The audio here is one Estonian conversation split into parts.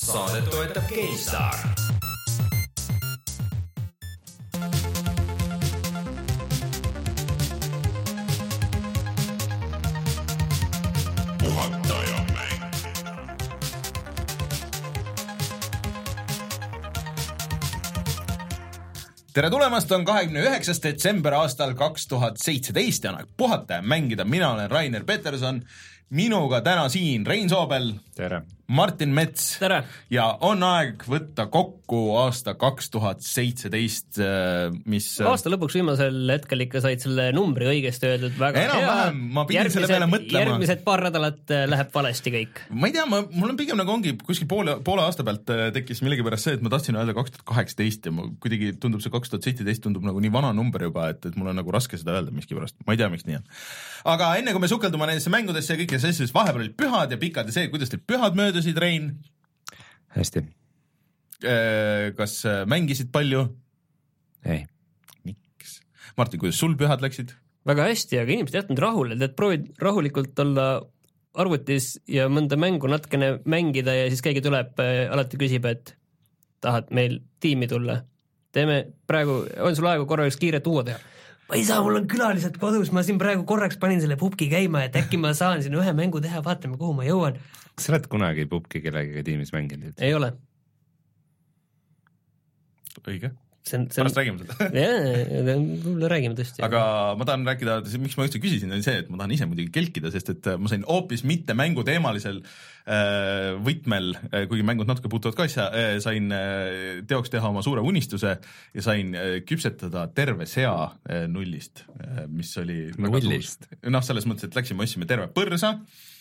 saadet toetab GameStar. tere tulemast, on kahekümne üheksas detsember aastal kaks tuhat seitseteist ja on aeg puhata ja mängida, mina olen Rainer Peterson, minuga täna siin Rein Soobel. Tere! Martin Mets. ja on aeg võtta kokku aasta kaks tuhat seitseteist, äh, mis aasta lõpuks viimasel hetkel ikka said selle numbri õigesti öeldud, väga enam-vähem, ma pidin järgmised, selle peale mõtlema. järgmised paar nädalat äh, läheb valesti kõik. ma ei tea, ma, mul on pigem nagu ongi kuskil poole, poole aasta pealt äh, tekkis millegipärast see, et ma tahtsin öelda kaks tuhat kaheksateist ja ma kuidagi tundub see kaks tuhat seitseteist tundub nagu nii vana number juba, et, et mul on nagu raske seda öelda miskipärast, ma ei tea, miks nii on. aga enne kui me sukeldume nendesse mängudesse ja kõikidesse asjadesse, vahepeal olid pühad ja pikad ja see, kuidas teil pühad möödusid, Rein? hästi. Äh, kas äh, mängisid palju? ei. miks? Martin, kuidas sul pühad läksid? väga hästi, aga inimesed ei jätnud rahule, tead proovid rahulikult olla arvutis ja mõnda mängu natukene mängida ja siis keegi tuleb äh,, alati küsib, et tahad meil tiimi tulla? teeme praegu, on sul aega korra üks kiire duo teha? Ma ei saa, mul on külalised kodus, ma siin praegu korraks panin selle pubgi käima, et äkki ma saan siin ühe mängu teha, vaatame, kuhu ma jõuan kas sa oled kunagi pubki kellegagi tiimis mänginud? ei ole. õige see on, see on. pärast räägime seda. jaa, võib-olla räägime tõesti. aga ma tahan rääkida, miks ma üldse küsisin, oli see, et ma tahan ise muidugi kelkida, sest et ma sain hoopis mitte mänguteemalisel äh, võtmel, äh, kuigi mängud natuke puutuvad ka asja, äh, sain teoks teha oma suure unistuse ja sain küpsetada terve sea nullist, mis oli nullist? noh, selles mõttes, et läksime, ostsime terve põrsa.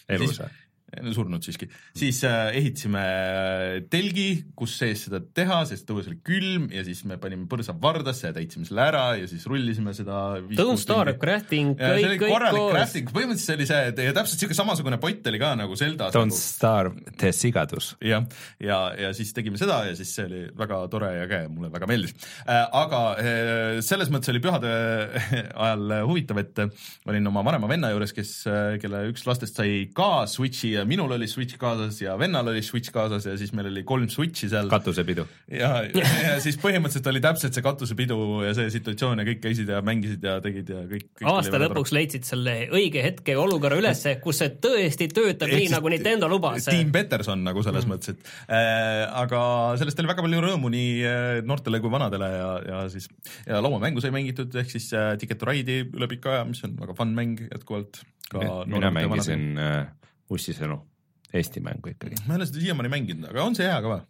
elus või? Surnud siiski, siis äh, ehitasime äh, telgi, kus sees seda teha, sest õues oli külm ja siis me panime põrsa vardasse ja täitsime selle ära ja siis rullisime seda. Starve crafting, kõik, kõik koos. crafting, põhimõtteliselt see oli see, ja täpselt siuke samasugune pott oli ka nagu Zeldas. Don't nagu. starve, tee sigadus. jah, ja, ja, ja siis tegime seda ja siis see oli väga tore ja äge, mulle väga meeldis äh,. aga selles mõttes oli pühade ajal huvitav, et olin oma vanema venna juures, kes, kelle üks lastest sai ka Switch'i ja minul oli Switch kaasas ja vennal oli Switch kaasas ja siis meil oli kolm Switchi seal. katusepidu. ja, ja siis põhimõtteliselt oli täpselt see katusepidu ja see situatsioon ja kõik käisid ja mängisid ja tegid ja kõik, kõik. aasta lõpuks leidsid selle õige hetke ja olukorra ülesse, kus see tõesti töötab Ehk nii, nagu Nintendo lubas. Team Peterson nagu selles mm. mõttes, et äh, aga sellest oli väga palju rõõmu nii äh, noortele kui vanadele ja, ja siis ja lauamängu sai mängitud, ehk siis äh, Ticket to Ride'i üle pika aja, mis on väga fun mäng jätkuvalt. mina mängisin äh, Ussisõnu, Eesti mängu ikkagi. ma ei ole seda siiamaani mänginud, aga on see hea ka või?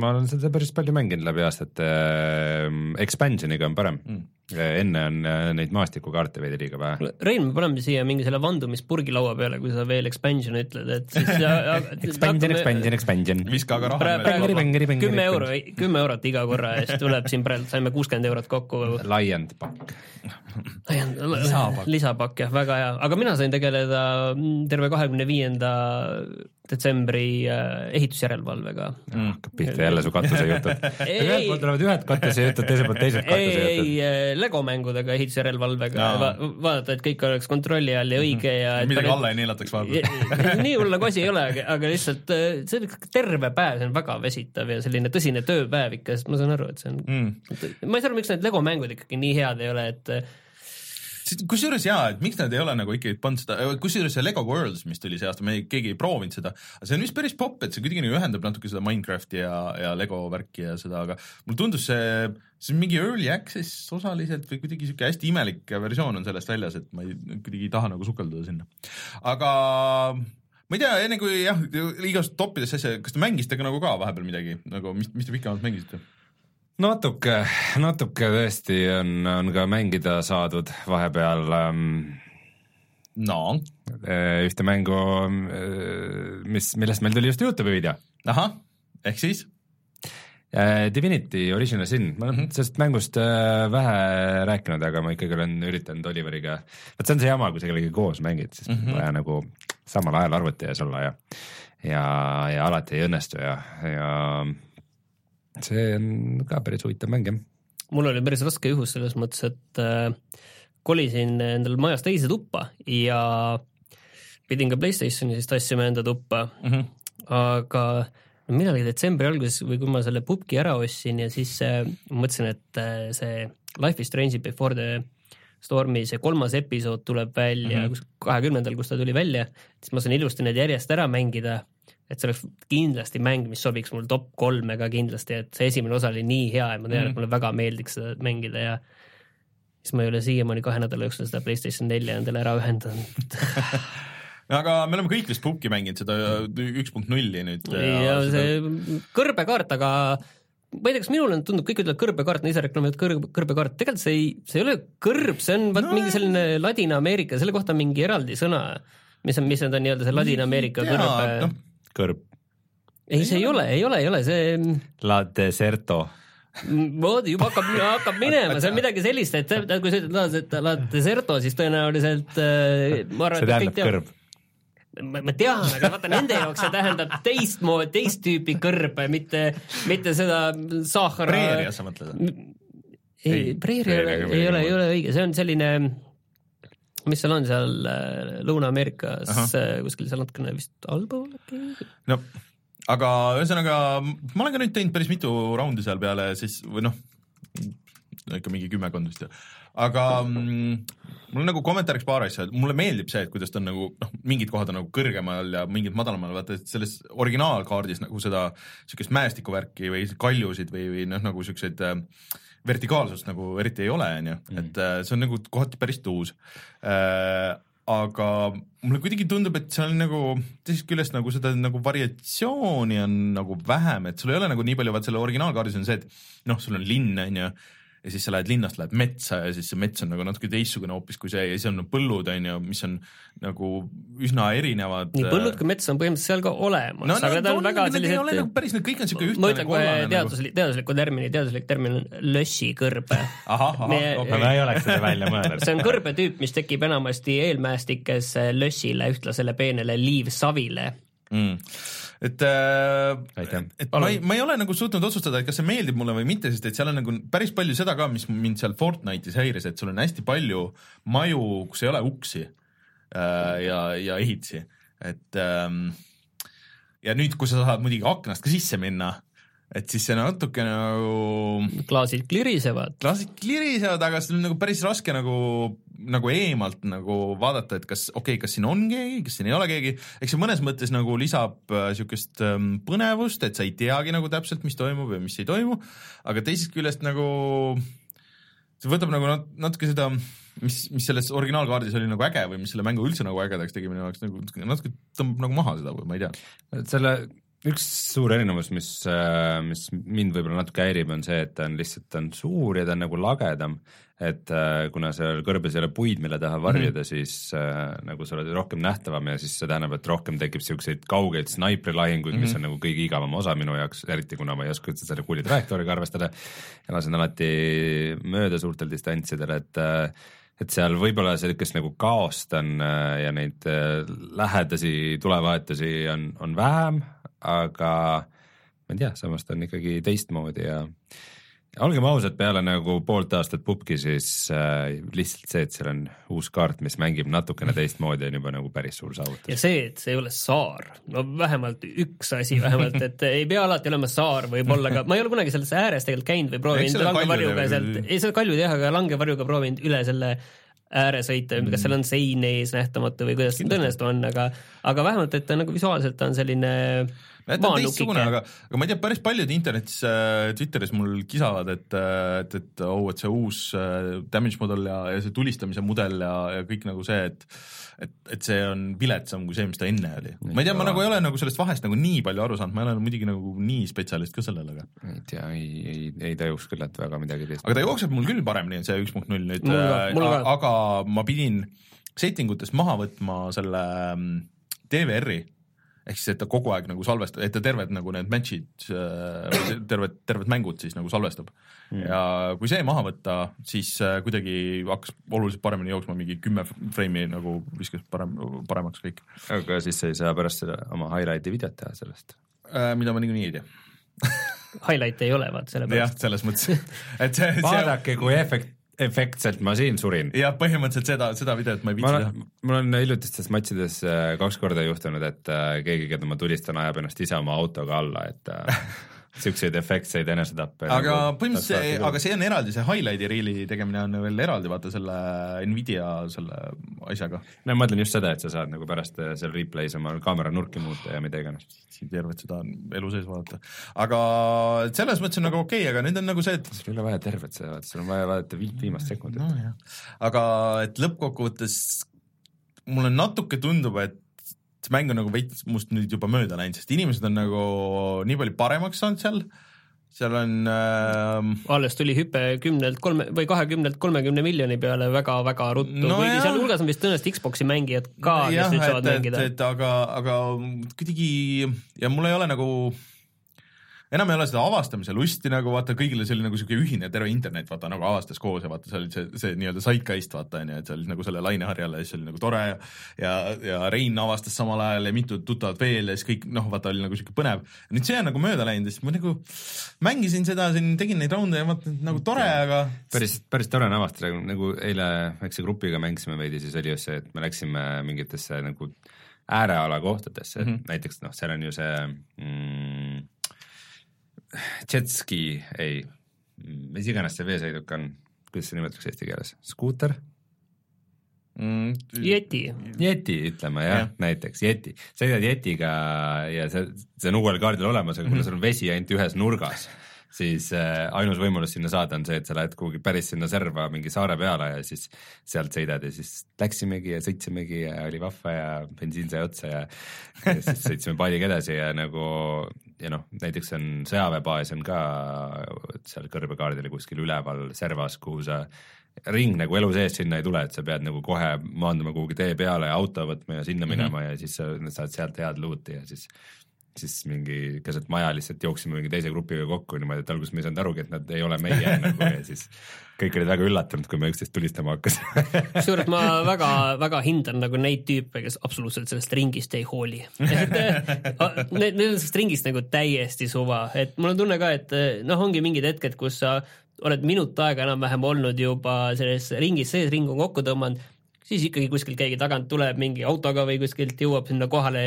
ma olen seda päris palju mänginud läbi aastate, ehm, expansion'iga on parem mm., enne on äh, neid maastikukaarte veidi liiga vähe. Rein, me paneme siia mingi selle vandumispurgi laua peale, kui sa veel expansion ütled, et siis expansion, expansion, expansion. viska aga raha. kümme euro, kümme eurot iga korra eest tuleb siin praegu, saime kuuskümmend eurot kokku. Laiend pakk. lisapakk. lisapakk jah, väga hea, aga mina sain tegeleda terve kahekümne viienda detsembri äh, ehitusjärelevalvega mm,. hakkab pihta jälle su katusejutud ühelt poolt tulevad ühed katusejutud, teiselt poolt teised katusejutud. Lego mängudega ehitusjärelevalvega Va, vaadata, et kõik oleks kontrolli all ja õige ja mm. midagi alla ei neelataks vahepeal nii hull nagu asi ei ole, aga lihtsalt äh, see on terve päev, see on väga väsitav ja selline tõsine tööpäev ikka, sest ma saan aru, et see on mm., ma ei saa aru, miks need Lego mängud ikkagi nii head ei ole, et kusjuures jaa, et miks nad ei ole nagu ikkagi pannud seda, kusjuures see Lego Worlds, mis tuli see aasta, me ei, keegi ei proovinud seda, see on vist päris popp, et see kuidagi nagu ühendab natuke seda Minecrafti ja, ja Lego värki ja seda, aga mulle tundus see, see on mingi early access osaliselt või kuidagi sihuke hästi imelik versioon on sellest väljas, et ma ei, kuidagi ei taha nagu sukelduda sinna. aga ma ei tea, enne kui jah, igast toppidesse asja, kas te mängisite ka nagu ka vahepeal midagi nagu, mis, mis te pikemalt mängisite? Natuke, natuke tõesti on, on ka mängida saadud vahepeal ähm, no äh, ühte mängu, äh, mis, millest meil tuli just Youtube'i video. ahah, ehk siis? Äh, Divinity Original Sin, ma olen mm -hmm. sellest mängust vähe rääkinud, aga ma ikkagi olen üritanud Oliveriga, vot see on see jama, kui sa kellegagi koos mängid, siis mm -hmm. vaja nagu samal ajal arvuti ees olla ja ja, ja alati ei õnnestu ja, ja see on ka päris huvitav mäng jah. mul oli päris raske juhus selles mõttes, et äh, kolisin endale majas teise tuppa ja pidin ka Playstationist tassima enda tuppa mm, -hmm. aga millalgi detsembri alguses või kui ma selle pubgi ära ostsin ja siis äh, mõtlesin, et äh, see Life is Strange Before the Stormi see kolmas episood tuleb välja mm -hmm. kahekümnendal, kus ta tuli välja, siis ma saan ilusti need järjest ära mängida. Et see oleks kindlasti mäng, mis sobiks mul top kolme ka kindlasti, et see esimene osa oli nii hea ja ma tean mm, -hmm. et mulle väga meeldiks seda mängida ja siis ma ei ole siiamaani kahe nädala jooksul seda Playstation nelja endale ära ühendanud aga me oleme kõik vist pubki mänginud seda üks punkt nulli nüüd. ja see kõrbekaart, aga ma ei tea, kas minule tundub, kõik ütlevad kõrbekaart, no ise reklaamivad kõrb, kõrbekaart, tegelikult see ei, see ei ole kõrb, see on vaat no, mingi selline Ladina-Ameerika, selle kohta on mingi eraldi sõna, mis on, mis on ta nii-öelda see Ladina-Ameerika kõrb no.. Kõrb. ei, see ei ole, ei ole, ei ole, see. La deserto vot juba hakkab, hakkab minema, see on midagi sellist, et kui sa ütled la deserto, siis tõenäoliselt äh, ma arvan, et kõik teavad ma, ma tean, aga vaata nende jaoks see tähendab teistmoodi, teist tüüpi kõrbe, mitte, mitte seda Sahara. preeria sa mõtled? ei, preeria ei ole, ei ole õige, see on selline, mis seal on seal äh, Lõuna-Ameerikas äh, kuskil seal natukene vist allpool äkki? no aga ühesõnaga, ma olen ka nüüd teinud päris mitu raundi seal peale siis või noh, ikka mingi kümmekond vist aga mm, mul on nagu kommentaariks paar asja, mulle meeldib see, et kuidas ta on nagu noh, mingid kohad on nagu kõrgemal ja mingid madalamal, vaata et selles originaalkaardis nagu seda niisugust mäestikuvärki või kaljusid või, või noh, nagu niisuguseid äh, vertikaalsust nagu eriti ei ole, on ju, mm. et äh, see on nagu kohati päris tuus äh, aga mulle kuidagi tundub, et seal on nagu teisest küljest nagu seda nagu variatsiooni on nagu vähem, et sul ei ole nagu nii palju, vaat selle originaalkaardis on see, et noh, sul on linn, on ju ja siis sa lähed linnast, lähed metsa ja siis see mets on nagu natuke teistsugune hoopis kui see ja siis on põllud, on ju, mis on nagu üsna erinevad. nii põllud kui mets on põhimõtteliselt seal ka olemas no,, aga no, ta on väga sellised. Nagu päris, kõik on siuke ühtlane. ma ütlen kohe teaduslik nagu..., teadusliku termini, teaduslik termin on lössikõrb. ahah, ahah, ma ei oleks seda välja mõelnud. see on kõrbetüüp, mis tekib enamasti eelmäestikes lössile, ühtlasele peenele liivsavile mm et, äh, et ma ei, ma ei ole nagu suutnud otsustada, et kas see meeldib mulle või mitte, sest et seal on nagu päris palju seda ka, mis mind seal Fortnite'is häiris, et sul on hästi palju maju, kus ei ole uksi äh, ja, ja ehitisi, et ähm, ja nüüd, kui sa saad muidugi aknast ka sisse minna, et siis see natuke nagu klaasid klirisevad. klaasid klirisevad, aga sul on nagu päris raske nagu, nagu eemalt nagu vaadata, et kas, okei okay,, kas siin on keegi, kas siin ei ole keegi, eks see mõnes mõttes nagu lisab niisugust äh, ähm, põnevust, et sa ei teagi nagu täpselt, mis toimub ja mis ei toimu, aga teisest küljest nagu see võtab nagu nat natuke seda, mis, mis selles originaalkaardis oli nagu äge või mis selle mängu üldse nagu ägedaks tegi minu jaoks nagu natuke tõmbab nagu maha seda või ma ei tea. selle üks suur erinevus, mis, äh, mis mind võib-olla natuke häirib, on see, et ta on lihtsalt, ta on suur ja ta on nagu lagedam. et äh, kuna seal kõrbes ei ole puid, mille taha varjuda mm, -hmm. siis äh, nagu sa oled rohkem nähtavam ja siis see tähendab, et rohkem tekib siukseid kaugeid snaiprilahinguid mm, -hmm. mis mhm. on nagu kõige igavam osa minu jaoks, eriti kuna ma ei oska üldse selle kuuli trajektooriga arvestada ja lasen alati mööda suurtel distantsidel, et äh, et seal võib-olla sellist nagu kaost on ja neid lähedasi tulevahetusi on, on vähem, aga ma ei tea, samas ta on ikkagi teistmoodi ja olgem ausad, peale nagu poolt aastat pubki, siis äh, lihtsalt see, et seal on uus kaart, mis mängib natukene teistmoodi, on juba nagu päris suur saavutus. ja see, et see ei ole saar, no vähemalt üks asi vähemalt, et ei pea alati olema saar, võib-olla ka, ma ei ole kunagi selles ääres tegelikult käinud või proovinud langevarjuga sealt, ei seda kaljud jah, aga langevarjuga proovinud üle selle ääre sõita mm., kas seal on sein ees nähtamatu või kuidas see tõenäoliselt on, aga, aga vähemalt, et ta nagu visuaalselt on selline ta on teistsugune, aga, aga ma ei tea, päris paljud internetis äh,, Twitteris mul kisavad, et, äh, et, et oh, et see uus äh, damage mudel ja, ja see tulistamise mudel ja, ja kõik nagu see, et et, et see on viletsam kui see, mis ta enne oli. ma ei tea, ma nagu ei ole nagu sellest vahest nagu nii palju aru saanud, ma ei ole muidugi nagu nii spetsialist ka sellel, aga. ei tea, ei, ei, ei tajuks küll, et väga midagi teist. aga ta jookseb mul küll paremini, see üks punkt null nüüd, äh, aga ma pidin setting utest maha võtma selle mm, DVR-i ehk siis, et ta kogu aeg nagu salvestab, et ta terved nagu need match'id, äh, terved, terved mängud siis nagu salvestab mm.. ja kui see maha võtta, siis äh, kuidagi hakkas oluliselt paremini jooksma, mingi kümme frame'i nagu viskas parem, paremaks kõik. aga siis sa ei saa pärast seda oma highlight'i videot teha sellest äh,? mida ma niikuinii ei tea Highlight'e ei ole, vaat sellepärast. jah, selles mõttes et see vaadake, kui efekt-, efektselt ma siin surin. jah, põhimõtteliselt seda, seda videot ma ei viitsi teha mul on hiljutistes matšides äh, kaks korda juhtunud, et äh, keegi, keda ma tulistan, ajab ennast ise oma autoga alla, et äh, siukseid efektseid enesetappe. nagu aga põhimõtteliselt see, aga see on eraldi, see highlight'i reel'i tegemine on veel eraldi, vaata selle Nvidia selle asjaga. no ma mõtlen just seda, et sa saad nagu pärast äh, seal replay's oma kaamera nurki muuta ja mida iganes. siin tervet seda on elu sees vaadata. aga selles mõttes on nagu okei okay,, aga nüüd on nagu see, et sul ei ole vaja tervet seda vaadata, sul on vaja vaadata viit viimast sekundit no.. aga et lõppkokkuvõttes mulle natuke tundub, et see mäng on nagu veits must nüüd juba mööda läinud, sest inimesed on nagu nii palju paremaks saanud seal, seal on äh, alles tuli hüpe kümnelt kolme või kahekümnelt kolmekümne miljoni peale väga-väga ruttu. No kuigi sealhulgas on vist tõenäoliselt Xbox'i mängijad ka, kes nüüd saavad et, mängida. aga, aga kuidagi ja mul ei ole nagu enam ei ole seda avastamise lusti nagu vaata, kõigile see oli nagu siuke ühine terve internet vaata nagu avastas koos ja vaata, see oli see, see nii-öelda zeitgeist vaata onju, et see oli nagu selle laineharjale ja siis oli nagu tore ja ja, ja Rein avastas samal ajal ja mitu tuttavat veel ja siis kõik noh, vaata oli nagu siuke põnev. nüüd see on nagu mööda läinud ja siis ma nagu mängisin seda siin, tegin neid raunde ja vaata nagu tore, aga päris, päris tore on avastada, nagu eile väikse grupiga mängisime veidi, siis oli just see, et me läksime mingitesse nagu ääreala kohtadesse mm. -hmm. näiteks noh, seal on ju see mm, jetski, ei, mis iganes see veesõiduk on, kuidas see nimetatakse eesti keeles, skuuter? mm, Yeti, Yeti ütleme jah ja., näiteks Yeti, sõidad Yetiga ja see, see on uuel kaardil olemas, aga kuna sul on vesi ainult ühes nurgas, siis äh, ainus võimalus sinna saada on see, et sa lähed kuhugi päris sinna serva mingi saare peale ja siis sealt sõidad ja siis läksimegi ja sõitsimegi ja oli vahva ja bensiin sai otsa ja, ja siis sõitsime paadiga edasi ja nagu ja noh, näiteks on sõjaväebaas on ka seal kõrbekaardil kuskil üleval servas, kuhu sa ring nagu elu sees sinna ei tule, et sa pead nagu kohe maanduma kuhugi tee peale ja auto võtma ja sinna minema mm -hmm. ja siis sa saad sealt head luuti ja siis siis mingi keset maja lihtsalt jooksime mingi teise grupiga kokku niimoodi, et alguses me ei saanud arugi, et nad ei ole meie nagu ja siis kõik olid väga üllatunud, kui me üksteist tulistama hakkasime. kusjuures ma väga-väga hindan nagu neid tüüpe, kes absoluutselt sellest ringist ei hooli. Need, need on sellest ringist nagu täiesti suva, et mul on tunne ka, et noh, ongi mingid hetked, kus sa oled minut aega enam-vähem olnud juba selles ringis sees, ring on kokku tõmmanud, siis ikkagi kuskilt keegi tagant tuleb mingi autoga või kuskilt jõuab sinna kohale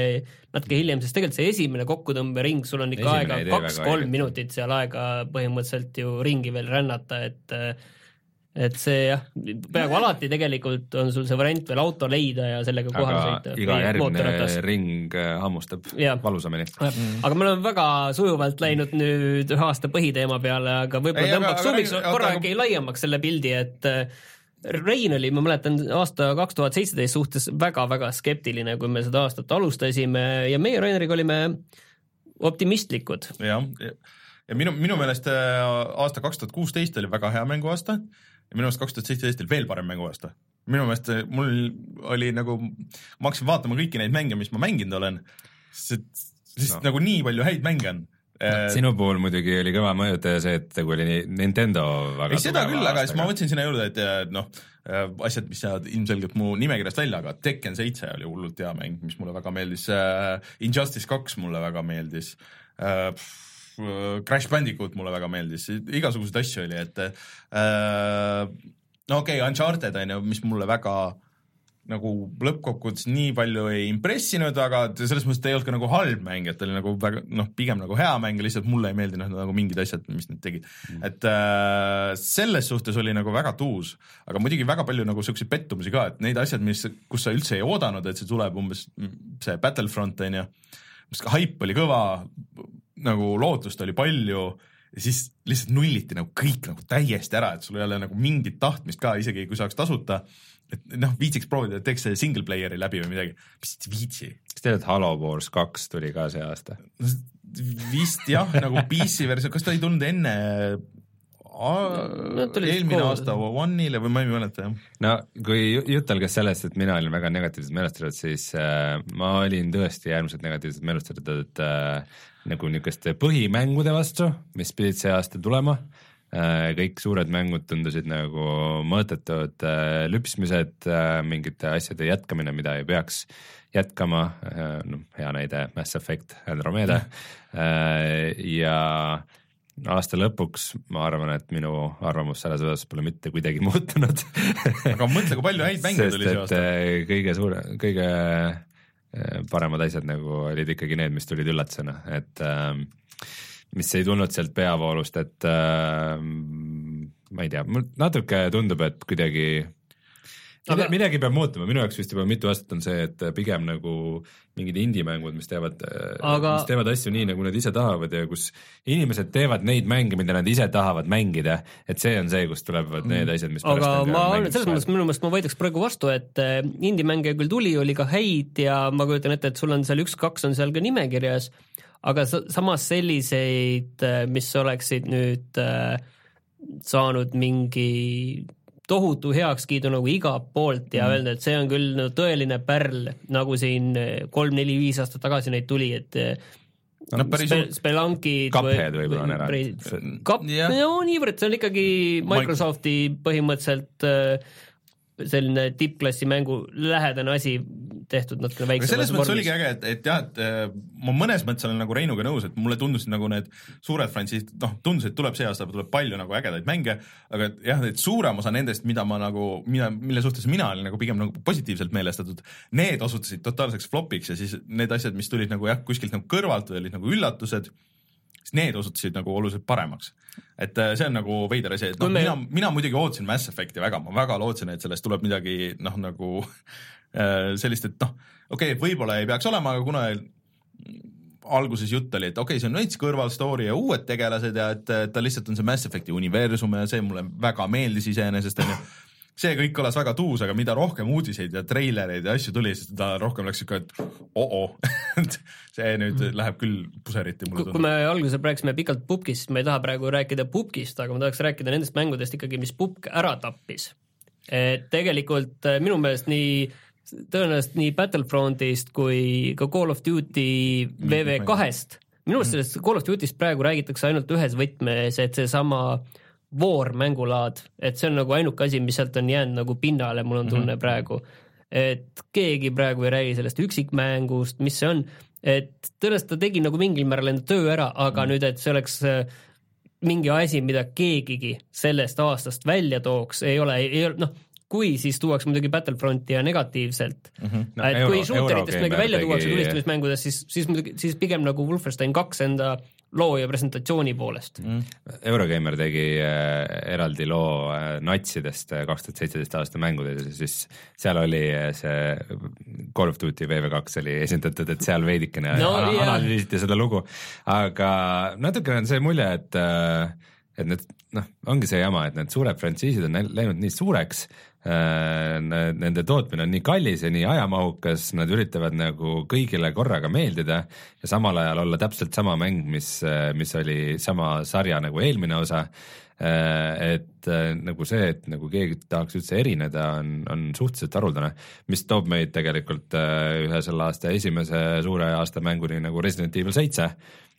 natuke hiljem, sest tegelikult see esimene kokkutõmbering, sul on ikka Esimene aega kaks-kolm minutit seal aega põhimõtteliselt ju ringi veel rännata, et et see jah, peaaegu alati tegelikult on sul see variant veel auto leida ja sellega kohale sõita. iga järgmine ring äh, hammustab valusamini. mm.. aga me oleme väga sujuvalt läinud nüüd ühe aasta põhiteema peale, aga võib-olla tõmbaks suviks korra äkki laiemaks selle pildi, et Rein oli, ma mäletan, aasta kaks tuhat seitseteist suhtes väga-väga skeptiline, kui me seda aastat alustasime ja meie Raineriga olime optimistlikud. jah, ja minu, minu meelest äh, aasta kaks tuhat kuusteist oli väga hea mänguaasta ja minu meelest kaks tuhat seitseteist oli veel parem mänguaasta. minu meelest äh, mul oli nagu, ma hakkasin vaatama kõiki neid mänge, mis ma mänginud olen, sest, sest No. no. nagu nii palju häid mänge on. Sinu puhul muidugi oli kõva mõjutaja see, et kui oli Nintendo väga ei seda küll, aga siis ma võtsin sinna juurde, et äh, noh, asjad, mis jäävad ilmselgelt mu nimekirjast välja, aga Tekken seitse oli hullult hea mäng, mis mulle väga meeldis. Äh,, Injustice kaks mulle väga meeldis. Äh,, Crash Bandicoot mulle väga meeldis, igasuguseid asju oli, et äh, no okei okay,, Uncharted on ju, mis mulle väga nagu lõppkokkuvõttes nii palju ei impressinud, aga selles mõttes ta ei olnud ka nagu halb mäng, et ta oli nagu väga noh, pigem nagu hea mäng, lihtsalt mulle ei meeldinud nagu mingid asjad, mis nad tegid mm.. et äh, selles suhtes oli nagu väga tuus, aga muidugi väga palju nagu siukseid pettumusi ka, et need asjad, mis, kus sa üldse ei oodanud, et see tuleb umbes see Battlefront on ju, mis ka haip oli kõva, nagu lootust oli palju ja siis lihtsalt nulliti nagu kõik nagu täiesti ära, et sul ei ole nagu mingit tahtmist ka, isegi kui saaks tasuta, et noh, viitsiks proovida, et teeks selle single player'i läbi või midagi, mis viitsi. kas tead, et Halo Wars kaks tuli ka see aasta? vist jah, nagu PC versioon, kas ta ei tulnud enne tulid eelmine koos. aasta One'ile või ma ei mäleta jah. no kui ju- jutt algas sellest, et mina olin väga negatiivselt meelestatud, siis äh, ma olin tõesti äärmiselt negatiivselt meelestatud äh, nagu niisuguste põhimängude vastu, mis pidid see aasta tulema äh,. Kõik suured mängud tundusid nagu mõttetud äh, lüpsmised äh,, mingite asjade jätkamine, mida ei peaks jätkama. Äh,, noh, hea näide Mass Effect Andromeda. Äh, ja aasta lõpuks ma arvan, et minu arvamus selles osas pole mitte kuidagi muutunud. Aga mõtle, kui palju häid mänge tuli see aasta. äh, kõige suure, kõige äh, paremad asjad nagu olid ikkagi need, mis tulid üllatusena, et äh, mis ei tulnud sealt peavoolust, et äh, ma ei tea, mul natuke tundub, et kuidagi aga... Aga- midagi peab muutuma, minu jaoks vist juba mitu aastat on see, et pigem nagu mingid indie-mängud, mis teevad Aga- aga... mis teevad asju nii, nagu nad ise tahavad ja kus inimesed teevad neid mänge, mida nad ise tahavad mängida, et see on see, kust tulevad need asjad, mis aga ma et selles mõttes minu meelest ma vaidleks praegu vastu, et äh, indie-mänge küll tuli, oli ka häid ja ma kujutan ette, et sul on seal üks-kaks on seal ka nimekirjas, aga sa- samas selliseid, mis oleksid nüüd äh, saanud mingi tohutu heakskiidu nagu igalt poolt ja mm. öelda, et see on küll no, tõeline pärl, nagu siin kolm-neli-viis aastat tagasi neid tuli, et no päris Spe- Spelunkid Cuphead võib-olla on eraldi. Cup, no niivõrd, see on ikkagi Microsofti põhimõtteliselt äh, selline tippklassi mängu lähedane asi tehtud natukene väiksemas selles mõttes oligi äge, et, et jah, et äh, ma mõnes mõttes olen nagu Reinuga nõus, et mulle tundusid nagu need suured frantsiisid, noh, tundus, et tuleb see aasta tuleb palju nagu ägedaid mänge, aga et jah, et suurem osa nendest, mida ma nagu, mida, mille suhtes mina olin nagu pigem nagu positiivselt meelestatud, need osutusid totaalseks flopiks ja siis need asjad, mis tulid nagu jah, kuskilt nagu kõrvalt või olid nagu üllatused, siis need osutusid nagu oluliselt paremaks. Et äh, see on nagu veider asi, et noh, mina, mina muidugi ootasin Mass Effect'i väga, ma väga lootsin, et sellest tuleb midagi noh, nagu äh, sellist, et noh, okei okay,, võib-olla ei peaks olema, aga kuna alguses jutt oli, et okei okay,, see on veits kõrval story ja uued tegelased ja et ta lihtsalt on see Mass Effect'i universum ja see mulle väga meeldis iseenesest onju see kõik kõlas väga tuus, aga mida rohkem uudiseid ja treilereid ja asju tuli, siis ta rohkem läks siuke, et oo-oo see nüüd läheb küll puseriti mulle kui kui tundub. me alguses rääkisime pikalt pubgist, siis ma ei taha praegu rääkida pubgist, aga ma tahaks rääkida nendest mängudest ikkagi, mis pubg ära tappis. et tegelikult äh, minu meelest nii tõenäoliselt nii Battlefrontist kui ka Call of Duty VV2-st, minu meelest sellest Call of Duty'st praegu räägitakse ainult ühes võtmes, et seesama War mängulaad, et see on nagu ainuke asi, mis sealt on jäänud nagu pinnale, mul on tunne praegu. et keegi praegu ei räägi sellest üksikmängust, mis see on, et tõenäoliselt ta tegi nagu mingil määral enda töö ära, aga mm. nüüd, et see oleks äh, mingi asi, mida keegigi sellest aastast välja tooks, ei ole, ei ole noh, kui siis tuuakse muidugi Battlefronti ja negatiivselt mm. -hmm. No et Euro- kui shooteritest midagi välja tegi- tuuakse tulistamismängudes, siis, siis muidugi, siis pigem nagu Wolfenstein kaks enda loo ja presentatsiooni poolest mm.. Eurogeimer tegi äh, eraldi loo äh, natsidest äh, kaks tuhat seitseteist aasta mängudes ja siis seal oli see Call of Duty VV2 oli esindatud, et seal veidikene No, analüüsiti seda lugu, aga natukene on see mulje, et et need noh, ongi see jama, et need suured frantsiisid on läinud- nii suureks äh,, nende tootmine on nii kallis ja nii ajamahukas, nad üritavad nagu kõigile korraga meeldida ja samal ajal olla täpselt sama mäng, mis, mis oli sama sarja nagu eelmine osa. et äh, nagu see, et nagu keegi tahaks üldse erineda, on, on suhteliselt haruldane, mis toob meid tegelikult äh, ühe selle aasta esimese suure aasta mänguni nagu Resident Evil seitse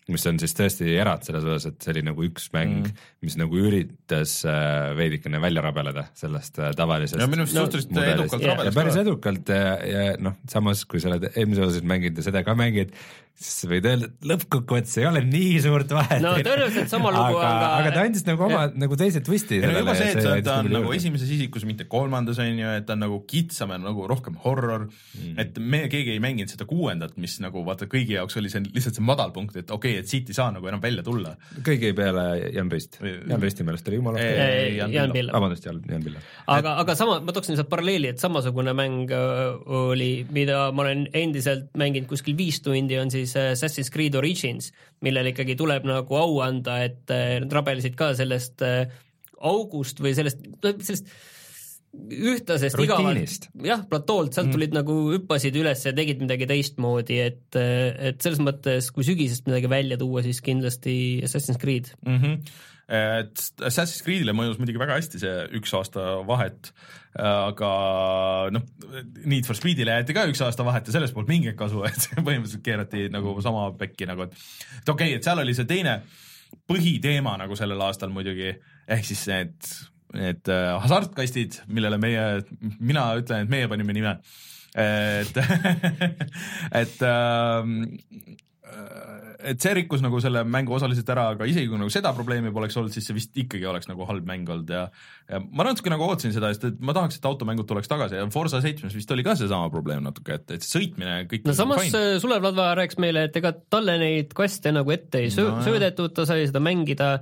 mis on siis tõesti erand selles osas, et see oli nagu üks mäng mm., mis nagu üritas äh, veidikene välja rabeleda sellest äh, tavalisest ja minu arust No, suhteliselt mudelist. edukalt ja rabedas päris ka. edukalt ja, ja noh, samas kui sa oled eelmise osasid mänginud ja seda ka mängid, siis võid öelda, et lõppkokkuvõttes ei ole nii suurt vahet. No tõenäoliselt sama lugu aga, ka- aga ta andis nagu oma nagu teise twisti ei no juba see, et see, andis ta on juurde. nagu esimeses isikus, mitte kolmandas on ju, et ta on nagu kitsam ja nagu rohkem horror mm.. et me keegi ei mänginud seda kuuendat, mis nagu vaata kõigi jaoks oli see lihtsalt see madalpunkt, et okei okay,, et siit ei saa nagu enam välja tulla. kõigi peale Jan Või- Jan Püsti meelest oli jumala Ei, okei. ei, Jan. Pillo. vabandust, Jan, Jan Pillo. aga, aga sama, ma tooksin lihtsalt paralleeli, et samasugune mäng öö, oli, mida ma olen endiselt mänginud kuskil viis tundi, on siis äh, Assassin's Creed Origins, millele ikkagi tuleb nagu au anda, et äh, nad rabelesid ka sellest äh, august või sellest, sellest ühtlasest igavalt, jah, platoolt, sealt tulid mm. nagu hüppasid üles ja tegid midagi teistmoodi, et, et selles mõttes, kui sügisest midagi välja tuua, siis kindlasti Assassin's Creed. mm. -hmm. Et Assassin's Creed'ile mõjus muidugi väga hästi see üks aasta vahet, aga noh, Need for Speedile jäeti ka üks aasta vahet ja sellest polnud mingit kasu, et põhimõtteliselt keerati nagu sama pekki nagu, et et okei okay,, et seal oli see teine põhiteema nagu sellel aastal muidugi, ehk siis need, need äh, hasartkastid, millele meie, mina ütlen, et meie panime nime. Et, et ähm, et see rikkus nagu selle mängu osaliselt ära, aga isegi kui nagu seda probleemi poleks olnud, siis see vist ikkagi oleks nagu halb mäng olnud ja ja ma natuke nagu ootasin seda, sest et ma tahaks, et automängud tuleks tagasi ja Forsa seitsmes vist oli ka seesama probleem natuke, et, et sõitmine kõik no samas fine. äh, Sulev Ladva rääkis meile, et ega talle neid kaste nagu ette ei söö- No söödetud, ta sai seda mängida,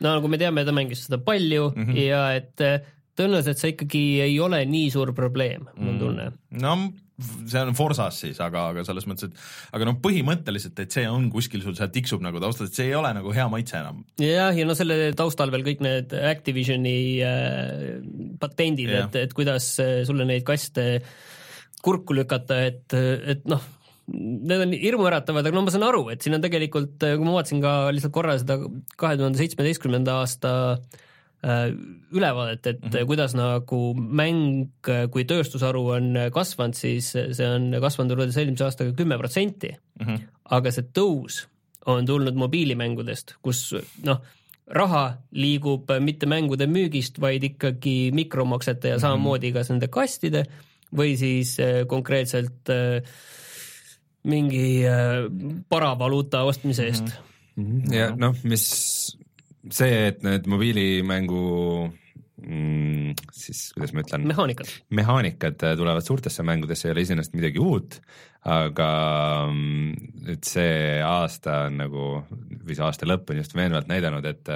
no nagu me teame, ta mängis seda palju mm Mhm. -hmm. ja et äh, tõenäoliselt see ikkagi ei ole nii suur probleem, mul Mm. on tunne. no see on Forsas siis, aga, aga selles mõttes, et aga noh, põhimõtteliselt, et see on kuskil sul seal tiksub nagu taustal, et see ei ole nagu hea maitse enam. jah, ja no selle taustal veel kõik need Activisioni äh, patendid, et, et kuidas äh, sulle neid kaste kurku lükata, et, et noh, need on hirmuäratavad, aga no ma saan aru, et siin on tegelikult, kui ma vaatasin ka lihtsalt korra seda kahe tuhande seitsmeteistkümnenda aasta äh, ülevaadet, et mm -hmm. kuidas nagu mäng kui tööstusharu on kasvanud, siis see on kasvanud võrreldes eelmise aastaga kümme protsenti mm. -hmm. aga see tõus on tulnud mobiilimängudest, kus noh, raha liigub mitte mängude müügist, vaid ikkagi mikromaksete ja samamoodi kas nende kastide või siis äh, konkreetselt äh, mingi äh, paravaluuta ostmise eest mm. -hmm. ja noh, mis see, et need mobiilimängu mm, siis kuidas ma ütlen, mehaanikad. mehaanikad tulevad suurtesse mängudesse, ei ole iseenesest midagi uut, aga mm, nüüd see aasta on nagu, või see aasta lõpp on just veenvalt näidanud, et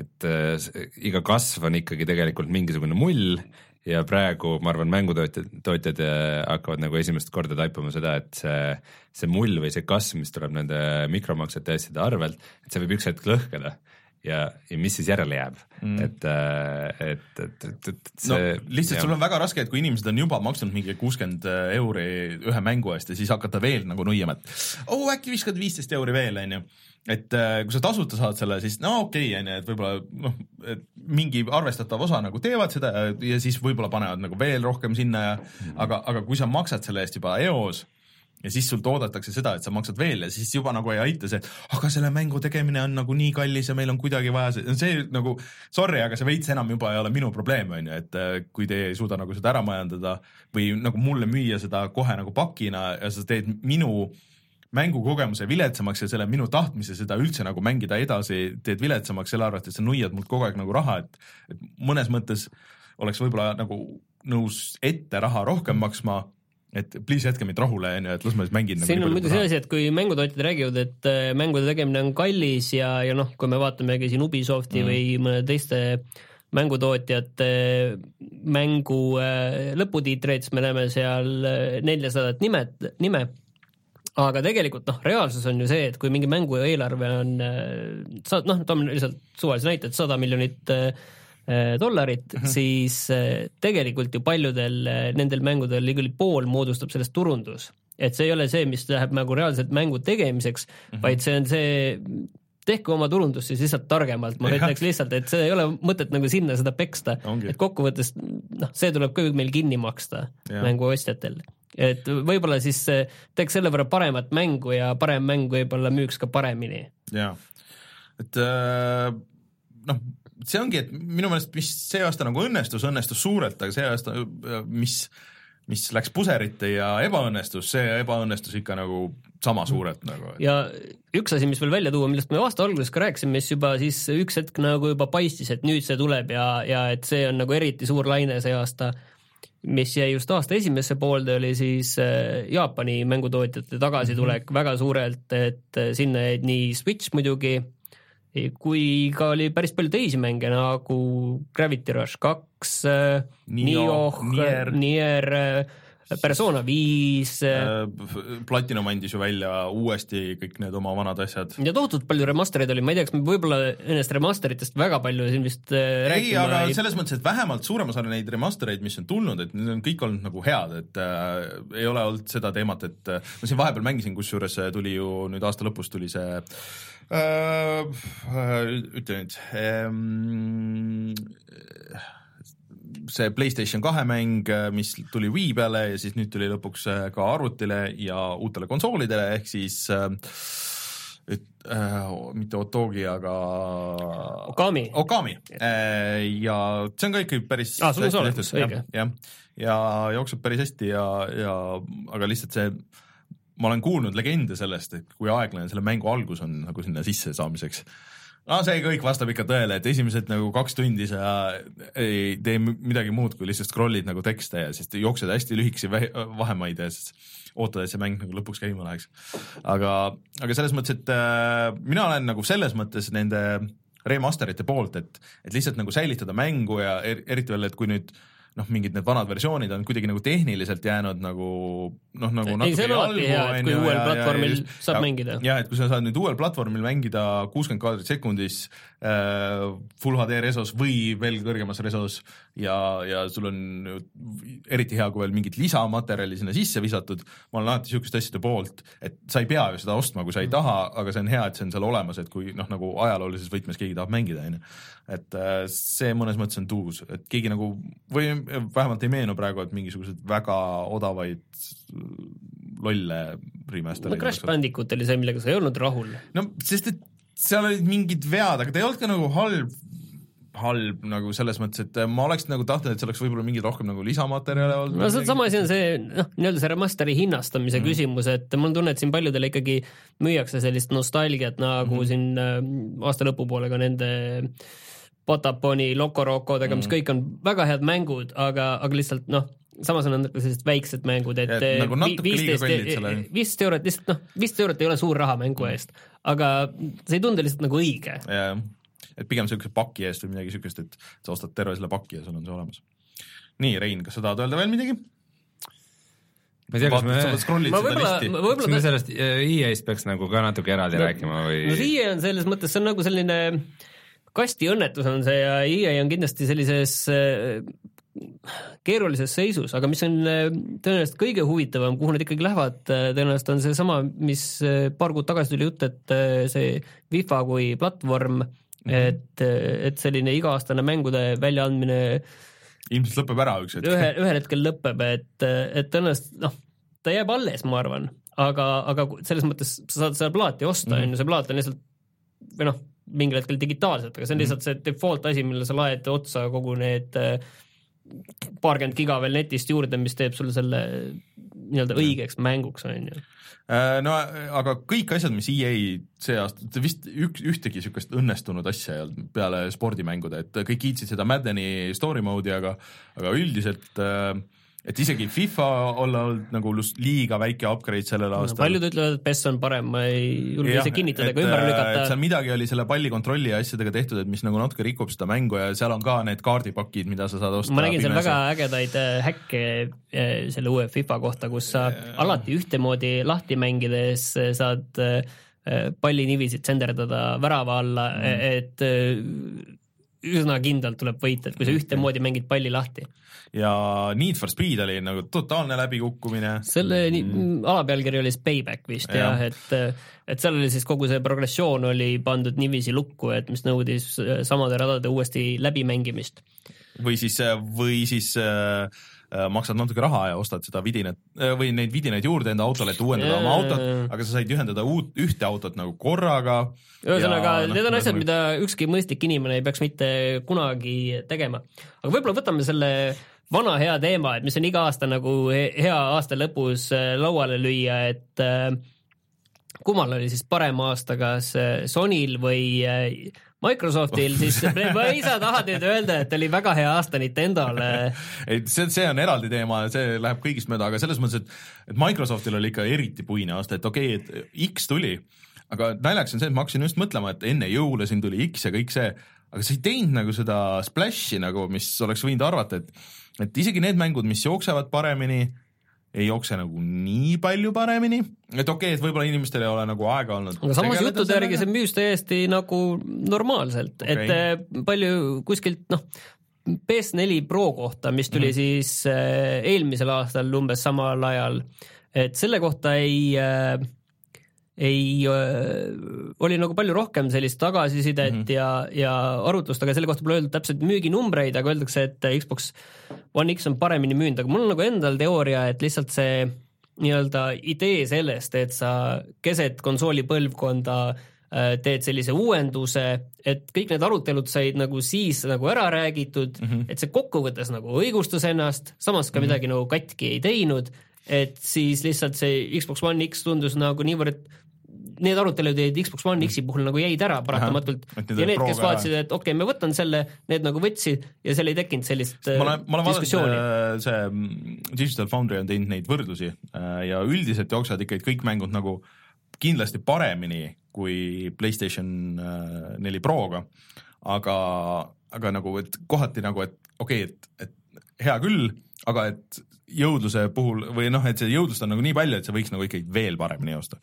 et äh, iga kasv on ikkagi tegelikult mingisugune mull ja praegu ma arvan, mängutootjad, tootjad äh, hakkavad nagu esimest korda taipama seda, et see, see mull või see kasv, mis tuleb nende mikromaksete ja asjade arvelt, et see võib üks hetk lõhkeda ja, ja mis siis järele jääb mm., et, et, et, et, et no see lihtsalt sul on väga raske, et kui inimesed on juba maksnud mingi kuuskümmend euri ühe mängu eest ja siis hakata veel nagu nuiama, et oh äkki viskad viisteist euri veel, onju. et äh, kui sa tasuta saad selle, siis no okei okay,, onju, et võib-olla noh, et mingi arvestatav osa nagu teevad seda ja, ja siis võib-olla panevad nagu veel rohkem sinna ja aga, aga kui sa maksad selle eest juba eos ja siis sult oodatakse seda, et sa maksad veel ja siis juba nagu ei aita see, aga selle mängu tegemine on nagu nii kallis ja meil on kuidagi vaja see, see nagu sorry, aga see veits enam juba ei ole minu probleem, on ju, et äh, kui te ei suuda nagu seda ära majandada või nagu mulle müüa seda kohe nagu pakina ja sa teed minu mängukogemuse viletsamaks ja selle minu tahtmise seda üldse nagu mängida edasi teed viletsamaks selle arvelt, et sa nuiad mult kogu aeg nagu raha, et et mõnes mõttes oleks võib-olla nagu nõus ette raha rohkem maksma et please jätke mind rahule, onju, et las ma siis mängin. nagu siin on muidu see asi, et kui mängutootjad räägivad, et äh, mängude tegemine on kallis ja, ja noh, kui me vaatamegi siin Ubisofti mm. või mõne teiste mängutootjate mängu äh, lõputiitreid, siis me näeme seal äh, neljasadat nimet, nime aga tegelikult noh, reaalsus on ju see, et kui mingi mängu eelarve on äh, noh, toome lihtsalt suvalise näite, et sada miljonit äh, äh, dollarit mm, -hmm. siis äh, tegelikult ju paljudel äh, nendel mängudel ligi pool moodustab sellest turundus. et see ei ole see, mis läheb nagu reaalselt mängu tegemiseks mm, -hmm. vaid see on see tehke oma turundust siis lihtsalt targemalt, ma ütleks lihtsalt, et see ei ole mõtet nagu sinna seda peksta, et kokkuvõttes noh, see tuleb kõik meil kinni maksta Jah. mänguostjatel. et võib-olla siis teeks selle võrra paremat mängu ja parem mäng võib-olla müüks ka paremini. jaa, et äh, noh, see ongi, et minu meelest, mis see aasta nagu õnnestus, õnnestus suurelt, aga see aasta, mis, mis läks puserite ja ebaõnnestus, see ebaõnnestus ikka nagu sama suurelt nagu. ja üks asi, mis veel välja tuua, millest me aasta alguses ka rääkisime, mis juba siis üks hetk nagu juba paistis, et nüüd see tuleb ja, ja et see on nagu eriti suur laine see aasta, mis jäi just aasta esimesse poolde, oli siis äh, Jaapani mängutootjate tagasitulek mm -hmm. väga suurelt, et äh, sinna jäid nii Switch muidugi, kui ka oli päris palju teisi mänge nagu Gravity Rush kaks, Nioh, Nioh, Nier. Nier, Persona viis Äh, Platinum andis ju välja uuesti kõik need oma vanad asjad. ja tohutult palju remastereid oli, ma ei tea, kas me võib-olla nendest remasteritest väga palju siin vist äh, ei, aga ei selles mõttes, et vähemalt suurem osa neid remastereid, mis on tulnud, et need on kõik olnud nagu head, et äh, ei ole olnud seda teemat, et äh, ma siin vahepeal mängisin, kusjuures äh, tuli ju nüüd aasta lõpus tuli see äh,, ütle nüüd ähm,, see Playstation kahe mäng, mis tuli Wii peale ja siis nüüd tuli lõpuks äh, ka arvutile ja uutele konsoolidele, ehk siis äh, et äh, mitte Otogi, aga Okami. Okami äh, ja see on ka ikkagi päris Aa, sul on see olemas, õige., jah, ja jookseb päris hästi ja, ja aga lihtsalt see ma olen kuulnud legende sellest, et kui aeglane selle mängu algus on nagu sinna sisse saamiseks no see kõik vastab ikka tõele, et esimesed nagu kaks tundi sa ei tee midagi muud, kui lihtsalt scroll'id nagu tekste ja siis jooksed hästi lühikesi vahemaid ja siis ootad, et see mäng nagu lõpuks käima läheks. aga, aga selles mõttes, et äh, mina olen nagu selles mõttes nende remasterite poolt, et, et lihtsalt nagu säilitada mängu ja er, eriti veel, et kui nüüd äh, noh, mingid need vanad versioonid on kuidagi nagu tehniliselt jäänud nagu noh, nagu ei, see on alati hea, et kui uuel ja, platvormil ja, saab ja, mängida. jah, et kui sa saad nüüd uuel platvormil mängida kuuskümmend kaadrit sekundis äh, full HD resos või veel kõrgemas resos ja, ja sul on eriti hea, kui veel mingit lisamaterjali sinna sisse visatud, ma olen alati niisuguste asjade poolt, et sa ei pea ju seda ostma, kui sa ei taha, aga see on hea, et see on seal olemas, et kui noh, nagu ajaloolises võtmes keegi tahab mängida, on ju. Et äh, see mõnes mõttes on tuus, et keegi nagu või vähemalt ei meenu praegu, et mingisuguseid väga odavaid lolle remaster'id. no Crash Bandicoot oli see, millega sa ei olnud rahul. no sest, et seal olid mingid vead, aga ta ei olnud ka nagu halb, halb nagu selles mõttes, et ma oleks nagu tahtnud, et see oleks võib-olla mingi rohkem nagu lisamaterjale olnud. no see sama asi on see noh, nii-öelda see remaster'i hinnastamise mm. küsimus, et mul on tunne, et siin paljudele ikkagi müüakse sellist nostalgiat nagu mm. siin äh, aasta lõpupoole ka nende Potaponi, Loco Rocodega mm., mis kõik on väga head mängud, aga, aga lihtsalt noh, samas on nad sellised väiksed mängud, et nagu viisteist, viisteist eurot lihtsalt noh, viisteist eurot ei ole suur raha mängu mm. eest, aga see ei tundu lihtsalt nagu õige. jah, et pigem niisuguse paki eest või midagi niisugust, et sa ostad terve selle paki ja sul on see olemas. nii, Rein, kas sa tahad öelda veel midagi? ma ei tea, kas me, ma võib-olla, võib-olla kas me sellest äh, EA-st peaks nagu ka natuke eraldi no, rääkima või? no EA on selles mõttes, see on nagu selline kastiõnnetus on see ja EA on kindlasti sellises äh, keerulises seisus, aga mis on äh, tõenäoliselt kõige huvitavam, kuhu nad ikkagi lähevad, äh, tõenäoliselt on seesama, mis paar kuud tagasi tuli jutt, et see FIFA kui platvorm -hmm. et, et selline iga-aastane mängude väljaandmine ilmselt lõpeb ära üks hetk. ühe, ühel hetkel lõpeb, et, et tõenäoliselt noh, ta jääb alles, ma arvan, aga, aga selles mõttes sa saad seda plaati osta, mhm. on ju, see plaat on lihtsalt või noh, mingil hetkel digitaalselt, aga see on mhm. lihtsalt see default asi, mille sa laed otsa kogu need äh, paarkümmend giga veel netist juurde, mis teeb sulle selle nii-öelda õigeks mänguks, on ju äh, no aga kõik asjad, mis EA see aasta, vist üks, ühtegi niisugust õnnestunud asja ei olnud peale spordimängude, et kõik kiitsid seda Maddeni story mode'i, aga aga üldiselt äh, et isegi FIFA olla olnud nagu liiga väike upgrade sellel aastal no,. paljud ütlevad, et PES on parem, ma ei julge ise kinnitada ega ümber lükata. seal midagi oli selle pallikontrolli ja asjadega tehtud, et mis nagu natuke rikub seda mängu ja seal on ka need kaardipakid, mida sa saad osta. ma nägin seal väga ägedaid äh, häkke äh, selle uue FIFA kohta, kus sa ja. alati ühtemoodi lahti mängides äh, saad palli niiviisi tsenderdada värava alla mm., et üsna kindlalt tuleb võita, et kui sa ühtemoodi mängid palli lahti. ja Need for Speed oli nagu totaalne läbikukkumine. selle mm. alapealkiri oli siis Payback vist ja. jah, et, et seal oli siis kogu see progressioon oli pandud niiviisi lukku, et mis nõudis samade radade uuesti läbimängimist. või siis, või siis äh, Äh, maksad natuke raha ja ostad seda vidinat äh, või neid vidinaid juurde enda autole, et uuendada yeah. oma autot, aga sa said ühendada uut, ühte autot nagu korraga. ühesõnaga, need on asjad, mida ükski mõistlik inimene ei peaks mitte kunagi tegema. aga võib-olla võtame selle vana hea teema, et mis on iga aasta nagu hea aasta lõpus äh, lauale lüüa, et kummal oli siis parem aasta, kas Sonyl või Microsoftil, siis ma ei saa taha nüüd öelda, et oli väga hea aasta Nintendole. ei, see, see on eraldi teema see läheb kõigist mööda, aga selles mõttes, et, et Microsoftil oli ikka eriti puine aasta, et okei okay,, et X tuli, aga naljakas on see, et ma hakkasin just mõtlema, et enne jõule siin tuli X ja kõik see, aga see ei teinud nagu seda splash'i nagu, mis oleks võinud arvata, et et isegi need mängud, mis jooksevad paremini ei jookse nagu nii palju paremini, et okei okay,, et võib-olla inimestel ei ole nagu aega olnud. aga samas juttude järgi see müüs täiesti nagu normaalselt okay., et eh, palju kuskilt noh, PS4 Pro kohta, mis tuli mm siis äh, eelmisel aastal umbes samal ajal, et selle kohta ei äh, ei äh,, oli nagu palju rohkem sellist tagasisidet mm -hmm. ja, ja arutlust, aga selle kohta pole öeldud täpselt müüginumbreid, aga öeldakse, et Xbox One X on paremini müünud, aga mul on nagu endal teooria, et lihtsalt see nii-öelda idee sellest, et sa keset konsooli põlvkonda äh, teed sellise uuenduse, et kõik need arutelud said nagu siis nagu ära räägitud mm, -hmm. et see kokkuvõttes nagu õigustas ennast, samas ka mm -hmm. midagi nagu katki ei teinud et siis lihtsalt see Xbox One X tundus nagu niivõrd need arutelud jäid Xbox One X-i puhul nagu jäid ära paratamatult ja olid need, kes vaatasid, et okei okay,, ma võtan selle, need nagu võtsid ja seal ei tekkinud sellist ma olen, ma olen vaadanud, äh, see mm, Digital Foundry on teinud neid võrdlusi äh, ja üldiselt jooksevad ikkagi kõik mängud nagu kindlasti paremini kui Playstation äh, neli Proga, aga, aga nagu, et kohati nagu, et okei okay,, et, et hea küll, aga et jõudluse puhul või noh, et see jõudlust on nagu nii palju, et see võiks nagu ikkagi veel paremini joosta.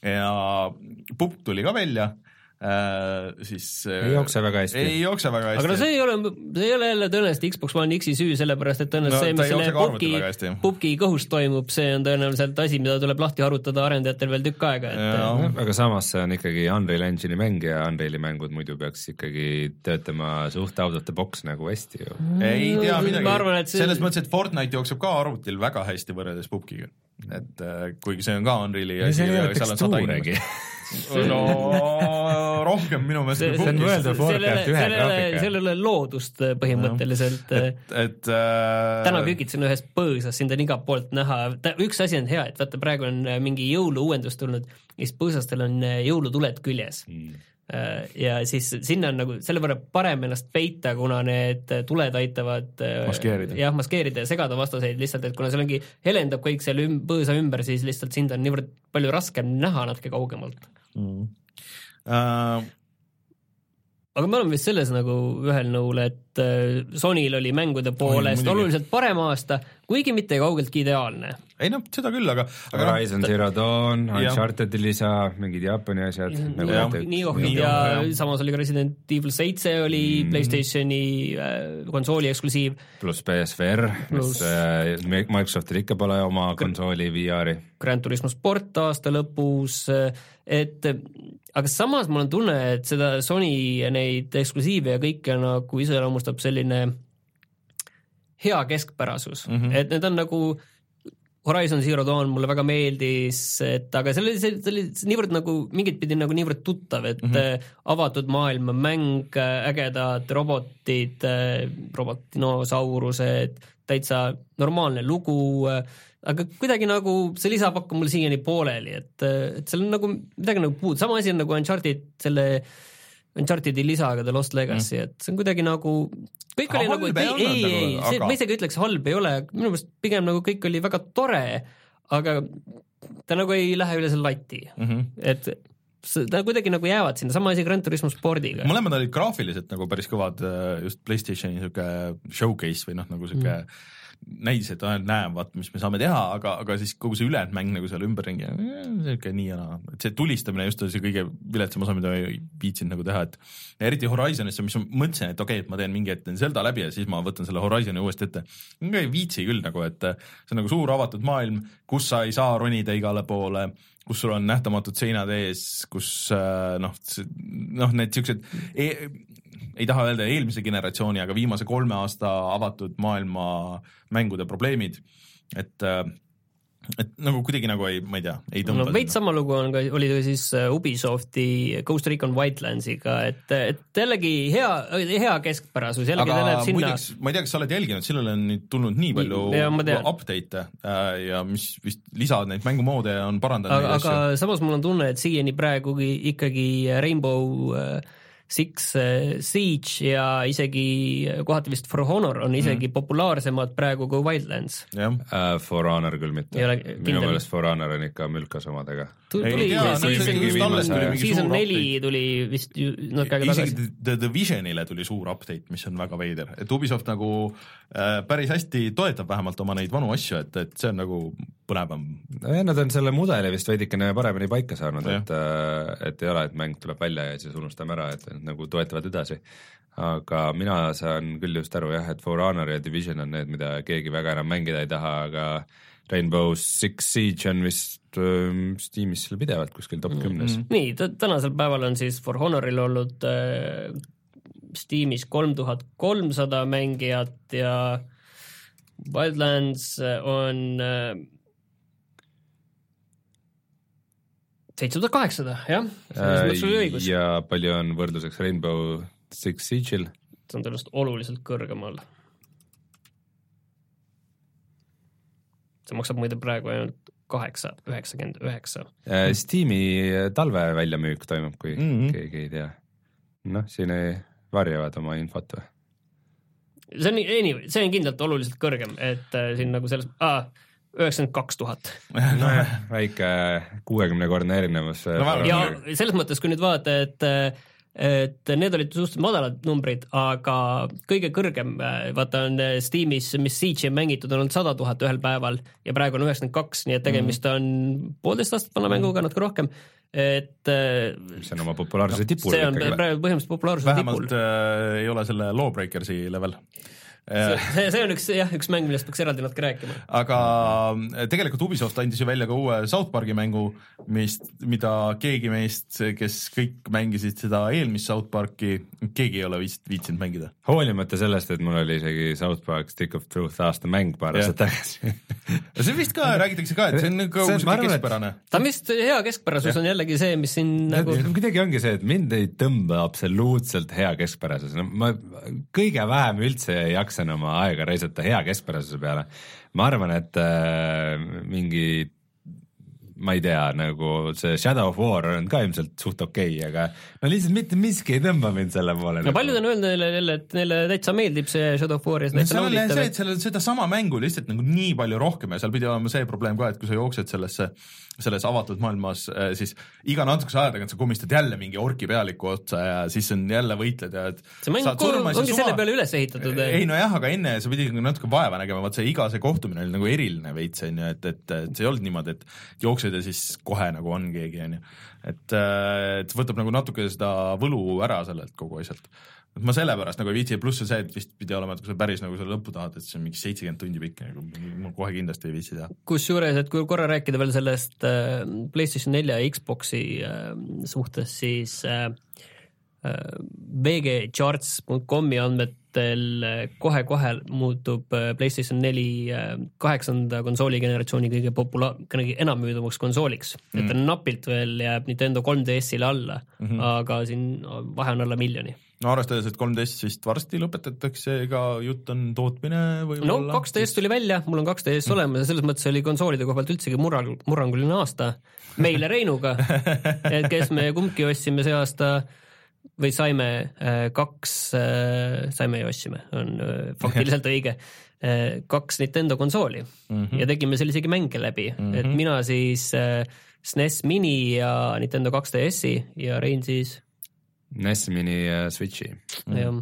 Ja Pupp tuli ka välja äh,, siis ei jookse väga hästi. ei jookse väga hästi. aga no see ei ole, see ei ole jälle tõenäoliselt Xbox One X-i süü, sellepärast et tõenäoliselt No see, mis selle pubgi pubgi kõhus toimub, see on tõenäoliselt asi, mida tuleb lahti harutada arendajatel veel tükk aega, et äh, aga samas see on ikkagi Unreal Engine'i mäng ja Unreali mängud muidu peaks ikkagi töötama suht out of the box nagu hästi ju. ei tea midagi ma arvan, et see selles mõttes, et Fortnite jookseb ka arvutil väga hästi võrreldes PUBG-ga, et äh, kuigi see on ka Unreali seal ei ole tekstuuregi. no rohkem minu meelest kui graafika. seal ei ole loodust äh, põhimõtteliselt äh, et, et äh, täna kükitasin ühes põõsas, sind on igalt poolt näha, üks asi on hea, et vaata, praegu on äh, mingi jõuluuuendus tulnud ja siis põõsastel on jõulutuled küljes mm.. ja siis sinna on nagu selle võrra parem ennast peita, kuna need tuled aitavad Maskeerida. jah, maskeerida ja segada vastaseid lihtsalt, et kuna seal ongi, helendab kõik seal üm, põõsa ümber, siis lihtsalt sind on niivõrd palju raskem näha natuke kaugemalt. Äh, aga me oleme vist selles nagu ühel nõul, et äh, Sonyl oli mängude poolest muidugi. oluliselt parem aasta, kuigi mitte kaugeltki ideaalne. ei noh, seda küll, aga, aga Horizon Zero Dawn. Uncharted'i lisa, mingid Jaapani asjad nagu näiteks- Niohid Nioh, ja samas oli ka Resident Evil seitse oli mm. Playstationi äh, konsooli eksklusiiv. pluss PSVR, mis äh, Microsoftil ikka pole oma konsooli VR-i. Grand Turismo sport aasta lõpus, et aga samas mul on tunne, et seda Sony neid eksklusiive ja kõike nagu iseloomustab selline hea keskpärasus mm. -hmm. et need on nagu Horizon Zero Dawn mulle väga meeldis, et aga see oli, see oli niivõrd nagu mingit pidi nagu niivõrd tuttav, et mm -hmm. avatud maailma mäng, ägedad robotid, robotdinosaurused, täitsa normaalne lugu, aga kuidagi nagu see lisapakk on mul siiani pooleli, et, et seal on nagu midagi nagu puudu, sama asi on nagu Uncharted selle Unchartedi lisaga The Lost Legacy mm., et see on kuidagi nagu kõik Aga oli nagu, ei ei, ei, ei nagu,, see, aga- ma isegi ütleks halb ei ole, minu meelest pigem nagu kõik oli väga tore, aga ta nagu ei lähe üle selle lati mm. -hmm. et ta kuidagi nagu jäävad sinna, sama asi Grand Turismo spordiga. mõlemad olid graafiliselt nagu päris kõvad, just Playstationi sihuke showcase või noh, nagu sihuke mm. näis, et näe, vaat mis me saame teha, aga, aga siis kogu see ülejäänud mäng nagu seal ümberringi, sihuke nii ja naa, et see tulistamine just oli see kõige viletsam osa, mida ma ei viitsinud nagu teha, et eriti Horizonisse, mis ma mõtlesin, et okei okay,, et ma teen mingi hetk teen Zelda läbi ja siis ma võtan selle Horizoni uuesti ette. ma ei viitsi küll nagu, et see on nagu suur avatud maailm, kus sa ei saa ronida igale poole kus sul on nähtamatud seinad ees, kus äh, noh, noh, need siuksed e ei taha öelda eelmise generatsiooni, aga viimase kolme aasta avatud maailma mängude probleemid, et äh, et nagu kuidagi nagu ei, ma ei tea, ei no tõmba veits sama lugu on ka, oli siis äh, Ubisofti Ghost Recon Wildlandsiga, et, et jällegi hea, hea keskpärasus, jällegi ta aga läheb sinna ma ei tea, kas sa oled jälginud, sellele on nüüd tulnud nii palju tean. update'e äh, ja mis vist lisavad neid mängumoode ja on parandanud aga, neid asju aga samas mul on tunne, et siiani praegugi ikkagi Rainbow äh, Six äh, Siege ja isegi kohati vist For Honor on isegi mm. populaarsemad praegu kui Wildlands. jah, Uh, For Honor küll mitte Ei ole, minu kindel? meelest For Honor on ikka mülkas omadega. Ei tuli season suur neli tuli vist ju natuke aega isegi tagasi. The Divisionile tuli suur update, mis on väga veider, et Ubisoft nagu äh, päris hästi toetab vähemalt oma neid vanu asju, et, et see on nagu põnevam. nojah, nad on selle mudeli vist veidikene paremini paika saanud, et, et ei ole, et mäng tuleb välja ja siis unustame ära, et nad nagu toetavad edasi. aga mina saan küll just aru jah, et For Honor ja Division on need, mida keegi väga enam mängida ei taha, aga Rainbow Six Siege on vist ähm, Steamis seal pidevalt kuskil top kümnes mm. -hmm. nii, tänasel päeval on siis For Honoril olnud äh, Steamis kolm tuhat kolmsada mängijat ja Wildlands on äh, seitse tuhat kaheksasada, jah, selles mõttes oli õigus. ja palju on võrdluseks Rainbow Six Siege'il? see on tõenäoliselt oluliselt kõrgemal. See maksab muide praegu ainult kaheksa, üheksakümmend üheksa. Äh, Steam'i talve väljamüük toimub, kui mm. -hmm. keegi ei tea. noh, siin ei varjavad oma infot või? see on, anyway, see on kindlalt oluliselt kõrgem, et äh, siin nagu selles ah,, üheksakümmend kaks tuhat. nojah, väike kuuekümnekordne erinevus No vähemalt- ja selles mõttes, kui nüüd vaadata, et et need olid suhteliselt madalad numbrid, aga kõige kõrgem, vaata on Steamis, mis Siege'i on mängitud, on olnud sada tuhat ühel päeval ja praegu on üheksakümmend kaks, nii et tegemist on poolteist aastat vana mänguga, natuke rohkem. et äh, mis on oma populaarsuse tipul see on praegu põhimõtteliselt populaarsuse tipul. Vähemalt äh, ei ole selle Lawbreakersi level. äh, see, see on üks jah, üks mäng, millest peaks eraldi natuke rääkima. aga äh, tegelikult Ubisoft andis ju välja ka uue South Park'i mängu, mis, mida keegi meist, kes kõik mängisid seda eelmist South Park'i, keegi ei ole vist viitsinud mängida. hoolimata sellest, et mul oli isegi South Park Stick of Truth aasta mäng paar aastat tagasi see vist ka räägitakse ka, et see on nagu keskpärane. ta on vist hea keskpärasus on jällegi see, mis siin nagu kuidagi ongi see, et mind ei tõmba absoluutselt hea keskpärasus, no ma kõige vähem üldse ei jaksan oma aega raisata hea keskpärasuse peale. ma arvan, et äh, mingi ma ei tea, nagu see Shadow of War on ka ilmselt suht okei okay,, aga no lihtsalt mitte miski ei tõmba mind selle poole. no paljud on öelnud neile jälle, et neile täitsa meeldib see Shadow of War ja see no täitsa on jah nauditav see, et seal on sedasama mängu lihtsalt nagu nii palju rohkem ja seal pidi olema see probleem ka, et kui sa jooksed sellesse, selles avatud maailmas, siis iga natukese aja tagant sa komistad jälle mingi orki pealiku otsa ja siis on jälle võitled ja et see mäng ongi selle peale üles ehitatud. ei nojah, aga enne sa pidid nagu natuke vaeva nägema, vaat see iga see kohtumine oli nagu eriline veits onju, et, et, et see ei olnud niimoodi, et jooksed ja siis kohe nagu on keegi onju. et, äh, et võtab nagu natuke seda võlu ära sellelt kogu asjalt. et ma sellepärast nagu ei viitsi pluss on see, et vist pidi olema, et kui sa päris nagu selle lõppu tahad, et see on mingi seitsekümmend tundi pikk nagu ma kohe kindlasti ei viitsi teha. kusjuures, et kui korra rääkida veel sellest äh, PlayStation nelja ja Xbox'i äh, suhtes, siis äh, äh, VGCharts.com'i andmetel äh, kohe-kohe muutub äh, PlayStation neli äh, kaheksanda konsooli generatsiooni kõige popula-, kõige enam-müüdavaks konsooliks mm., et ta napilt veel jääb Nintendo 3DS-ile alla mm, -hmm. aga siin vahe on alla miljoni no arvestades, et 3DS vist varsti lõpetatakse, ega jutt on tootmine võib-olla no 2DS tuli välja, mul on 2DS mm. olemas ja selles mõttes oli konsoolide koha pealt üldsegi murrang, murranguline aasta meile Reinuga, et kes me kumbki ostsime see aasta või saime äh, kaks äh,, saime ja ostsime, on äh, faktiliselt õige kaks Nintendo konsooli mm -hmm. ja tegime seal isegi mänge läbi mm, -hmm. et mina siis SNES Mini ja Nintendo 2DS-i ja Rein siis NES Mini ja Switchi. mm. jah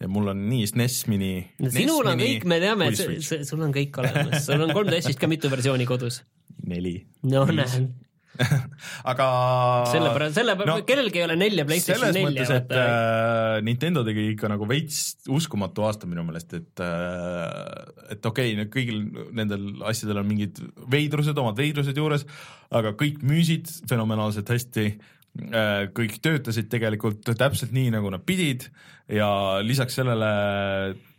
ja mul on nii SNES Mini no sinul on kõik, me teame, et sul on kõik olemas, sul on 3DS-ist ka mitu versiooni kodus. neli no näed aga sellepärast, sellepärast no, kellelgi ei ole nelja PlayStation selles nelja. mõttes, et äh, Nintendo tegi ikka nagu veits uskumatu aasta minu meelest, et äh, et okei okay,, kõigil nendel asjadel on mingid veidrused, omad veidrused juures, aga kõik müüsid fenomenaalselt hästi äh,, kõik töötasid tegelikult täpselt nii, nagu nad pidid ja lisaks sellele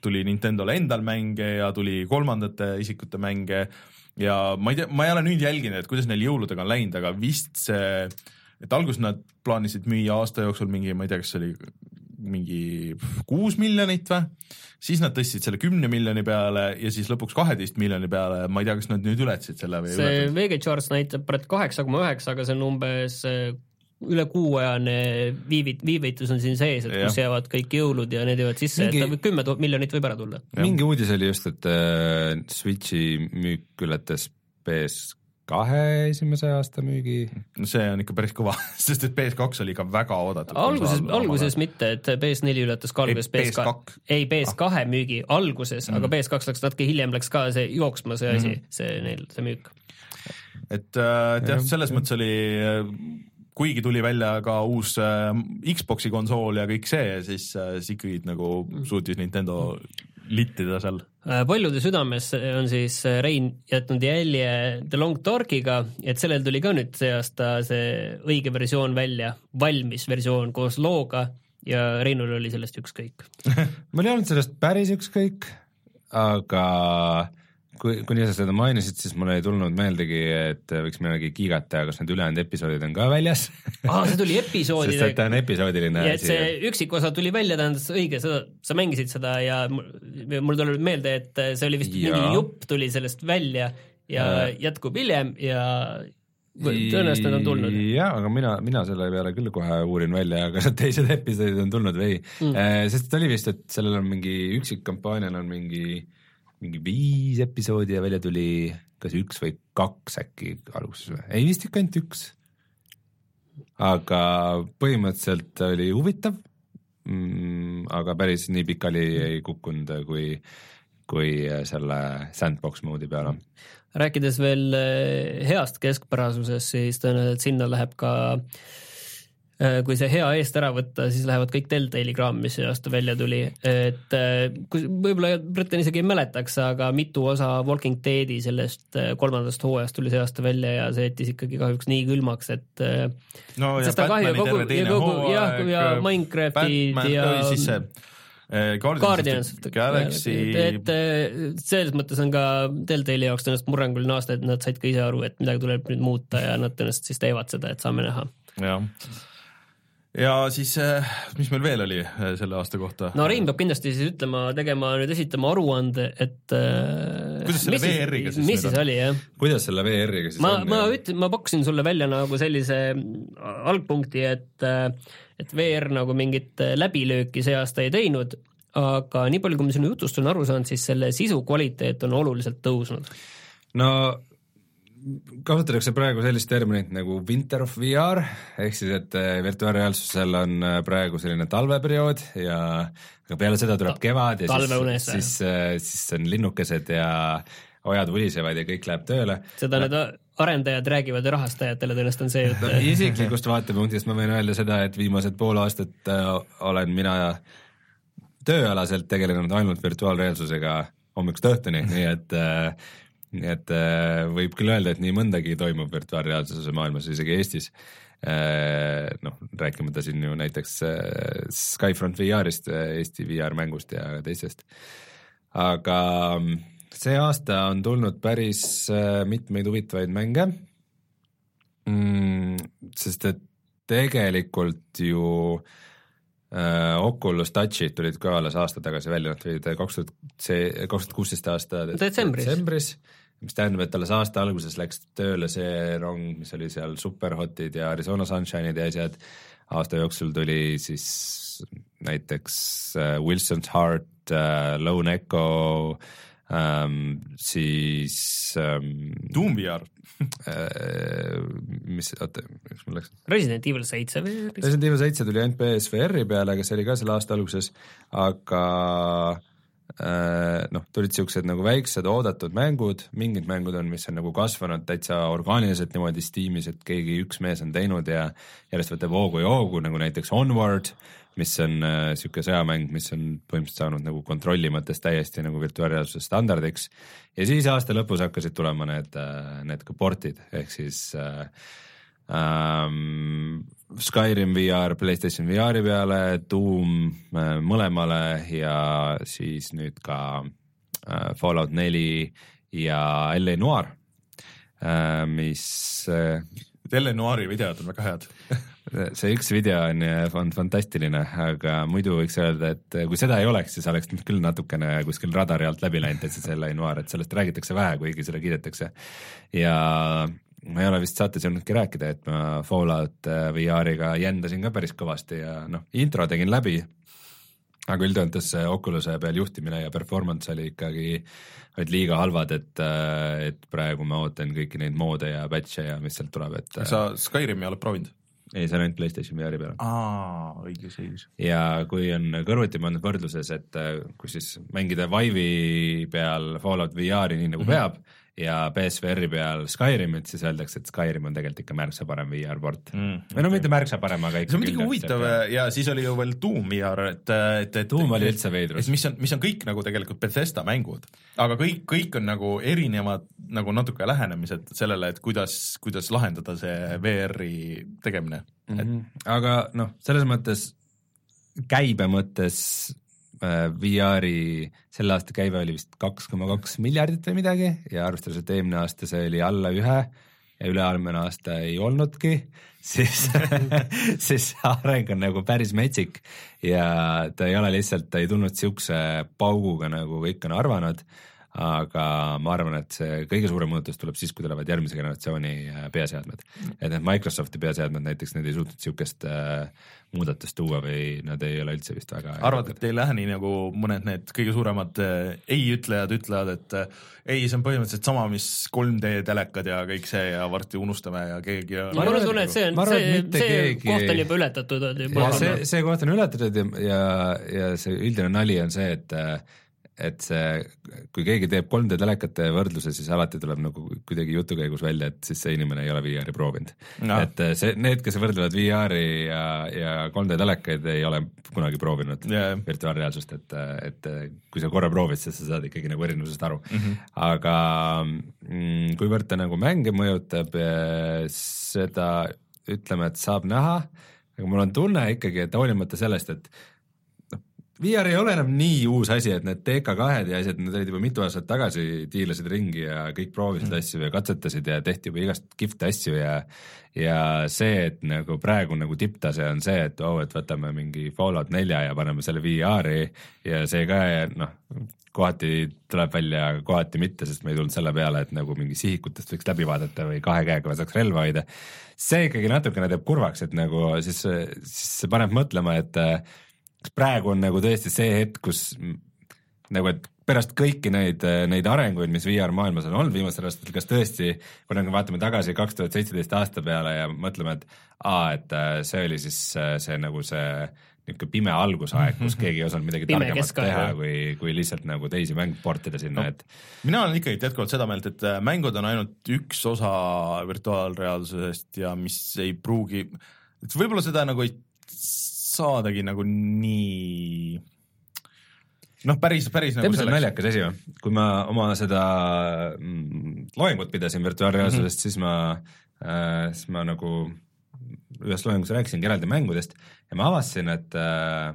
tuli Nintendole endal mänge ja tuli kolmandate isikute mänge ja ma ei tea, ma ei ole nüüd jälginud, et kuidas neil jõuludega on läinud, aga vist see, et alguses nad plaanisid müüa aasta jooksul mingi, ma ei tea, kas see oli mingi kuus miljonit või, siis nad tõstsid selle kümne miljoni peale ja siis lõpuks kaheteist miljoni peale, ma ei tea, kas nad nüüd ületasid selle või see ületanud. VG Charts näitab praegu kaheksa koma üheksa, aga see on umbes äh, üle kuuajane viivit-, viivitus on siin sees, et kus jäävad kõik jõulud ja need jäävad sisse Mingi- et ta võib kümme miljonit võib ära tulla. mingi uudis oli just, et äh, Switchi müük ületas PS kahe esimese aasta müügi. no see on ikka päris kõva, sest et PS2 oli ikka väga oodatud. alguses, alguses mitte, et PS4 ületas ka Ei, alguses PS2, PS2. ei PS2 müügi alguses mm., aga PS2 läks natuke hiljem, läks ka see jooksma see asi mm, -hmm. see neil, see müük. et, äh, et jah, selles mõttes oli, kuigi tuli välja ka uus äh, Xbox'i konsool ja kõik see, siis, siis ikkagi nagu suutis Nintendo littida seal. Äh, paljude südames on siis äh, Rein jätnud jälje The Long Darkiga, et sellel tuli ka nüüd see aasta see õige versioon välja, valmis versioon koos looga ja Reinul oli sellest ükskõik. mul ei olnud sellest päris ükskõik, aga kui, kuni sa seda mainisid, siis mul ei tulnud meeldegi, et võiks millalgi kiigata, kas need ülejäänud episoodid on ka väljas aa, see tuli sest et ta episoodidega. on episoodiline ja et see üksikosa tuli välja, tähendas õige, seda, sa mängisid seda ja mul, tuleb meelde, et see oli vist Jaa. mingi jupp tuli sellest välja ja Äh. jätkub hiljem ja tõenäoliselt nad on tulnud. jaa, aga mina, mina selle peale küll kohe uurin välja, kas need teised episoodid on tulnud või ei Mm. mm., sest oli vist, et sellel on mingi üksikkampaanial on mingi, mingi viis episoodi ja välja tuli kas üks või kaks äkki alguses või, ei vist ikka ainult üks. aga põhimõtteliselt oli huvitav. Mm,, aga päris nii pikali ei kukkunud, kui, kui selle sandbox mode'i peale. Rääkides veel eh, heast keskpärasusest, siis tõenäoliselt sinna läheb ka eh, kui see hea eest ära võtta, siis lähevad kõik Deltali kraam, mis see aasta välja tuli, et eh, kui võib-olla Breton isegi ei mäletaks, aga mitu osa Walking Deadi sellest eh, kolmandast hooajast tuli see aasta välja ja see jättis ikkagi kahjuks nii külmaks, et no ja Batmani kogu- terve teine kogu- hooaeg. ja Minecraftid ja- siis see Guardians Guardians of the Galaxy. et selles mõttes on ka Deltali jaoks tõenäoliselt murranguline aasta, et nad said ka ise aru, et midagi tuleb nüüd muuta ja nad tõenäoliselt siis teevad seda, et saame näha. jah. Ja siis, mis meil veel oli eh, selle aasta kohta? no Rein peab kindlasti siis ütlema, tegema nüüd esitama aruande, et. Kuidas selle VR-iga siis mis siis oli jah? kuidas selle VR-iga siis ma, on? ma ütlen, ma pakkusin sulle välja nagu sellise algpunkti, et, et VR nagu mingit läbilööki see aasta ei teinud, aga nii palju, kui ma sinu jutust olen aru saanud, siis selle sisu kvaliteet on oluliselt tõusnud. no kasutatakse praegu sellist terminit nagu winter of VR ehk siis, et eh, virtuaalreaalsusel on eh, praegu selline talveperiood ja aga peale seda tuleb kevad ja siis, siis, siis on linnukesed ja ojad vulisevad ja kõik läheb tööle. seda need arendajad räägivad ja rahastajatele tõenäoliselt on see jutt. isiklikust vaatepunktist ma võin öelda seda, et viimased pool aastat olen mina tööalaselt tegelenud ainult virtuaalreaalsusega hommikust õhtuni, nii et äh, nii et äh, võib küll öelda, et nii mõndagi toimub virtuaalreaalsuse maailmas, isegi Eestis äh, noh, rääkimata siin ju näiteks äh, Skyfront VR-ist, Eesti VR-mängust ja teistest. aga mm, see aasta on tulnud päris mitmeid huvitavaid mänge mm,. sest et tegelikult ju äh, Oculus Touchid tulid ka alles aasta tagasi välja, nad tulid kaks tuhat, see kaks tuhat kuusteist aasta Detsembris. detsembris, mis tähendab, et alles aasta alguses läks tööle see rong, mis oli seal Superhotid ja Arizona Sunshine'id ja asjad, aasta jooksul tuli siis näiteks äh, Wilson's Heart äh,, Lone Echo ähm,, siis ähm, Doom VR. äh, mis, oota, miks mul läks? Resident Evil seitse või? Resident Evil seitse tuli ainult PSVR-i peale, aga see oli ka selle aasta alguses, aga äh, noh, tulid siuksed nagu väiksed oodatud mängud, mingid mängud on, mis on nagu kasvanud täitsa orgaaniliselt niimoodi Steamis, et keegi üks mees on teinud ja järjest võtab hoogu ja hoogu, nagu näiteks Onward, mis on äh, sihuke sõjamäng, mis on põhimõtteliselt saanud nagu kontrolli mõttes täiesti nagu virtuaalreaalsuse standardiks. ja siis aasta lõpus hakkasid tulema need, need ka portid ehk siis äh, ähm, Skyrim VR Playstation VR-i peale, Doom äh, mõlemale ja siis nüüd ka äh, Fallout neli ja LA Noir äh,, mis äh, Eleonori videod on väga head. see üks video on, on fantastiline, aga muidu võiks öelda, et kui seda ei oleks, siis oleks küll natukene kuskil radari alt läbi läinud, et see selle Noir, et sellest räägitakse vähe, kuigi seda kiidetakse. ja ma ei ole vist saates jõudnudki rääkida, et ma Fallout äh, VR-iga jändasin ka päris kõvasti ja noh, intro tegin läbi, aga üldjoontes see Oculus'e peal juhtimine ja performance oli ikkagi, olid liiga halvad, et, et praegu ma ootan kõiki neid moode ja patch'e ja mis sealt tuleb, et sa Skyrimi oled proovinud? ei, see on ainult Playstation VR-i peal. aa, õigus, õigus. ja kui on kõrvuti pannud võrdluses, et äh, kui siis mängida Vive'i peal Fallout VR-i nii nagu mm -hmm. peab ja PSVR-i peal Skyrimit, siis öeldakse, et Skyrim on tegelikult ikka märksa parem VR-port mm,. või no mitte märksa parem, aga ikka see on muidugi huvitav ja siis oli ju veel Doom VR, et, et, et Doom oli üldse veidrus. et mis on, mis on kõik nagu tegelikult Bethesda mängud, aga kõik, kõik on nagu erinevad nagu natuke lähenemised sellele, et kuidas, kuidas lahendada see VR-i tegemine mm. mm. -hmm. aga noh, selles mõttes käibe mõttes VR-i selle aasta käive oli vist kaks koma kaks miljardit või midagi ja arvestades, et eelmine aasta see oli alla ühe ja üle-eelmine aasta ei olnudki, siis siis see areng on nagu päris metsik ja ta ei ole lihtsalt, ta ei tulnud siukse pauguga, nagu kõik on arvanud, aga ma arvan, et see kõige suurem muutus tuleb siis, kui tulevad järgmise generatsiooni äh, peaseadmed. et need Microsofti peaseadmed näiteks, need ei suutnud niisugust äh, muudatust tuua või nad ei ole üldse vist väga arvad, et ei lähe nii, nagu mõned need kõige suuremad äh, ei-ütlejad ütlevad, et ei, see on põhimõtteliselt sama, mis 3D telekad ja kõik see ja varsti unustame ja keegi mul on tunne, et see on, see, see keegi... koht on juba ületatud. see, see koht on ületatud ja, ja, ja see üldine nali on see, et et see, kui keegi teeb 3D telekate võrdluse, siis alati tuleb nagu kuidagi jutu käigus välja, et siis see inimene ei ole VR-i proovinud no.. et äh, see, need, kes võrdlevad VR-i ja, ja 3D telekaid, ei ole kunagi proovinud yeah. virtuaalreaalsust, et, et kui sa korra proovid, siis sa saad ikkagi nagu erinevusest aru mm. -hmm. aga mm, kuivõrd ta nagu mänge mõjutab, seda ütleme, et saab näha, aga mul on tunne ikkagi, et hoolimata sellest, et VR ei ole enam nii uus asi, et need TK2-d ja asjad, need olid juba mitu aastat tagasi, tiirlesid ringi ja kõik proovisid mm. asju ja katsetasid ja tehti juba igast kihvte asju ja ja see, et nagu praegu nagu tipptase on see, et oo oh,, et võtame mingi Fallout nelja ja paneme selle VR-i ja see ka noh, kohati tuleb välja, kohati mitte, sest me ei tulnud selle peale, et nagu mingi sihikutest võiks läbi vaadata või kahe käega saaks relva hoida. see ikkagi natukene teeb kurvaks, et nagu siis, siis see paneb mõtlema, et kas praegu on nagu tõesti see hetk, kus nagu, et pärast kõiki neid, neid arenguid, mis VR maailmas on olnud viimastel aastatel, kas tõesti, kui nagu vaatame tagasi kaks tuhat seitseteist aasta peale ja mõtleme, et aa, et äh, see oli siis äh, see nagu see niisugune pime algusaeg, kus keegi ei osanud midagi pime targemat teha, kui, kui lihtsalt nagu teisi mänge portida sinna no,, et mina olen ikkagi jätkuvalt seda meelt, et äh, mängud on ainult üks osa virtuaalreaalsusest ja mis ei pruugi, et võib-olla seda nagu ei saadagi nagu nii noh, päris, päris tead, mis on naljakas asi või? kui ma oma seda mm, loengut pidasin virtuaalreaalsusest mm, -hmm. siis ma äh,, siis ma nagu ühes loengus rääkisingi eraldi mängudest ja ma avastasin, et äh,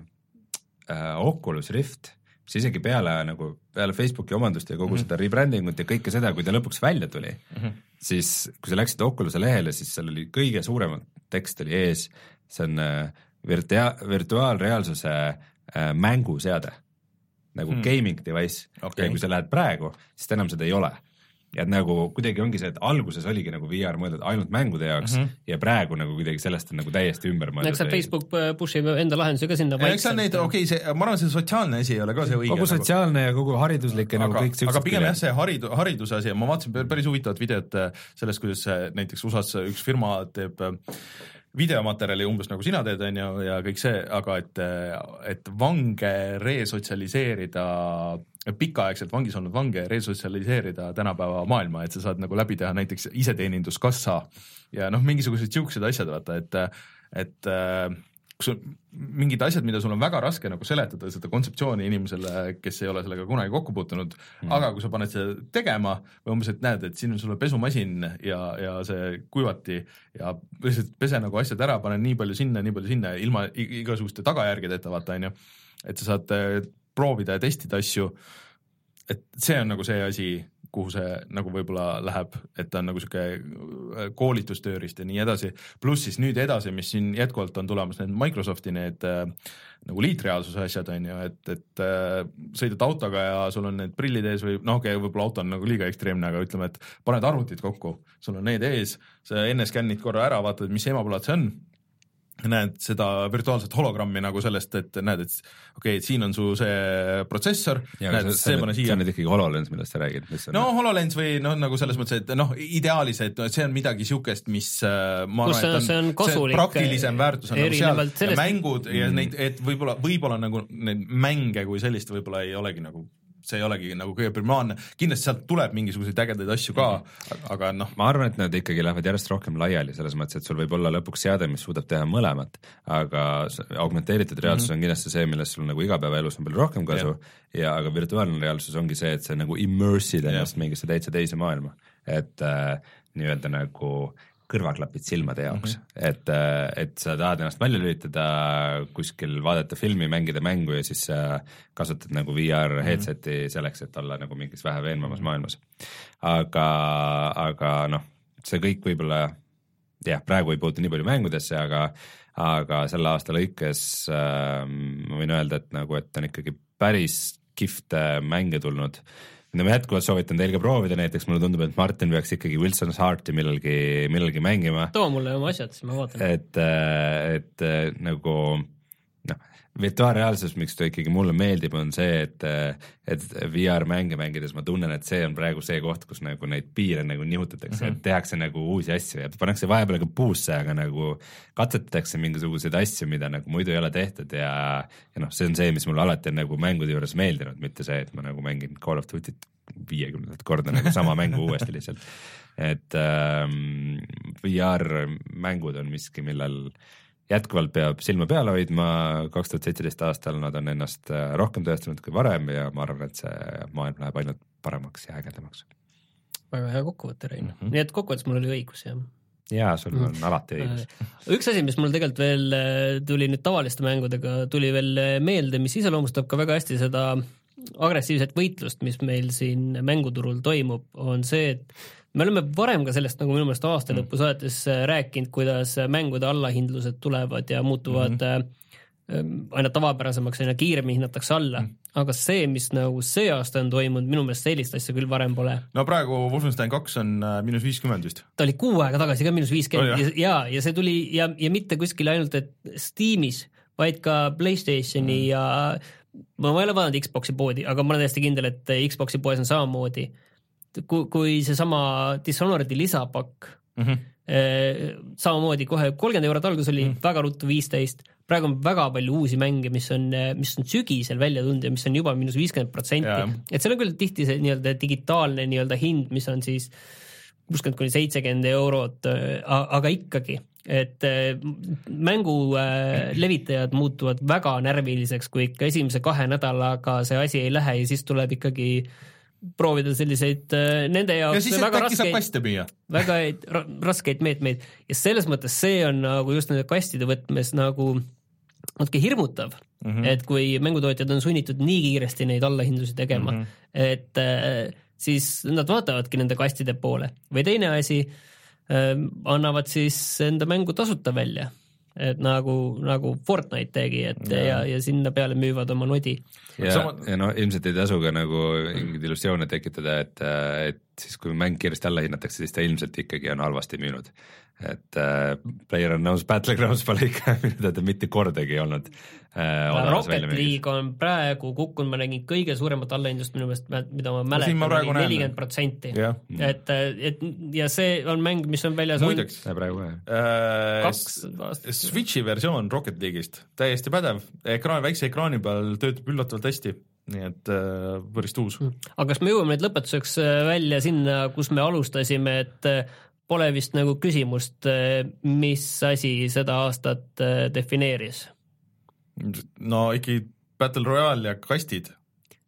äh, Oculus Rift, mis isegi peale nagu, peale Facebooki omandust ja kogu mm -hmm. seda rebranding ut ja kõike seda, kui ta lõpuks välja tuli mm, -hmm. siis kui sa läksid Oculus'e lehele, siis seal oli kõige suurem tekst oli ees, see on äh, virtua-, virtuaalreaalsuse äh, mänguseade nagu hmm. gaming device okay. ja kui sa lähed praegu, siis enam seda ei ole. ja et nagu kuidagi ongi see, et alguses oligi nagu VR mõeldud ainult mängude jaoks mm -hmm. ja praegu nagu kuidagi sellest on nagu täiesti ümber mõeldud. eks seal Facebook äh, push ib enda lahendusi ka sinna eks seal neid, okei okay,, see, ma arvan, see sotsiaalne asi ei ole ka see õige. kogu nagu- sotsiaalne nagu... ja kogu hariduslik ja nagu kõik siuksed aga pigem jah, see haridu-, hariduse asi ja ma vaatasin päris huvitavat videot äh, sellest, kuidas näiteks USA-s üks firma teeb videomaterjali umbes nagu sina teed, on ju, ja kõik see, aga et, et vange resotsialiseerida, pikaaegselt vangis olnud vange resotsialiseerida tänapäeva maailma, et sa saad nagu läbi teha näiteks iseteeninduskassa ja noh, mingisugused siuksed asjad, vaata, et, et kus on mingid asjad, mida sul on väga raske nagu seletada, seda kontseptsiooni inimesele, kes ei ole sellega kunagi kokku puutunud mm., aga kui sa paned seda tegema või umbes, et näed, et siin on sulle pesumasin ja, ja see kuivati ja lihtsalt pese nagu asjad ära, pane nii palju sinna, nii palju sinna, ilma igasuguste tagajärgedeta, vaata, on ju. et sa saad äh, proovida ja testida asju, et see on nagu see asi, kuhu see nagu võib-olla läheb, et ta on nagu sihuke äh, koolitustööriist ja nii edasi. pluss siis nüüd edasi, mis siin jätkuvalt on tulemas, need Microsofti need äh, nagu liitreaalsuse asjad on ju, et, et äh, sõidad autoga ja sul on need prillid ees või noh, okei okay,, võib-olla auto on nagu liiga ekstreemne, aga ütleme, et paned arvutid kokku, sul on need ees, sa enne skännid korra ära, vaatad, mis emaplaat see on näed seda virtuaalset hologrammi nagu sellest, et näed, et okei okay,, et siin on su see protsessor, näed, see pane siia. see on nüüd ikkagi HoloLens, millest sa räägid, mis on no HoloLens või noh, nagu selles mõttes, et noh, ideaalis, et see on midagi niisugust, mis äh, ma arvan, et on, see on kasulik, praktilisem väärtus on nagu seal sellest... ja mängud ja neid, et võib-olla, võib-olla nagu neid mänge kui sellist võib-olla ei olegi nagu see ei olegi nagu kõige primaarne, kindlasti sealt tuleb mingisuguseid ägedaid asju ka -hmm. aga noh. ma arvan, et nad ikkagi lähevad järjest rohkem laiali, selles mõttes, et sul võib olla lõpuks seade, mis suudab teha mõlemat, aga augmenteeritud reaalsus mm -hmm. on kindlasti see, millest sul nagu igapäevaelus on palju rohkem kasu ja, ja aga virtuaalne reaalsus ongi see, et sa nagu immersid ennast mingisse täitsa teise maailma, et äh, nii-öelda nagu äh, kõrvaklapid silmade jaoks mm, -hmm. et, äh, et sa tahad ennast välja lülitada kuskil, vaadata filmi, mängida mängu ja siis sa kasutad nagu VR mhm. headset'i mm -hmm. selleks, et olla nagu mingis vähe veenvamas mhm. maailmas. aga, aga noh, see kõik võib-olla jah, praegu ei puutu nii palju mängudesse, aga aga selle aasta lõikes äh, ma võin öelda, et nagu, et on ikkagi päris kihvte mänge tulnud no ma jätkuvalt soovitan teil ka proovida, näiteks mulle tundub, et Martin peaks ikkagi Wilson's Heart'i millalgi, millalgi mängima. too mulle oma asjad, siis ma vaatan. et, et nagu noh, virtuaalreaalsus, miks ta ikkagi mulle meeldib, on see, et, et VR-mänge mängides ma tunnen, et see on praegu see koht, kus nagu neid piire nagu nihutatakse mm, -hmm. et tehakse nagu uusi asju ja pannakse vahepeal ka puusse, aga nagu katsetatakse mingisuguseid asju, mida nagu muidu ei ole tehtud ja, ja noh, see on see, mis mulle alati on nagu mängude juures meeldinud, mitte see, et ma nagu mängin Call of Duty't viiekümnendat korda nagu sama mängu uuesti lihtsalt. et ähm, VR-mängud on miski, millel äh, jätkuvalt peab silma peal hoidma, kaks tuhat seitseteist aastal nad on ennast äh, rohkem tõestanud kui varem ja ma arvan, et see maailm läheb ainult paremaks ja ägedamaks. väga hea kokkuvõte, Rein mm, -hmm. nii et kokkuvõttes mul oli õigus, jah? jaa, sul on mm. alati õigus. Äh, üks asi, mis mul tegelikult veel äh, tuli nüüd tavaliste mängudega, tuli veel meelde, mis iseloomustab ka väga hästi seda agressiivset võitlust, mis meil siin mänguturul toimub, on see, et me oleme varem ka sellest nagu minu meelest aasta lõpu mm. saates äh, rääkinud, kuidas mängude allahindlused tulevad ja muutuvad mm -hmm. aina tavapärasemaks, aina kiiremini hinnatakse alla mm, -hmm. aga see, mis nagu see aasta on toimunud, minu meelest sellist asja küll varem pole. no praegu Wolfenstein kaks on äh, miinus viiskümmend vist. ta oli kuu aega tagasi ka miinus viiskümmend ja, ja, ja see tuli ja, ja mitte kuskil ainult, et Steamis, vaid ka Playstationi mm -hmm. ja ma ei ole vaadanud Xbox'i poodi, aga ma olen täiesti kindel, et Xbox'i poes on samamoodi. Kui, kui seesama Dishonored'i lisapakk mm, -hmm. samamoodi kohe kolmkümmend eurot alguses oli mm -hmm. väga ruttu viisteist, praegu on väga palju uusi mänge, mis on, mis on sügisel välja tulnud ja mis on juba miinus viiskümmend protsenti, et seal on küll tihti see nii-öelda digitaalne nii-öelda hind, mis on siis kuuskümmend kuni seitsekümmend eurot, eh, aga ikkagi, et eh, mängu eh, levitajad muutuvad väga närviliseks, kui ikka esimese kahe nädalaga see asi ei lähe ja siis tuleb ikkagi äh, proovida selliseid äh, nende jaoks ja siis, väga raskeid, väga raskeid meetmeid ja selles mõttes see on nagu just nende kastide võtmes nagu natuke hirmutav mm, -hmm. et kui mängutootjad on sunnitud nii kiiresti neid allahindlusi tegema mm, -hmm. et äh, siis nad vaatavadki nende kastide poole või teine asi äh,, annavad siis enda mängu tasuta välja et nagu, nagu Fortnite tegi, et ja, ja, ja sinna peale müüvad oma nodi. ja Sama..., ja no ilmselt ei tasu ka nagu mingeid illusioone tekitada, et, et siis kui mäng kiiresti alla hinnatakse, siis ta ilmselt ikkagi on halvasti müünud et äh, Player Unknown's Battlegrounds pole ikka teada mitte kordagi olnud. Rocket League on praegu kukkunud, ma nägin kõige suuremat allahindlust minu meelest, mida ma mäletan, oli nelikümmend protsenti. et, et ja see on mäng, mis on väljas. muideks, praegu äh, kaks. Switchi versioon Rocket League'ist, täiesti pädev, ekraan, väikse ekraani peal töötab üllatavalt hästi nii et äh, päris uus. aga kas me jõuame nüüd lõpetuseks äh, välja sinna, kus me alustasime, et äh, pole vist nagu küsimust, mis asi seda aastat äh, defineeris? No ikkagi Battle Royale ja kastid.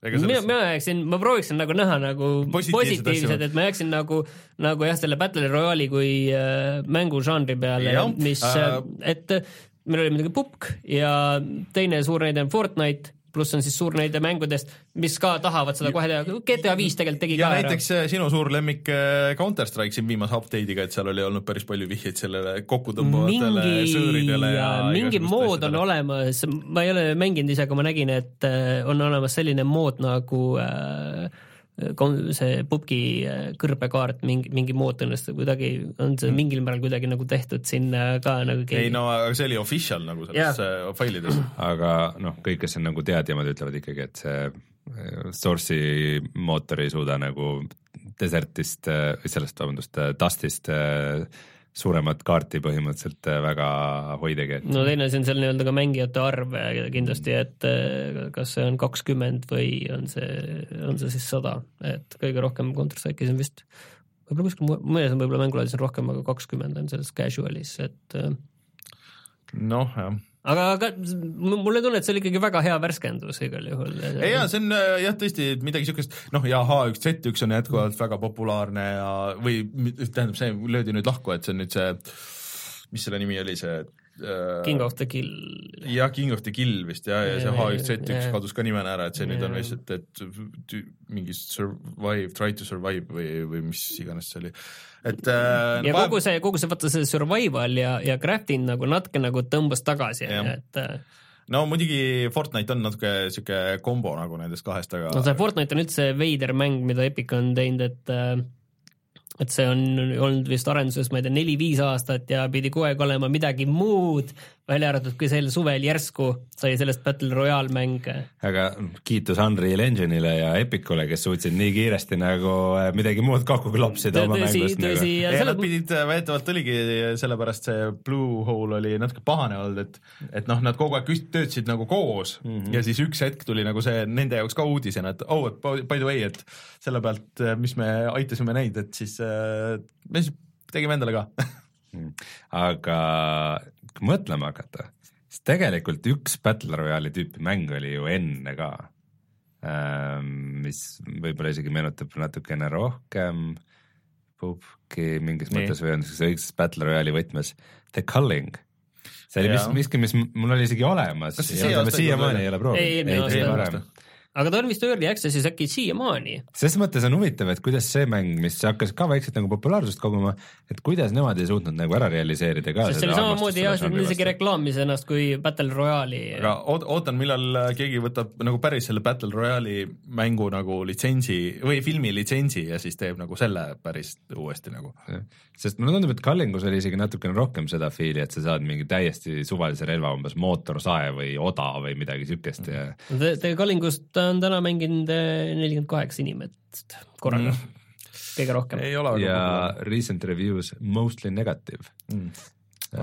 mina, mina jääksin, ma prooviksin nagu näha nagu positiivsed, et ma jääksin nagu, nagu jah, selle Battle Royale'i kui äh, mängužanri peale, mis äh,, et meil oli muidugi pupk ja teine suur näide on Fortnite pluss on siis suur näide mängudest, mis ka tahavad seda kohe teha, GTA viis tegelikult tegi ja ka näiteks ära. sinu suur lemmik äh, Counter Strike siin viimase update'iga, et seal oli olnud päris palju vihjeid sellele kokkutõmbavatele sõõridele ja mingi mood on olemas, ma ei ole mänginud ise, aga ma nägin, et äh, on olemas selline mood nagu äh, see pubgi äh, kõrbekaart mingi, mingi mood õnnestub kuidagi, on see mm. mingil määral kuidagi nagu tehtud sinna ka nagu keegi. ei no aga see oli official nagu selles yeah. failides. aga noh, kõik, kes on nagu teadjamad, ütlevad ikkagi, et see äh, source'i mootor ei suuda nagu Desertist, äh, sellest, vabandust, Dustist suuremat kaarti põhimõtteliselt äh, väga hoidagi. no teine asi on seal nii-öelda ka mängijate arv kindlasti, et äh, kas see on kakskümmend või on see, on see siis sada, et kõige rohkem Counter Strike'is on vist võib-olla kuskil mõnes on võib-olla mängulaadis on rohkem, aga kakskümmend on selles casual'is, et. Äh, noh, jah aga, aga mulle tunne, et see oli ikkagi väga hea värskendus igal juhul. ja see on äh, jah, tõesti midagi siukest, noh ja H1Z1 on jätkuvalt väga populaarne ja, või tähendab, see löödi nüüd lahku, et see on nüüd see, mis selle nimi oli, see King of the Kill. jah, King of the Kill vist ja, ja see H1Z1 kadus ka nimena ära, et see ja. nüüd on lihtsalt, et mingi survive, try to survive või, või mis iganes see oli et äh, ja kogu see, kogu see, vaata see survival ja, ja crafting nagu natuke nagu tõmbas tagasi, et äh, no muidugi Fortnite on natuke sihuke kombo nagu nendest kahest, aga no see Fortnite on üldse veider mäng, mida Epic on teinud, et äh, et see on olnud vist arenduses, ma ei tea, neli-viis aastat ja pidi kogu aeg olema midagi muud, välja arvatud, kui sel suvel järsku sai sellest Battle Royale mäng. aga kiitus Unreal Engine'ile ja Epicule, kes suutsid nii kiiresti nagu äh, midagi muud kokku klopsida oma mängust nagu. ja selles... nad pidid, äh, väidetavalt oligi sellepärast see Blue Hole oli natuke pahane olnud, et et noh, nad kogu aeg töötasid nagu koos mm -hmm. ja siis üks hetk tuli nagu see nende jaoks ka uudisena, et oh, et by the way, et selle pealt, äh, mis me aitasime neid, et siis me siis tegime endale ka mm. aga kui mõtlema hakata, siis tegelikult üks Battle Royale'i tüüpi mäng oli ju enne ka, ähm, mis võib-olla isegi meenutab natukene rohkem pubki mingis Nii. mõttes või on siis õigses Battle Royale'i võtmes, The Culling. See oli mis, miski, mis mul oli isegi olemas. Siiamaani ei ole proovinud. ei, eelmine aasta aga ta on vist Early Access'is äkki siiamaani. selles mõttes on huvitav, et kuidas see mäng, mis hakkas ka vaikselt nagu populaarsust koguma, et kuidas nemad ei suutnud nagu ära realiseerida ka. sest see oli samamoodi jah, isegi reklaamis ennast kui Battle Royale'i. aga ootan, millal keegi võtab nagu päris selle Battle Royale'i mängu nagu litsentsi või filmi litsentsi ja siis teeb nagu selle päris uuesti nagu. sest mulle tundub, et Cullingus oli isegi natukene rohkem seda fiili, et sa saad mingi täiesti suvalise relva, umbes mootorsae või oda või midagi siukest ja. Te Cullingust on täna mänginud eh, nelikümmend kaheksa inimest korraga mm., kõige rohkem. ja recent reviews mostly negative mm..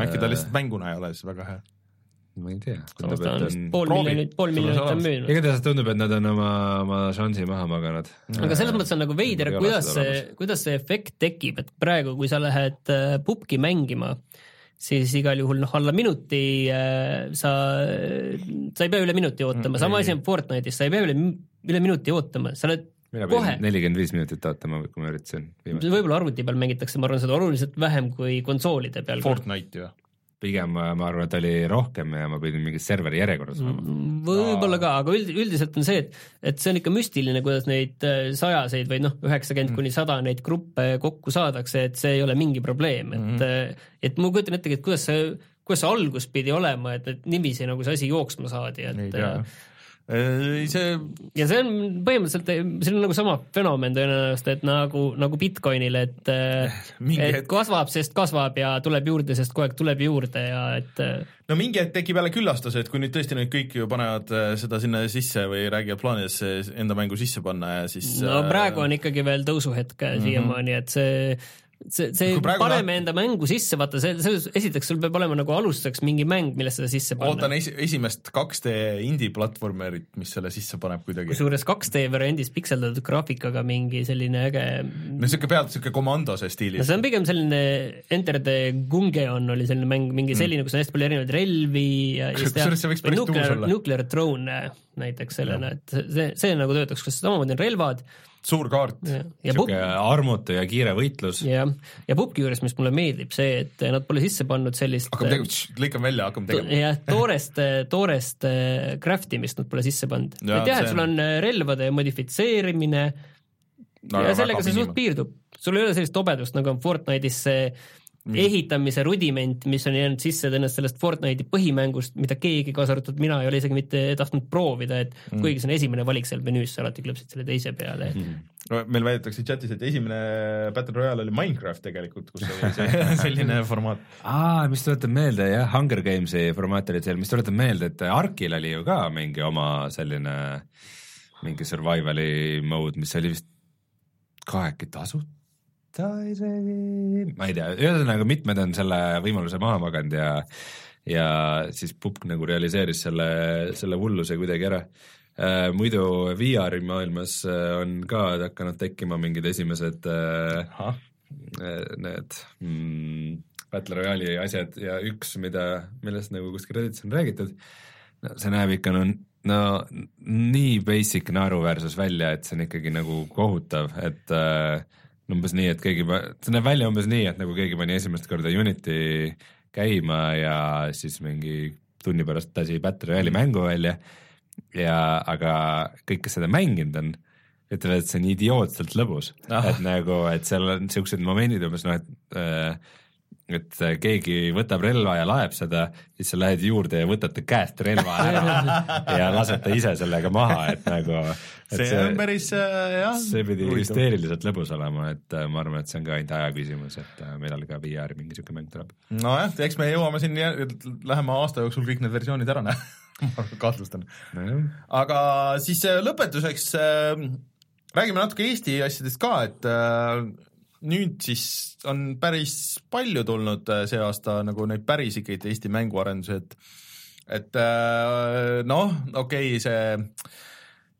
äkki ta lihtsalt mänguna ei ole siis väga hea? ma ei tea. samas ta on vist pool miljonit, pool miljonit on müünud. igatahes tundub, et nad on oma, oma šansi maha maganud. aga selles mõttes on nagu veider, kuidas see, kuidas see efekt tekib, et praegu, kui sa lähed äh, pubki mängima, siis igal juhul noh, alla minuti äh, sa, sa ei pea üle minuti ootama, sama asi on Fortnite'is, sa ei pea üle, üle minuti ootama, sa oled mina pidin nelikümmend viis minutit ootama, kui ma üritasin. võib-olla arvuti peal mängitakse, ma arvan, seda oluliselt vähem kui konsoolide peal. Fortnite'i või? Pigem ma arvan, et oli rohkem ja ma pidin mingis serveri järjekorras olema mm,. võib-olla ka, aga üld, üldiselt on see, et, et see on ikka müstiline, kuidas neid äh, sajaseid või noh, üheksakümmend mm. kuni sada neid gruppe kokku saadakse, et see ei ole mingi probleem, et mm, -hmm. et ma kujutan ettegi, et kuidas see kuidas see algus pidi olema, et, et niiviisi nagu see asi jooksma saadi, et ei see ja see on põhimõtteliselt, see on nagu sama fenomen tõenäoliselt, et nagu, nagu Bitcoinil, et mingi et hetk... kasvab, sest kasvab ja tuleb juurde, sest kogu aeg tuleb juurde ja et no mingi hetk tekib jälle küllastus, et kui nüüd tõesti nüüd kõik ju panevad äh, seda sinna sisse või räägivad plaanidesse enda mängu sisse panna ja siis no praegu on ikkagi veel tõusuhetk mm -hmm. siiamaani, et see see, see paneme enda mängu sisse, vaata see, selles, esiteks sul peab olema nagu alustuseks mingi mäng, millesse seda sisse panna. ootan esi, esimest 2D indie platvormerit, mis selle sisse paneb kuidagi. kusjuures 2D variandis pikseldatud graafikaga mingi selline äge. no siuke pealt siuke komandose stiilis. no see on pigem selline Enter the Gungeon oli selline mäng, mingi mm. selline mm., kus on hästi palju erinevaid relvi ja. kusjuures see võiks päris tuus olla. Nuclear Throne näiteks sellena, et see, see nagu töötaks, kas samamoodi on relvad suur kaart. sihuke armutu ja kiire võitlus. jah, ja pubgi juures, mis mulle meeldib, see, et nad pole sisse pannud sellist hakkame tegema, lõikame välja, hakkame tegema. jah, toorest, toorest äh, craft imist nad pole sisse pannud. et jah, et sul on äh, relvade modifitseerimine no, ja sellega see suht piirdub. sul ei ole sellist tobedust, nagu on Fortnite'is see Mm. ehitamise rudiment, mis on jäänud sisse tõenäoliselt sellest Fortnite'i põhimängust, mida keegi, kaasa arvatud mina, ei ole isegi mitte tahtnud proovida, et mm. kuigi see on esimene valik seal menüüs, sa alati klõpsid selle teise peale mm.. no meil väidetakse chatis, et esimene Battle Royale oli Minecraft tegelikult, kus oli see selline formaat. aa, mis tuletab meelde jah, Hunger Games'i formaat oli seal, mis tuletab meelde, et Arkil oli ju ka mingi oma selline mingi survival'i mode, mis oli vist ka äkki tasuta ta isegi, ma ei tea, ühesõnaga mitmed on selle võimaluse maha maganud ja ja siis Pupk nagu realiseeris selle, selle hulluse kuidagi ära äh,. muidu VR-i maailmas äh, on ka hakanud tekkima mingid esimesed äh, need mm, Battle Royale'i asjad ja üks, mida, millest nagu kuskil Redditis on räägitud, no see näeb ikka no, no nii basic naeruväärsus välja, et see on ikkagi nagu kohutav, et äh, umbes nii, et keegi, see näeb välja umbes nii, et nagu keegi pani esimest korda Unity käima ja siis mingi tunni pärast lasi Battle Royale'i mängu välja ja aga kõik, kes seda mänginud on, ütlevad, et see on idiootselt lõbus ah., et nagu, et seal on siuksed momendid umbes noh, et äh, et keegi võtab relva ja laeb seda, siis sa lähed juurde ja võtad ta käest relva ära ja lased ta ise sellega maha, et nagu see, see on päris äh, jah. see pidi hüsteeriliselt lõbus olema, et äh, ma arvan, et see on ka ainult aja küsimus, et äh, millal ka VR-i mingi siuke mäng tuleb. nojah, eks me jõuame siin lähema aasta jooksul kõik need versioonid ära näha ma kahtlustan no.. aga siis lõpetuseks äh, räägime natuke Eesti asjadest ka, et äh, nüüd siis on päris palju tulnud äh, see aasta nagu neid päris ikkagi Eesti mänguarendusi, et et äh, noh, okei okay,, see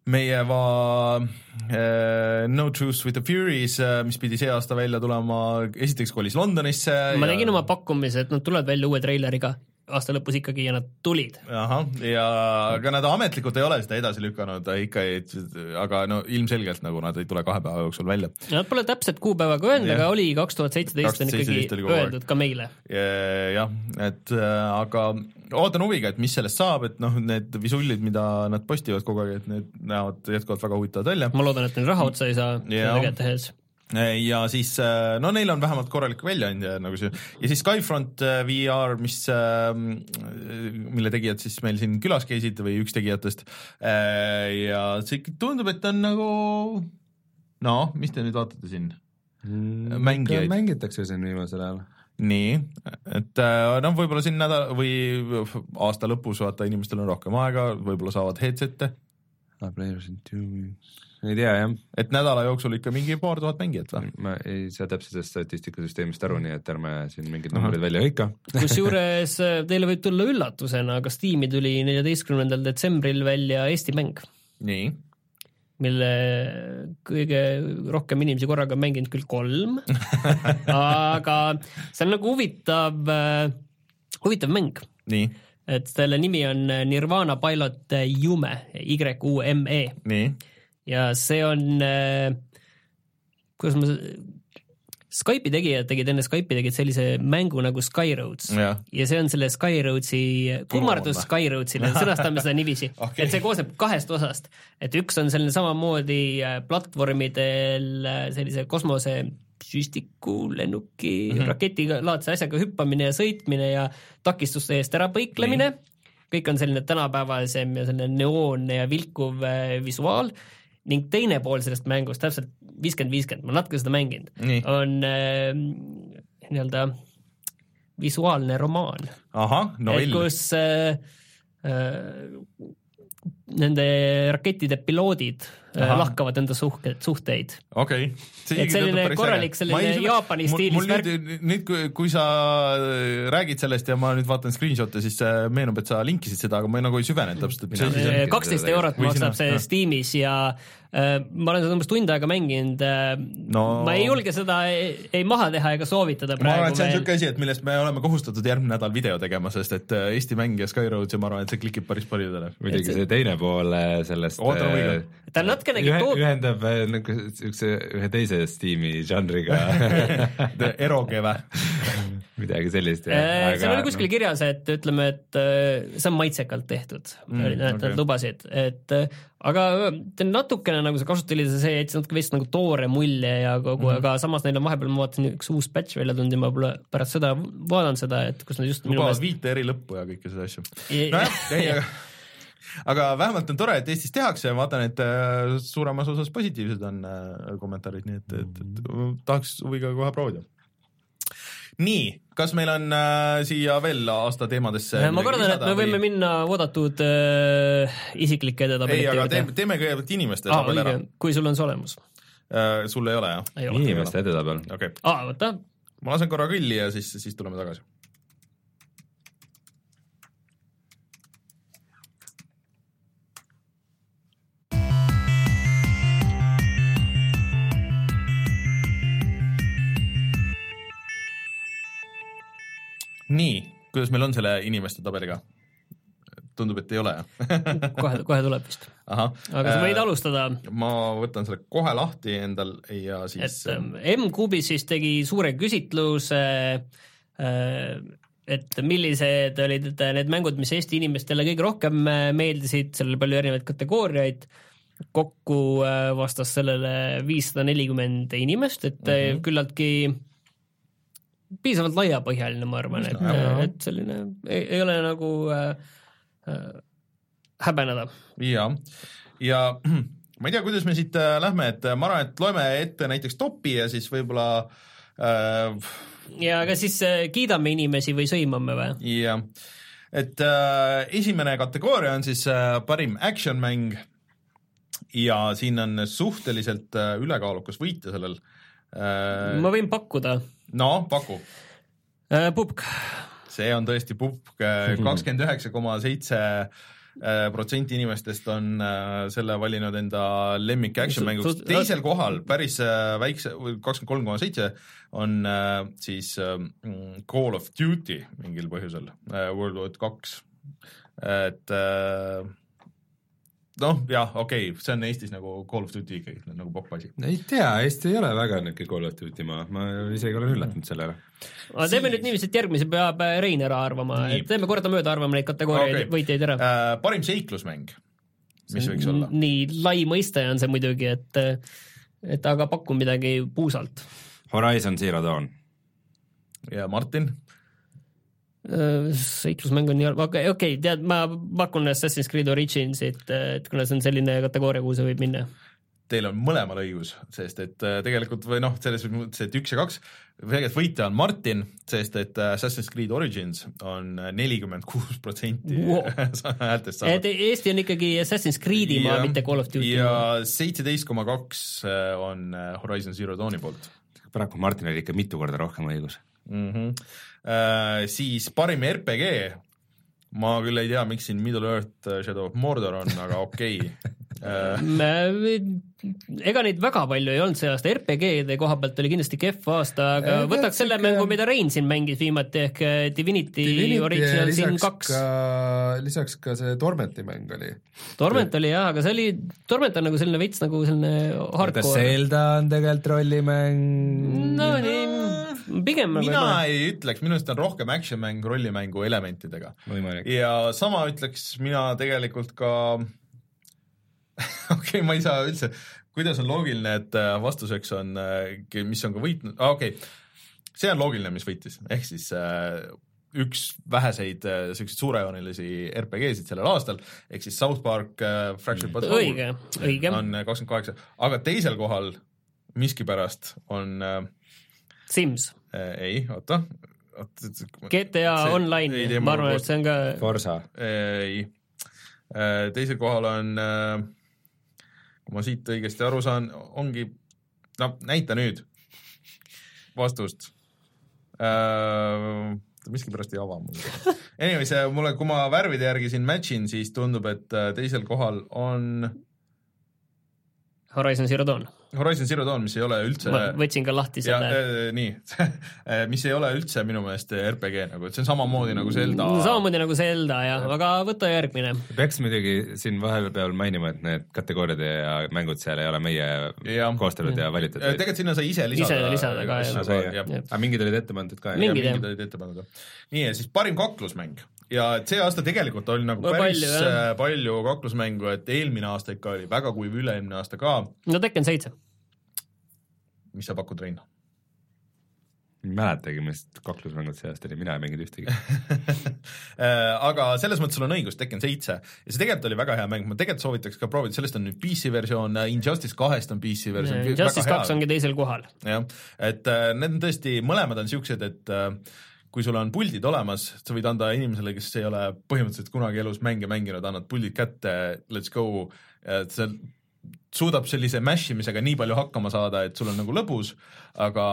meie va- uh, No Truth with the Furies, mis pidi see aasta välja tulema, esiteks kolis Londonisse. ma ja... tegin oma pakkumise, et nad tulevad välja uue treileriga aasta lõpus ikkagi ja nad tulid. ahah, ja aga nad ametlikult ei ole seda edasi lükanud ikka, aga no ilmselgelt nagu nad ei tule kahe päeva jooksul välja. Nad pole täpset kuupäeva ka öelnud, aga oli kaks tuhat seitseteist on ikkagi öeldud ka meile. jah, et äh, aga ootan huviga, et mis sellest saab, et noh, need visullid, mida nad postivad kogu aeg, et need näevad jätkuvalt väga huvitavad välja. ma loodan, et neil raha otsa ei saa seda tegelikult tehes ja siis äh, no neil on vähemalt korralik väljaandja nagu see ja siis Skyfront äh, VR, mis, ähm, mille tegijad siis meil siin külas käisid või üks tegijatest ja see tundub, et on nagu noh, mis te nüüd vaatate siin mm,? mängijaid. mängitakse siin viimasel ajal nii, et äh, noh, võib-olla siin nädal või aasta lõpus vaata, inimestel on rohkem aega, võib-olla saavad headset'e. Players in two weeks ei tea jah. et nädala jooksul ikka mingi paar tuhat mängijat või? ma ei saa täpselt sellest statistikasüsteemist aru, nii et ärme siin mingid numbrid välja hõika kusjuures äh, teile võib tulla üllatusena, aga Steam'i tuli neljateistkümnendal detsembril välja Eesti mäng. nii? mille kõige rohkem inimesi korraga on mänginud küll kolm aga see on nagu huvitav, äh, huvitav mäng. nii et selle nimi on Nirvana Pilot Yume, Y-U-M-E. Ja see on äh,, kuidas ma, Skype'i tegijad tegid enne Skype'i tegid sellise mängu nagu Skyroads ja. ja see on selle Skyroadsi kummardus Skyroadsile, sõnastame seda niiviisi okay., et see koosneb kahest osast, et üks on selline samamoodi äh, platvormidel äh, sellise kosmose süstiku, lennuki mm, -hmm. raketilaadse asjaga hüppamine ja sõitmine ja takistuste eest ära põiklemine. kõik on selline tänapäevasem ja selline neoonne ja vilkuv äh, visuaal ning teine pool sellest mängust, täpselt viiskümmend, viiskümmend, ma natuke seda mänginud, on äh, nii-öelda visuaalne romaan. ahah, no et kus äh, äh, nende rakettide piloodid äh, Aha. lahkavad enda suhted, suhteid. okei okay.. et selline korralik selline ei, Jaapani stiilis värk. nüüd, kui, kui sa äh, räägid sellest ja ma nüüd vaatan screenshot'e, siis äh, meenub, et sa linkisid seda, aga ma nagu ei süvenenud täpselt, kaksteist eurot maksab see Steamis ja Äh, ma olen seda umbes tund aega mänginud äh, no,. ma ei julge seda ei, ei maha teha ega soovitada praegu. ma arvan, et see on niisugune asi, et millest me oleme kohustatud järgmine nädal video tegema, sest et Eesti mäng ja Skyroads ja ma arvan, et see klikib päris paljudele. muidugi see teine pool sellest ta on natukenegi ühe, ühendab nagu siukse ühe teise Steam'i žanriga eroge või midagi sellist. seal oli kuskil no. kirjas, et ütleme, et see on maitsekalt tehtud mm,, et nad okay. lubasid, et aga natukene nagu see kasutajaliidese, see jättis natuke vist nagu toore mulje ja kogu mm, -hmm. aga samas neil on vahepeal, ma vaatasin, üks uus patch välja tulnud ja ma pole pärast seda vaadanud seda, et kus nad just lubavad meelest... viite eri lõppu ja kõiki seda asju. nojah, ei, aga aga vähemalt on tore, et Eestis tehakse ja ma vaatan, et äh, suuremas osas positiivsed on äh, kommentaarid, nii et, et, et tahaks huviga kohe proovida nii, kas meil on äh, siia veel aasta teemadesse ma kardan, et me võime või... minna oodatud äh, isiklike edetabelite juurde. ei, aga teeme, teeme kõigepealt inimeste ah, tabel ära. kui sul on see olemas äh,. sul ei ole jah? inimeste edetabel. okei okay.. aa, võta. ma lasen korra kõlli ja siis, siis tuleme tagasi nii, kuidas meil on selle inimeste tabeliga? tundub, et ei ole kohe, kohe tuleb vist. aga sa võid äh, alustada. ma võtan selle kohe lahti endal ja siis. et ähm, M-Kuubis siis tegi suure küsitluse äh, et millised olid need mängud, mis Eesti inimestele kõige rohkem äh, meeldisid, seal oli palju erinevaid kategooriaid, kokku äh, vastas sellele viissada nelikümmend inimest, et mm -hmm. küllaltki piisavalt laiapõhjaline, ma arvan, et et selline ei, ei ole nagu äh, äh, häbeneda. ja, ja ma ei tea, kuidas me siit äh, lähme, et äh, ma arvan, et loeme ette näiteks topi ja siis võib-olla äh, ja kas siis äh, kiidame inimesi või sõimame või? jah, et äh, esimene kategooria on siis äh, parim action mäng ja siin on suhteliselt äh, ülekaalukas võitja sellel äh,. ma võin pakkuda no paku, äh,. Pupk, see on tõesti pupk, kakskümmend üheksa koma seitse äh, protsenti inimestest on äh, selle valinud enda lemmik action mänguks teisel kohal päris äh, väikse, kakskümmend kolm koma seitse on äh, siis äh, Call of Duty mingil põhjusel äh,, World War kaks, et äh, noh, jah, okei okay,, see on Eestis nagu Call of Duty ikkagi nagu popp asi. ei tea, Eesti ei ole väga niisugune Call of Duty maa, ma isegi olen üllatunud selle üle. aga teeme nüüd niiviisi, et järgmise peab äh, Rein ära arvama, teeme kordamööda, arvame neid kategooriaid okay. võitjaid ära. Äh, parim seiklusmäng, mis võiks olla? nii lai mõiste on see muidugi, et, et aga paku midagi puusalt. Horizon Zero Dawn. ja Martin? Seiklusmäng on nii, okei okay,, tead, ma pakun Assassin's Creed Originsit, et kuna see on selline kategooria, kuhu see võib minna. Teil on mõlemal õigus, sest et äh, tegelikult või noh, selles mõttes, et üks ja kaks, tegelikult võitja on Martin, sest et äh, Assassin's Creed Origins on nelikümmend kuus protsenti häältest et saanud. Eesti on ikkagi Assassin's Creed'i maa, mitte Call of Duty maa. ja seitseteist koma kaks äh, on äh, Horizon Zero Dawni poolt paraku Martinil ikka mitu korda rohkem õigus. mm. -hmm. Uh, siis parim RPG, ma küll ei tea, miks siin Middle Earth äh, Shadow of Mordor on, aga okei okay.. ega neid väga palju ei olnud see aasta, RPG-de koha pealt oli kindlasti kehv aasta, aga Eh, võtaks selle sihuke- mängu, mida Rein siin mängis viimati ehk eh, Divinity, Divinity Original Sin kaks. lisaks ka see Tormenti mäng oli. Torment oli jah, aga see oli, Torment on nagu selline veits nagu selline hardcore. Zelda on tegelikult rollimäng. no pigem nagu mina ei ütleks, minu arust on rohkem action mäng rollimängu elementidega. Ja sama ütleks mina tegelikult ka, okei okay,, ma ei saa üldse, kuidas on loogiline, et äh, vastuseks on, mis on ka võitnud ah,, okei. Okay., see on loogiline, mis võitis, ehk siis äh, üks väheseid äh, siukseid suurejoonelisi RPG-sid sellel aastal, ehk siis South Park äh, Fractured But Whole õige, õige. on kakskümmend kaheksa, aga teisel kohal miskipärast on äh, Sims, äh, ei, oota, GTA See- Online ma arvan, et see on ka, Forsa. ei, teisel kohal on, kui ma siit õigesti aru saan, ongi, no näita nüüd vastust. miskipärast ei ava mul. Anyways, mulle, kui ma värvide järgi siin match in, siis tundub, et äh, teisel kohal on Horizon Zero Dawn. Horizon Zero Dawn, mis ei ole üldse võtsin ka lahti ja selle. äh, nii, mis ei ole üldse minu meelest RPG nagu, et see on samamoodi nagu Zelda. samamoodi nagu Zelda jah, aga võta järgmine. peaks muidugi siin vahepeal mainima, et need kategooriad ja mängud seal ei ole meie Jah. koostatud ja valitud. tegelikult sinna sai ise lisada. Ise lisada ka, jah. aga mingid olid ette pandud ka. Mingid olid ette pandud. nii, ja siis parim kaklusmäng ja et see aasta tegelikult oli nagu No päris palju, palju, jah. palju kaklusmängu, et eelmine aasta ikka oli väga kuiv, üle-eelmine aasta ka. no Tekken seitse. mis sa pakud, Rein? ei mäletagi, mis kaklusmängud see aasta oli, mina ei mänginud ühtegi. Äh, aga selles mõttes sul on õigus, Tekken seitse ja see tegelikult oli väga hea mäng, ma tegelikult soovitaks ka proovida, sellest on nüüd PC versioon, Injustice kahest on PC versioon. Justice kaks ongi teisel kohal. jah, et äh, need on tõesti, mõlemad on siuksed, et äh, kui sul on puldid olemas, sa võid anda inimesele, kes ei ole põhimõtteliselt kunagi elus mänge mänginud, annad puldid kätte, let's go, et see suudab sellise mash imisega nii palju hakkama saada, et sul on nagu lõbus, aga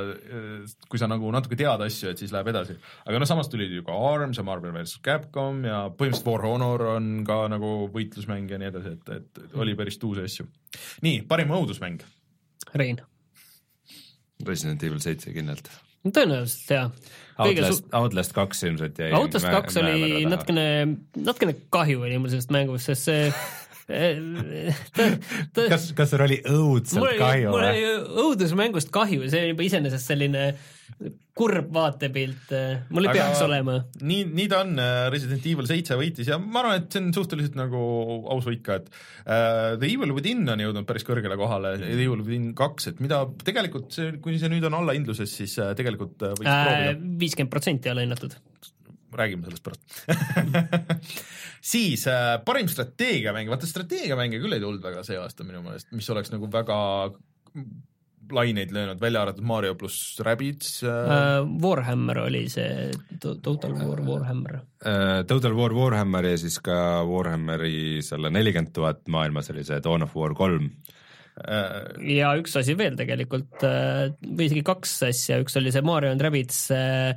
äh, kui sa nagu natuke tead asju, et siis läheb edasi. aga noh, samas tulid ju ka Arms ja Marvel versus Capcom ja põhimõtteliselt War Honor on ka nagu võitlusmäng ja nii edasi, et, et oli päris tuusi asju. nii, parim õudusmäng. Rein. Resident Evil seitse kindlalt. tõenäoliselt jaa. Outlast, Outlast kaks ilmselt jäi. Outlast kaks oli natukene, natukene kahju oli mul sellest mängust, sest see kas, kas sul oli õudselt mul kahju mul või oli? õudusmängust kahju, see on juba iseenesest selline kurb vaatepilt, mul ei peaks olema. nii, nii ta on, Resident Evil seitse võitis ja ma arvan, et see on suhteliselt nagu aus võit ka, et uh, The Evil Within on jõudnud päris kõrgele kohale, The Evil Within kaks, et mida tegelikult see, kuni see nüüd on allahindluses, siis tegelikult võiks uh, proovida. viiskümmend protsenti allahinnatud. Räägime sellest pärast siis äh, parim strateegiamäng, vaata strateegiamänge küll ei tulnud väga see aasta minu meelest, mis oleks nagu väga laineid löönud, välja arvatud Mario pluss Rabbids äh,. Warhammer oli see, Total War Warhammer. Äh, Total War Warhammer ja siis ka Warhammeri selle nelikümmend tuhat maailmas oli see Dawn of War kolm. Äh, ja üks asi veel tegelikult või isegi kaks asja, üks oli see Mario and Rabbids äh,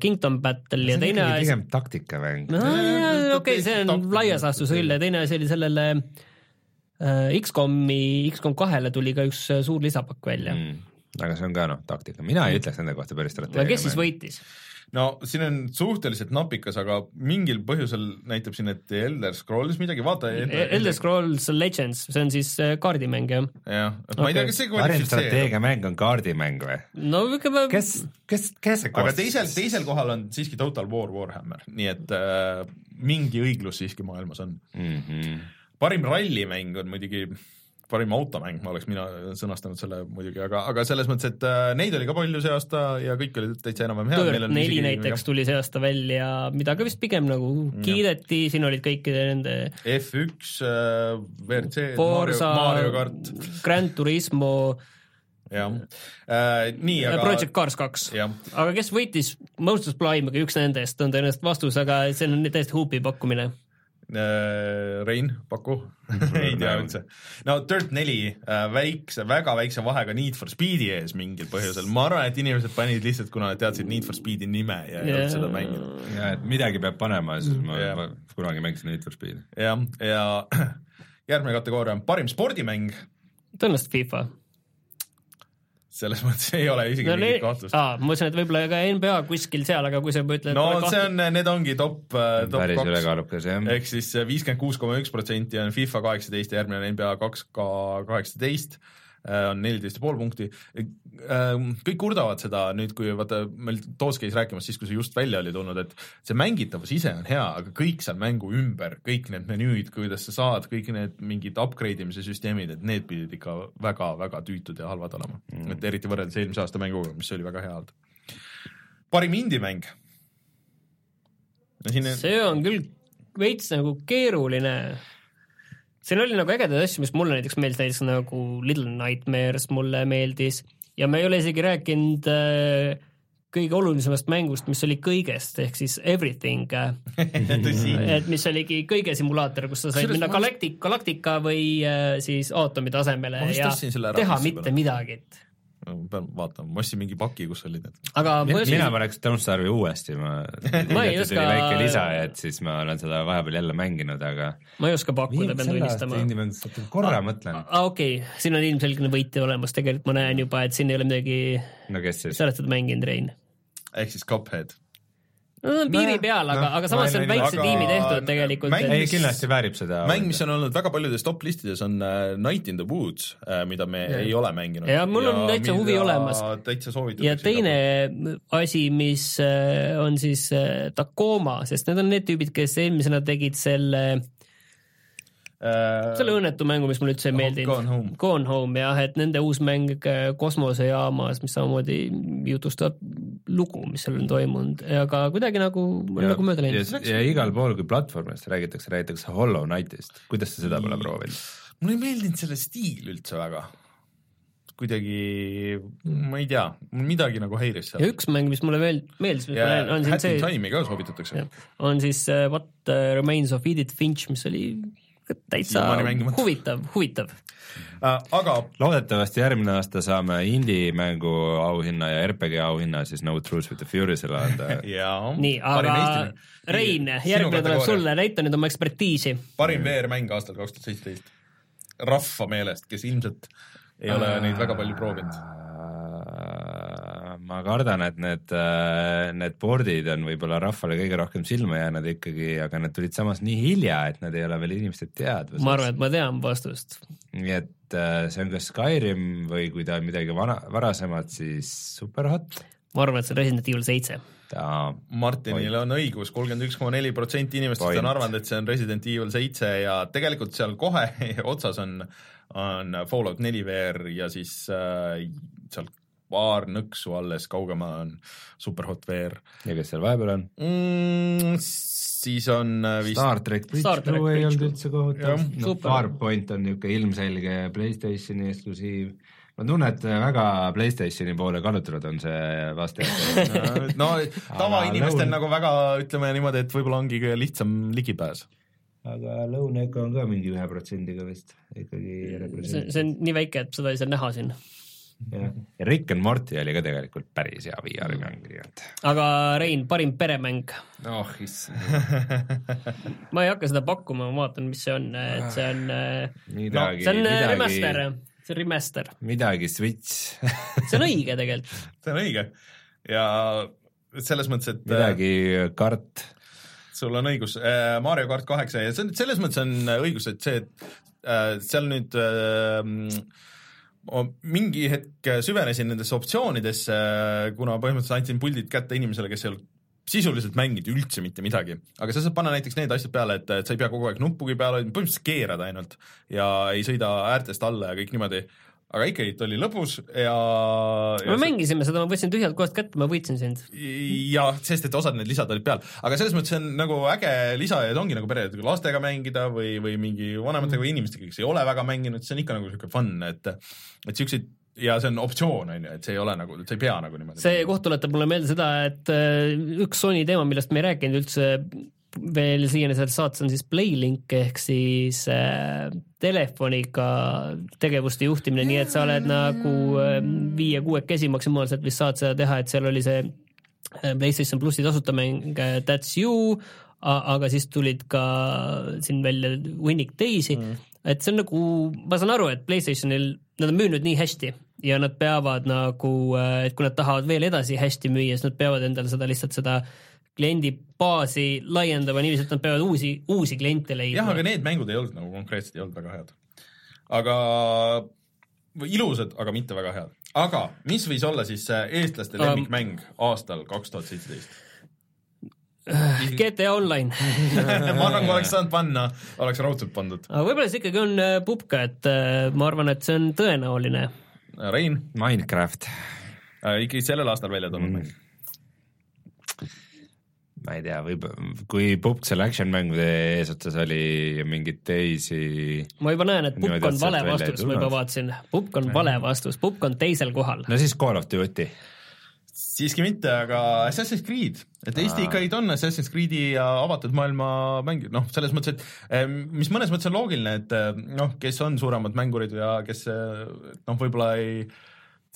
Kingdom Battle ja teine asi, pigem taktikamäng. no okei, see on laias laastus küll ja teine asi oli sellele äh, X-komi, X-kom kahele tuli ka üks äh, suur lisapakk välja mm.. Aga see on ka noh, taktika, mina ei ütleks nende kohta päris strateegia. kes siis? võitis? No siin on suhteliselt napikas, aga mingil põhjusel näitab siin, et Elder Scrolls midagi, vaata. Elder Scrolls Legends, see on siis äh, kaardimäng jah? jah, ma ei tea, kas see parim kvalifitseerub. strateegiamäng on kaardimäng või? no ikka kes, kes, kes see aga koostis? teisel, teisel kohal on siiski Total War Warhammer, nii et äh, mingi õiglus siiski maailmas on. mm. -hmm. parim rallimäng on muidugi parim automäng, ma oleks mina sõnastanud selle muidugi, aga, aga selles mõttes, et äh, neid oli ka palju see aasta ja kõik olid täitsa enam-vähem head. Dirt neli näiteks tuli see aasta välja, mida ka vist pigem nagu kiideti, siin olid kõikide nende F1 äh,, WRC, Mario, Mario kart, Grand Turismo jah äh,. nii, aga Project Cars kaks. aga kes võitis Most Sublime'iga, üks nendest on tõenäoliselt vastus, aga see on täiesti huupi pakkumine. Äh, Rein, paku ei tea üldse. no Dirt neli äh, väikse, väga väikse vahega Need for Speedi ees mingil põhjusel, ma arvan, et inimesed panid lihtsalt, kuna nad teadsid Need for Speedi nime ja ei olnud seda mänginud. ja et midagi peab panema, siis ma yeah. kunagi mängisin Need for Speed'i. jah, ja järgmine kategooria on parim spordimäng, tõenäoliselt FIFA. Selles mõttes ei ole isegi no mingit, kahtlust. aa, ma mõtlesin, et võib-olla ka NBA kuskil seal, aga kui sa juba ütled. no see on, need ongi top, top päris kaks, ülekaalukas jah. ehk siis viiskümmend kuus koma üks protsenti on FIFA kaheksateist ja järgmine on NBA kaks K kaheksateist on neliteist ja pool punkti. kõik kurdavad seda nüüd, kui vaata meil Toots käis rääkimas siis, kui see just välja oli tulnud, et see mängitavus ise on hea, aga kõik seal mängu ümber, kõik need menüüd, kuidas sa saad, kõik need mingid upgrade imise süsteemid, et need pidid ikka väga-väga tüütud ja halvad olema mm.. et eriti võrreldes eelmise aasta mänguga, mis oli väga hea olnud. parim indie-mäng. siin see on küll veits nagu keeruline. Siin oli nagu ägedaid asju, mis mulle näiteks meeldis, näiteks nagu Little Nightmares mulle meeldis ja me ei ole isegi rääkinud äh, kõige olulisemast mängust, mis oli kõigest ehk siis Everything, et mis oligi kõige simulaator, kus sa said minna galaktik-, galaktika või äh, siis aatomi tasemele ja teha mitte peale. midagi. Pean vaatama, ma ostsin mingi paki, kus olid need. aga ma ei mina paneks Don't Starve'i uuesti, ma Ma ei oska- väike lisa, et siis ma olen seda vahepeal jälle mänginud, aga ma ei oska pakkuda, pean tunnistama. korra mõtlen, aa okei okay., siin on ilmselgelt võitja olemas, tegelikult ma näen juba, et siin ei ole midagi, no kes siis sa oled seda mänginud, Rein. ehk siis Cuphead. Nad on piiri peal, aga noh, no,, aga ma samas see on ei väikse näinud, tiimi tehtud tegelikult. mäng- ei, mis- kindlasti väärib seda. mäng, mis on olnud väga paljudes top listides, on äh, Night in the Woods, mida me ja. ei ole mänginud. Ja mul on täitsa huvi olemas. täitsa soovitan. ja teine asi, mis äh, on siis äh, Tacoma, sest need on need tüübid, kes eelmisena tegid selle, äh, selle õnnetu mängu, mis mulle üldse ei meeldinud. Gone Home. Gone Home jah, et nende uus mäng äh, kosmosejaamas, mis samamoodi jutustab lugu, mis seal on toimunud, aga kuidagi nagu, nagu mööda läinud. ja, ja igal pool, kui platvormidest räägitakse, räägitakse Hollow Knightist, kuidas sa seda pole proovinud? mulle ei meeldinud selle stiil üldse väga. kuidagi, ma ei tea, midagi nagu häiris ja seal. üks mäng, mis mulle veel meeldis, mis ja ma näen, on siin see, Time'i ka soovitatakse. on siis uh, What Remains of Edith Finch, mis oli täitsa huvitav, huvitav. Äh, aga loodetavasti järgmine aasta saame indie-mängu auhinna ja RPG auhinna siis No Truth with the Furious'ile anda. jaa. nii, aga Rein, järgmine tuleb sulle, näita nüüd oma ekspertiisi. parim VR-mäng aastal kaks tuhat seitseteist. rahva meelest, kes ilmselt ei ole neid väga palju proovinud. Ma kardan, et need, need board'id on võib-olla rahvale kõige rohkem silma jäänud ikkagi, aga need tulid samas nii hilja, et nad ei ole veel inimeste teadvuses. ma arvan, et ma tean vastust. nii et see on kas Skyrim või kui ta on midagi vana, varasemat, siis Superhot. ma arvan, et see on Resident Evil seitse Martinil point. on õigus, kolmkümmend üks koma neli protsenti inimestest on arvanud, et see on Resident Evil seitse ja tegelikult seal kohe otsas on, on Fallout neli VR ja siis äh, seal paar nõksu alles kaugemal on Superhot VR. ja kes seal vahepeal on mm,? siis on äh, vist Star track Bridge Crew ei olnud üldse kohutav, no Farpoint on niisugune ilmselge Playstationi eksklusiiv ma tunnen, et väga Playstationi poole kallutatud on see vaste no tavainimestel lõun... nagu väga ütleme niimoodi, et võib-olla ongi kõige lihtsam ligipääs. aga Echo on ka mingi ühe protsendiga vist ikkagi. see, see on nii väike, et seda ei saa näha siin ja Rick and Morty oli ka tegelikult päris hea VR-i mäng, nii et. aga Rein, parim peremäng? oh issand ma ei hakka seda pakkuma, ma vaatan, mis see on, et see on midagi no,, see on midagi... remaster see on remaster. midagi Switch see on õige tegelikult see on õige ja selles mõttes, et midagi kart. sul on õigus, äh, Mario kart kaheksa ja see on, selles mõttes on õigus, et see, et äh, seal nüüd äh, mingi hetk süvenesin nendesse optsioonidesse, kuna põhimõtteliselt andsin puldid kätte inimesele, kes ei olnud sisuliselt mängida üldse mitte midagi, aga sa saad panna näiteks need asjad peale, et, et sa ei pea kogu aeg nuppugi peal hoidma, põhimõtteliselt keerad ainult ja ei sõida äärtest alla ja kõik niimoodi, aga ikkagi ta oli lõbus ja, ja me mängisime seda, ma võtsin tühjalt kohast kätte, ma võitsin sind. jah, sest et osad need lisad olid peal, aga selles mõttes see on nagu äge lisa ja ta ongi nagu pere, lastega mängida või, või mingi vanematega või inimestega, kes ei ole väga mänginud, see on ikka nagu niisugune fun, et et niisuguseid ja see on optsioon, on ju, et see ei ole nagu, sa ei pea nagu niimoodi. see koht tuletab mulle meelde seda, et äh, üks Sony teema, millest me ei rääkinud üldse veel siiani selles saates on siis Playlink ehk siis äh, telefoniga tegevuste juhtimine, nii et sa oled nagu äh, viie-kuuekesi maksimaalselt vist saad seda teha, et seal oli see äh, PlayStation plussi tasuta mäng äh, That's You, aga siis tulid ka siin välja hunnik teisi mm., et see on nagu, ma saan aru, et Playstationil nad on müünud nii hästi ja nad peavad nagu, et kui nad tahavad veel edasi hästi müüa, siis nad peavad endale seda lihtsalt seda kliendibaasi laiendama niiviisi, et nad peavad uusi, uusi kliente leidma. jah, aga need mängud ei olnud nagu konkreetselt ei olnud väga head. aga ilusad, aga mitte väga head. aga mis võis olla siis eestlaste lemmikmäng aastal kaks tuhat seitseteist? GTA Online ma arvan, kui oleks saanud panna, oleks raudselt pandud. aga võib-olla see ikkagi on äh, pupka, et äh, ma arvan, et see on tõenäoline. Rein? Minecraft äh,. ikkagi sellel aastal välja tulnud mäng mm ma ei tea, võib, kui Pupk seal action mängude eesotsas oli ja mingeid teisi. ma juba näen, et Pupk on vale vastus, ma juba vaatasin, Pupk on vale vastus, Pupk on teisel kohal. no siis Call of Duty siiski mitte, aga Assassin's Creed, et Eesti Aa. ikkagi on Assassin's Creed'i ja avatud maailma mäng, noh, selles mõttes, et mis mõnes mõttes on loogiline, et noh, kes on suuremad mängurid ja kes noh, võib-olla ei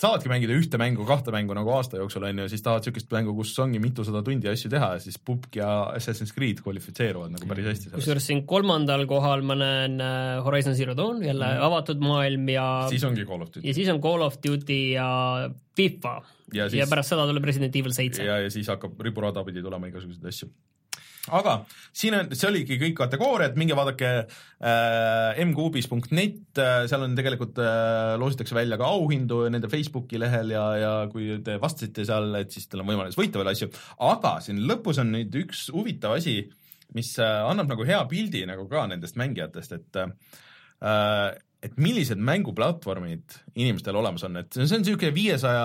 saavadki mängida ühte mängu, kahte mängu nagu aasta jooksul on ju, siis tahavad niisugust mängu, kus ongi mitusada tundi asju teha ja siis Pupk ja Assassin's Creed kvalifitseeruvad nagu päris hästi. kusjuures siin kolmandal kohal ma näen Horizon Zero Dawn, jälle mm. avatud maailm ja siis ongi Call of Duty. ja siis on Call of Duty ja FIFA ja, siis, ja pärast seda tuleb Resident Evil seitse. ja, ja siis hakkab riburada pidi tulema igasuguseid asju aga siin on, see oligi kõik kategooriad, minge vaadake äh, mkuubis.net, äh, seal on tegelikult äh, loositakse välja ka auhindu nende Facebooki lehel ja, ja kui te vastasite seal, et siis teil on võimalus võita veel asju, aga siin lõpus on nüüd üks huvitav asi, mis äh, annab nagu hea pildi nagu ka nendest mängijatest, et äh, et millised mänguplatvormid inimestel olemas on, et see on niisugune viiesaja,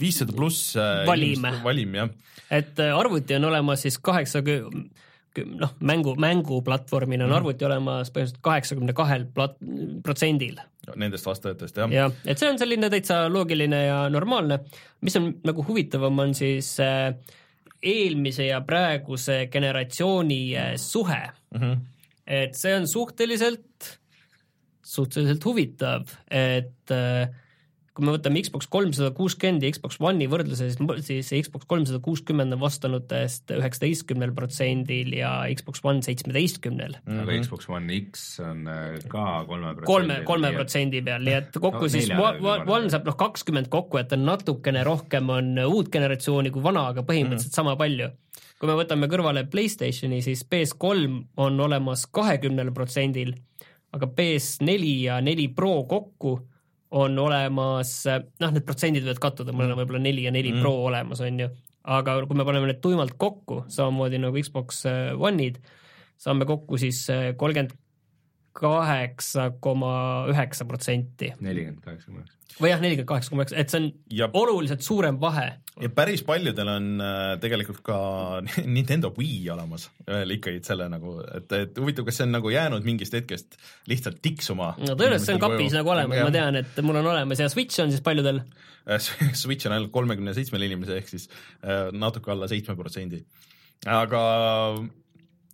viissada pluss äh, valim, valim, jah. et äh, arvuti on olemas siis kaheksakümne noh, mängu, mänguplatvormil on mm. arvuti olemas põhimõtteliselt kaheksakümne kahel plat-, protsendil. Nendest vastajatest, jah. jah, et see on selline täitsa loogiline ja normaalne. mis on nagu huvitavam, on siis äh, eelmise ja praeguse generatsiooni suhe mm. -hmm. et see on suhteliselt suhteliselt huvitav, et äh, kui me võtame Xbox kolmsada kuuskümmend ja Xbox One'i võrdluse, siis, siis Xbox kolmsada kuuskümmend on vastanutest üheksateistkümnel protsendil ja Xbox One seitsmeteistkümnel. aga Xbox One X on äh, ka kolme kolme, kolme protsendi peal, nii et kokku no, siis One, One saab noh, kakskümmend kokku, et on natukene rohkem on uut generatsiooni kui vana, aga põhimõtteliselt mm. sama palju kui me võtame kõrvale Playstationi, siis PS3 on olemas kahekümnel protsendil, aga PS4 ja neli Pro kokku on olemas, noh, need protsendid võivad kattuda, mul on võib-olla neli ja neli mm. Pro olemas, on ju, aga kui me paneme need tuimalt kokku, samamoodi nagu Xbox äh, One'id, saame kokku siis äh, kolmkümmend kaheksa koma üheksa protsenti. nelikümmend kaheksa koma üheksa või jah, nelikümmend kaheksa koma üheksa, et see on ja, oluliselt suurem vahe. ja päris paljudel on äh, tegelikult ka Nintendo Wii olemas veel ikkagi selle nagu, et, et huvitav, kas see on nagu jäänud mingist hetkest lihtsalt tiksuma? no tõenäoliselt see on kapis nagu olemas, ma tean, et mul on olemas ja Switch on siis paljudel äh, Switch on ainult kolmekümne seitsmel inimesel ehk siis äh, natuke alla seitsme protsendi. aga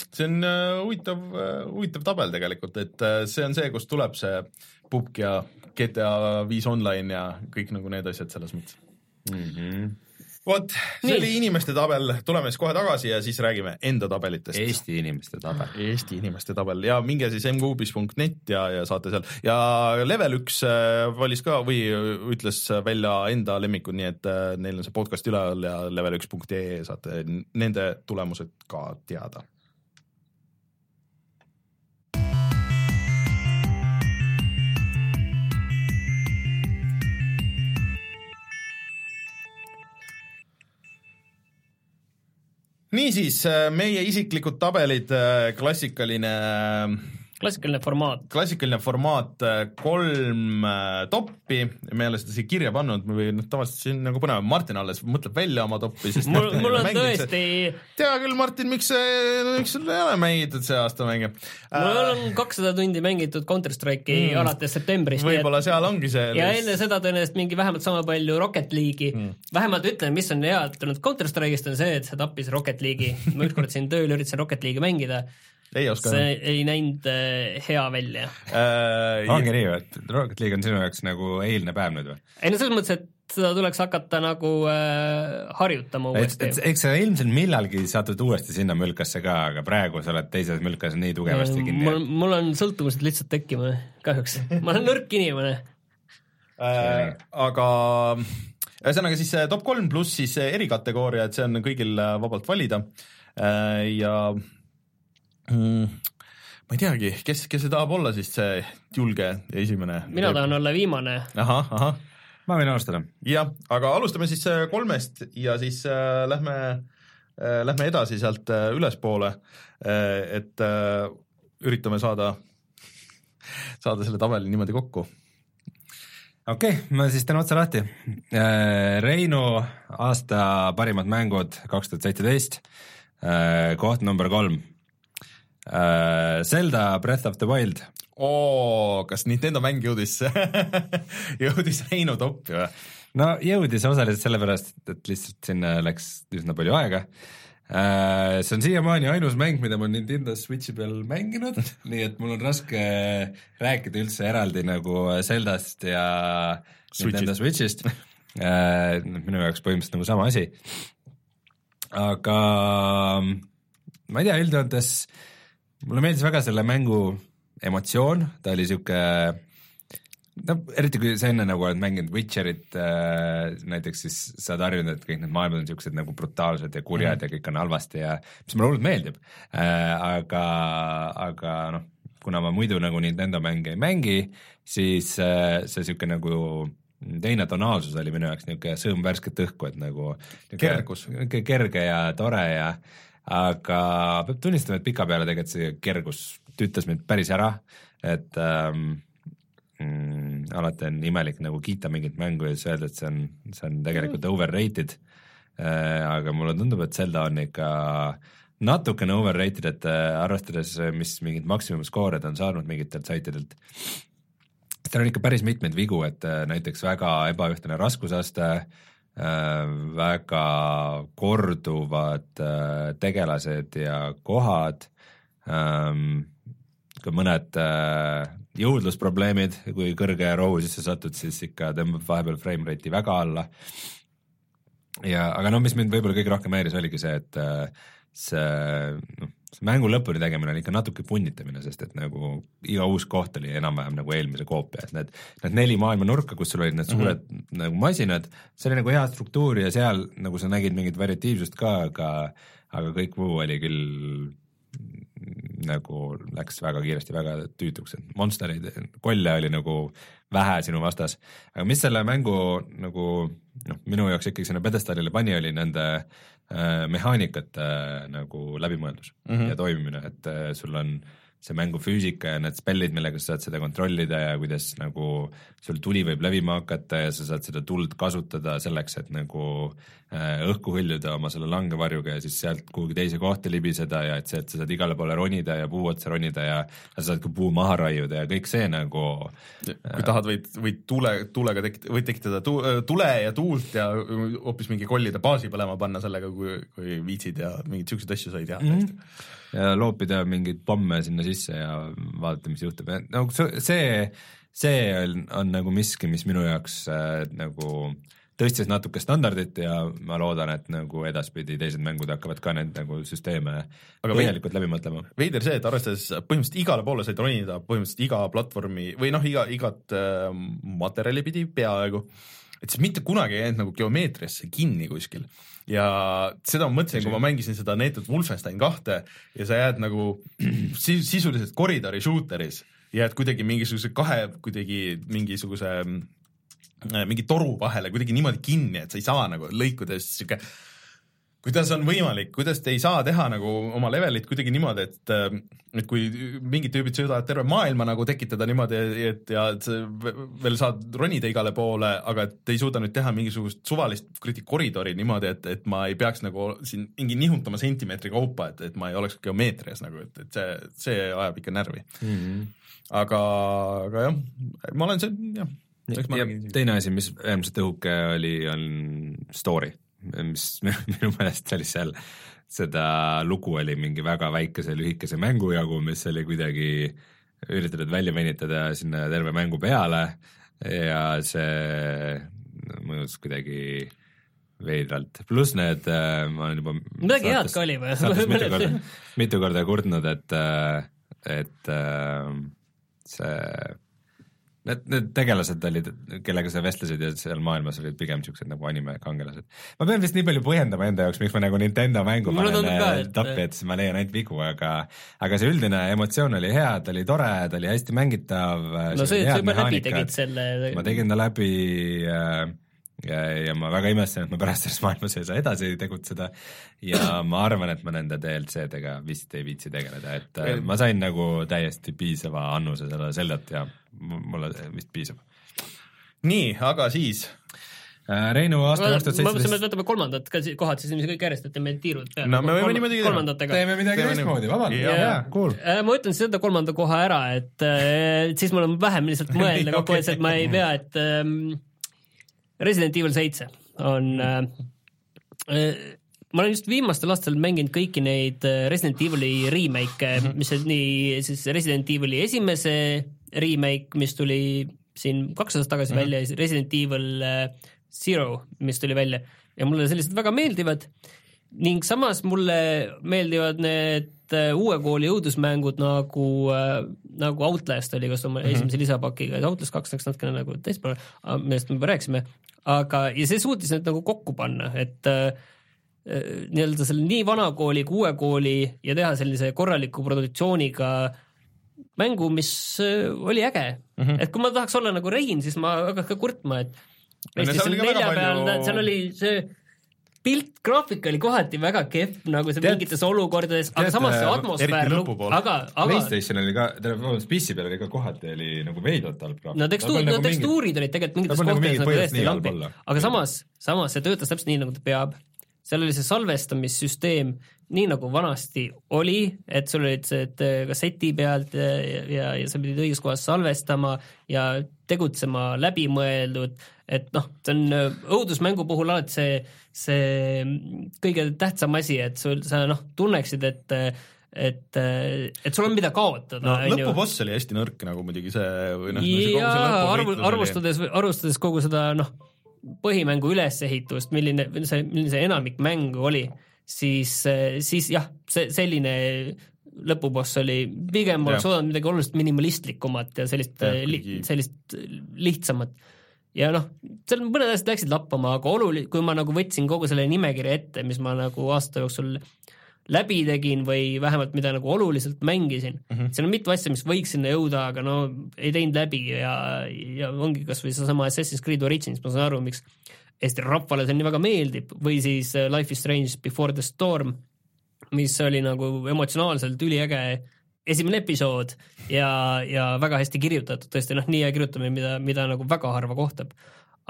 see on huvitav, huvitav tabel tegelikult, et see on see, kust tuleb see pubg ja GTA viis online ja kõik nagu need asjad selles mõttes mm. -hmm vot, see Nii. oli inimeste tabel, tuleme siis kohe tagasi ja siis räägime enda tabelitest. Eesti inimeste tabel. Eesti inimeste tabel ja minge siis mkuubis.net ja, ja saate seal ja level üks äh, valis ka või ütles välja enda lemmikud, nii et äh, neil on see podcast üleval ja level üks.ee saate nende tulemused ka teada niisiis, äh, meie isiklikud tabelid, äh, klassikaline formaat. klassikaline formaat, äh, kolm äh, toppi, me ei ole seda siia kirja pannud või noh, tavaliselt siin nagu põnev, Martin alles mõtleb välja oma toppi, sest mul, mul on tõesti tea küll, Martin, miks, miks sul ei ole mängitud see aasta mänge? mul on kakssada tundi mängitud Counter Strike'i mm. alates septembrist. võib-olla seal ongi see ja enne seda tõenäoliselt mingi vähemalt sama palju Rocket League'i mm.. vähemalt ütlen, mis on hea tulnud Counter Strike'ist on see, et see tappis Rocket League'i. ma ükskord siin tööl üritasin Rocket League'i mängida ei oska. see ei näinud äh, hea välja äh,. ongi nii või, et Rocket League on sinu jaoks nagu eilne päev nüüd või? ei no selles mõttes, et seda tuleks hakata nagu äh, harjutama uuesti. eks sa ilmselt millalgi satud uuesti sinna mülkasse ka, aga praegu sa oled teises mülkas nii tugevasti kinni. mul, mul on sõltuvused lihtsalt tekkinud, kahjuks ma olen nõrk inimene äh,. aga ühesõnaga siis top kolm pluss siis erikategooria, et see on kõigil vabalt valida äh, ja mm, ma ei teagi, kes, kes see tahab olla siis see julge esimene? mina tahan olla viimane. ahah, ahah. ma võin alustada. jah, aga alustame siis äh, kolmest ja siis äh, lähme äh,, lähme edasi sealt äh, ülespoole äh,, et äh, üritame saada, saada selle tabeli niimoodi kokku okei okay,, ma siis teen otsa lahti. Äh, Reinu aasta parimad mängud kaks tuhat seitseteist, äh, koht number kolm uh,. Zelda Breath of the Wild. oo, kas Nintendo mäng jõudis jõudis Reinu toppi või? no jõudis osaliselt sellepärast, et lihtsalt sinna läks üsna palju aega uh,. see on siiamaani ainus mäng, mida ma Nintendo Switchi peal mänginud nii et mul on raske rääkida üldse eraldi nagu Zeldast ja Switchist. Nintendo Switchist uh,. minu jaoks põhimõtteliselt nagu sama asi. aga ma ei tea, üldjoontes uh, mulle meeldis väga selle mängu emotsioon, ta oli sihuke no eriti kui sa enne nagu oled mänginud Witcherit äh, näiteks, siis sa oled harjunud, et kõik need maailmad on siuksed nagu brutaalsed ja kurjad mm. ja kõik on halvasti ja mis mulle hullult meeldib äh,. aga, aga noh, kuna ma muidu nagu Nintendo mänge ei mängi, siis äh, see sihuke nagu teine tonaalsus oli minu jaoks niisugune sõõm värsket õhku, et nagu kergus, kerge ja tore ja aga peab tunnistama, et pikapeale tegelikult see kergus tüütas mind päris ära, et ähm, mm, alati on imelik nagu kiita mingit mängu ja siis öelda, et see on, see on tegelikult mm. overrated äh,. aga mulle tundub, et Zelda on ikka natukene overrated, et äh, arvestades, mis mingid maksimumskoore ta on saanud mingitelt saitidelt. tal on ikka päris mitmeid vigu, et äh, näiteks väga ebaühtlane raskusaste äh,, väga korduvad äh, tegelased ja kohad, ähm, ka mõned äh, jõudlusprobleemid, kui kõrge rohu sisse satud, siis ikka tõmbab vahepeal frame rate'i väga alla. ja, aga no mis mind võib-olla kõige rohkem häiris, oligi see, et äh, see noh, see mängu lõpuni tegemine on ikka natuke punnitamine, sest et nagu iga uus koht oli enam-vähem nagu eelmise koopia, et need, need neli maailma nurka, kus sul olid need suured mm -hmm. nagu masinad, see oli nagu hea struktuur ja seal nagu sa nägid mingit variatiivsust ka, aga aga kõik muu oli küll nagu läks väga kiiresti väga tüütuks, et monstereid, kolle oli nagu vähe sinu vastas. aga mis selle mängu nagu noh, minu jaoks ikkagi sinna pjedestaalile pani, oli nende mehaanikate äh, nagu läbimõeldus mm -hmm. ja toimimine, et äh, sul on see mängu füüsika ja need spellid, millega sa saad seda kontrollida ja kuidas nagu sul tuli võib levima hakata ja sa saad seda tuld kasutada selleks, et nagu äh, õhku hõljuda oma selle langevarjuga ja siis sealt kuhugi teise kohta libiseda ja et sealt sa saad igale poole ronida ja puu otsa ronida ja sa saad ka puu maha raiuda ja kõik see nagu kui tahad, võid, võid tule, tulega tekit-, võid tekitada tu, tule ja tuult ja hoopis mingi kollide baasi põlema panna sellega, kui, kui viitsid ja mingeid siukseid asju sai teha mm. -hmm ja loopida mingeid pomme sinna sisse ja vaadata, mis juhtub, no see, see on, on nagu miski, mis minu jaoks äh, nagu tõstis natuke standardit ja ma loodan, et nagu edaspidi teised mängud hakkavad ka neid nagu süsteeme Aga põhjalikult läbi mõtlema. veider see, et arvestades põhimõtteliselt igale poole said ronida, põhimõtteliselt iga platvormi või noh, iga, igat äh, materjali pidi peaaegu, et siis mitte kunagi ei jäänud nagu geomeetriasse kinni kuskil. Ja seda ma mõtlesin, kui ma mängisin seda neetud Wolfenstein kahte ja sa jääd nagu sisuliselt koridori shooteris, jääd kuidagi mingisuguse kahe, kuidagi mingisuguse äh, mingi toru vahele kuidagi niimoodi kinni, et sa ei saa nagu lõikudes sihuke kuidas on võimalik, kuidas te ei saa teha nagu oma levelit kuidagi niimoodi, et äh, et kui mingid tüübid suudavad terve maailma nagu tekitada niimoodi, et ja et sa veel saad ronida igale poole, aga et ei suuda nüüd teha mingisugust suvalist kuradi koridori niimoodi, et, et ma ei peaks nagu siin mingi nihutama sentimeetri kaupa, et, et ma ei oleks geomeetrias nagu, et, et see, see ajab ikka närvi mm. -hmm. aga, aga jah, ma olen see, jah. ja teine asi, mis äärmiselt õhuke oli, on story mis minu meelest oli seal, seda lugu oli mingi väga väikese lühikese mängu jagu, mis oli kuidagi üritatud välja venitada sinna terve mängu peale ja see mõjus kuidagi veidralt, pluss need, äh, ma olen juba midagi head ka oli või? mitu korda, mitu korda kurtnud, et, äh, et äh, see Need, need tegelased olid, kellega sa vestlesid ja seal maailmas olid pigem siuksed nagu anime kangelased. ma pean vist nii palju põhjendama enda jaoks, miks ma nagu Nintendo mängu panen äh, tappi, et siis ma leian ainult vigu, aga aga see üldine emotsioon oli hea, ta oli tore, ta oli hästi mängitav. no see, sa juba läbi tegid selle. ma tegin ta läbi äh, ja, ja ma väga imestan, et ma pärast selles maailmas ei saa edasi tegutseda ja ma arvan, et ma nende DLC-dega vist ei viitsi tegeleda, et äh, ma sain nagu täiesti piisava annuse selle Zeldat ja mulle vist piisab. nii, aga siis äh, Reinu aasta kaks tuhat seitseteist. ma mõtlesin, et võtame kolmandad ka kohad, siis kõik järjest, et teeme tiirud peale. no me võime niimoodi teha. teeme midagi teistmoodi, vabandust, cool. Äh, ma ütlen seda kolmanda koha ära, et siis mul on vähem lihtsalt mõelda kokkuvõttes, et ma ei pea, et ähm, Resident Evil seitse on äh, äh, ma olen just viimastel aastatel mänginud kõiki neid äh, Resident Evil'i remake'e mm, -hmm. mis on nii siis Resident Evil'i esimese remake, mis tuli siin kaks aastat tagasi mm -hmm. välja ja siis Resident Evil äh, Zero, mis tuli välja ja mulle sellised väga meeldivad ning samas mulle meeldivad need uue kooli õudusmängud nagu äh,, nagu Outlast oli, kas oma mm -hmm. esimese lisapakiga, Outlast kaks läks natukene nagu teispoole, millest me juba rääkisime, aga, ja see suutis need nagu kokku panna, et äh, äh, nii-öelda selle nii vana kooli kui uue kooli ja teha sellise korraliku produktsiooniga mängu, mis äh, oli äge mm. -hmm. et kui ma tahaks olla nagu Rein, siis ma hakkaks ka kurtma, et PlayStation nelja peal palju..., seal oli see pilt, graafik oli kohati väga kehv nagu see tead, mingites olukordades, aga samas see atmosfäär, aga, aga PlayStation oli ka, vabandust, PC peal oli ka kohati oli nagu veidralt halb graafik. no tekstuur, no nagu tekstuurid mingi, olid tegelikult mingites nagu kohtades nagu tõesti lambid, aga samas, samas see töötas täpselt nii, nagu ta peab. seal oli see salvestamissüsteem nii nagu vanasti oli, et sul olid see kasseti pealt ja, ja, ja sa pidid õiges kohas salvestama ja tegutsema läbimõeldud, et noh, see on õudusmängu puhul alati see see kõige tähtsam asi, et sul, sa noh, tunneksid, et et, et sul on mida kaotada no lõpuboss oli hästi nõrk nagu muidugi see või noh, jaa, arvu, arvustades, arvestades kogu seda noh, põhimängu ülesehitust, milline see, milline see enamik mängu oli, siis, siis jah, see selline lõpuboss oli, pigem oleks oodanud midagi oluliselt minimalistlikumat ja sellist li, sellist lihtsamat. ja noh, seal mõned asjad läksid lappama, aga oluli-, kui ma nagu võtsin kogu selle nimekirja ette, mis ma nagu aasta jooksul läbi tegin või vähemalt mida nagu oluliselt mängisin mm, -hmm. seal on mitu asja, mis võiks sinna jõuda, aga no ei teinud läbi ja, ja ongi kasvõi seesama Assassin's Creed Origins, ma saan aru, miks Eesti rahvale see nii väga meeldib või siis äh, Life is Strange Before the Storm, mis oli nagu emotsionaalselt üliäge esimene episood ja, ja väga hästi kirjutatud, tõesti noh, nii hea kirjutamine, mida, mida nagu väga harva kohtab.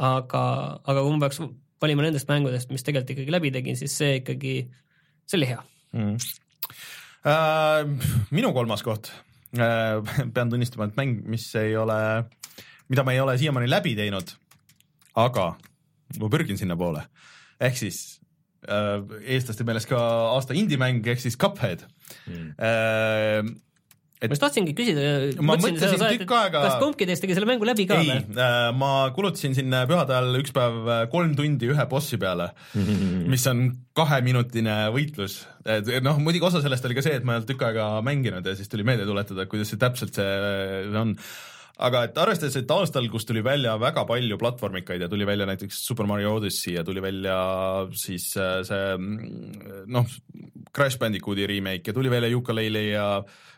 aga, aga kui ma peaks valima nendest mängudest, mis tegelikult ikkagi läbi tegin, siis see ikkagi, see oli hea. mm.. Äh, minu kolmas koht äh,, pean tunnistama, et mäng, mis ei ole, mida ma ei ole siiamaani läbi teinud, aga ma pürgin sinnapoole, ehk siis äh, eestlaste meelest ka aasta indie-mäng ehk siis Cuphead Mm. äh,. ma just tahtsingi küsida, Ma mõtlesin tükk aega- kas kumbki teist tegi selle mängu läbi ka ei või?, ma kulutasin siin pühade ajal üks päev äh, kolm tundi ühe bossi peale, mis on kaheminutine võitlus. noh, muidugi osa sellest oli ka see, et ma ei olnud tükk aega mänginud ja siis tuli meelde tuletada, kuidas see täpselt see on aga et arvestades, et aastal, kus tuli välja väga palju platvormikaid ja tuli välja näiteks Super Mario Odyssey ja tuli välja siis äh, see mm, noh, Crash Bandicooti remake ja tuli välja Yooka-Laylee ja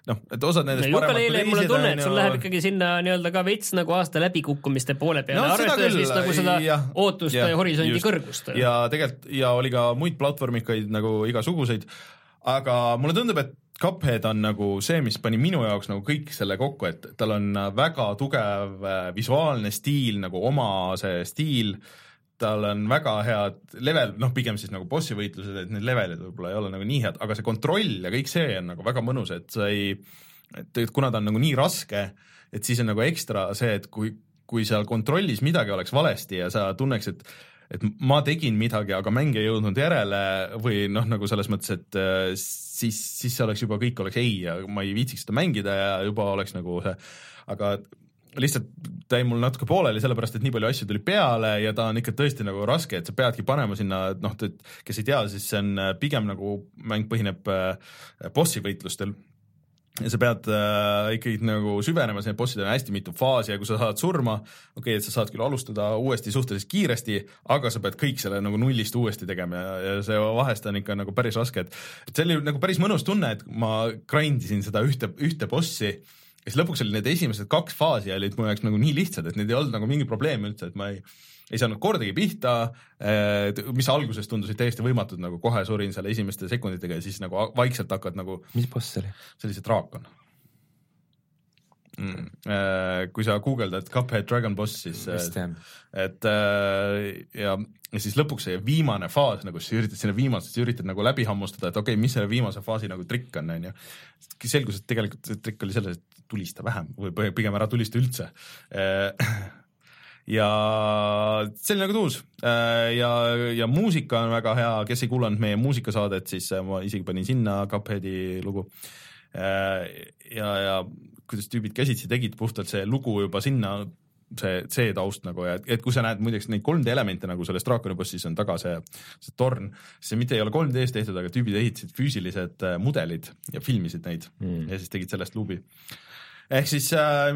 noh, et osad nendest Yooka-Laylee, mul on tunne, et sul läheb ikkagi sinna nii-öelda ka veits nagu aasta läbikukkumiste poole peale No no,, arvestades vist nagu seda jah, ootust ja horisondi just. kõrgust. ja tegelikult ja oli ka muid platvormikaid nagu igasuguseid, aga mulle tundub, et Cuphead on nagu see, mis pani minu jaoks nagu kõik selle kokku, et tal on väga tugev äh, visuaalne stiil nagu oma see stiil, tal on väga head level, noh pigem siis nagu bossi võitlused, et need levelid võib-olla ei ole nagu nii head, aga see kontroll ja kõik see on nagu väga mõnus, et sa ei, et kuna ta on nagu nii raske, et siis on nagu ekstra see, et kui, kui seal kontrollis midagi oleks valesti ja sa tunneks, et et ma tegin midagi, aga mäng ei jõudnud järele või noh, nagu selles mõttes, et äh, siis, siis see oleks juba kõik oleks ei ja ma ei viitsiks seda mängida ja juba oleks nagu see, aga lihtsalt ta jäi mul natuke pooleli, sellepärast et nii palju asju tuli peale ja ta on ikka tõesti nagu raske, et sa peadki panema sinna, noh, kes ei tea, siis see on äh, pigem nagu mäng põhineb äh, bossi võitlustel ja sa pead äh, ikkagi nagu süvenema, sinna bossidel on hästi mitu faasi ja kui sa saad surma, okei okay,, et sa saad küll alustada uuesti suhteliselt kiiresti, aga sa pead kõik selle nagu nullist uuesti tegema ja, ja see vahest on ikka nagu päris raske, et et see oli nagu päris mõnus tunne, et ma grind isin seda ühte, ühte bossi ja siis lõpuks olid need esimesed kaks faasi olid mu jaoks nagu nii lihtsad, et need ei olnud nagu mingi probleem üldse, et ma ei ei saanud kordagi pihta, mis alguses tundusid täiesti võimatud, nagu kohe surin seal esimeste sekunditega ja siis nagu vaikselt hakkad nagu mis boss see oli? see oli see draakon mm.. kui sa guugeldad Cuphead Dragon Boss, siis jah. et äh, ja, ja siis lõpuks see viimane faas nagu, sa üritad sinna viimasesse, üritad nagu läbi hammustada, et okei okay,, mis selle viimase faasi nagu trikk on, onju. selgus, et tegelikult see trikk oli selles, et tulista vähem või pigem ära tulista üldse. Ja see oli nagu tuus ja, ja muusika on väga hea, kes ei kuulanud meie muusikasaadet, siis äh, ma isegi panin sinna Cupheadi lugu. ja, ja kuidas tüübid käsitsi tegid puhtalt see lugu juba sinna see, see taust nagu ja et kui sa näed muideks neid 3D elemente nagu selles draakoni bossis on taga see, see torn, see mitte ei ole 3D-s tehtud, aga tüübid ehitasid füüsilised äh, mudelid ja filmisid neid mm. ja siis tegid sellest luubi. ehk siis äh,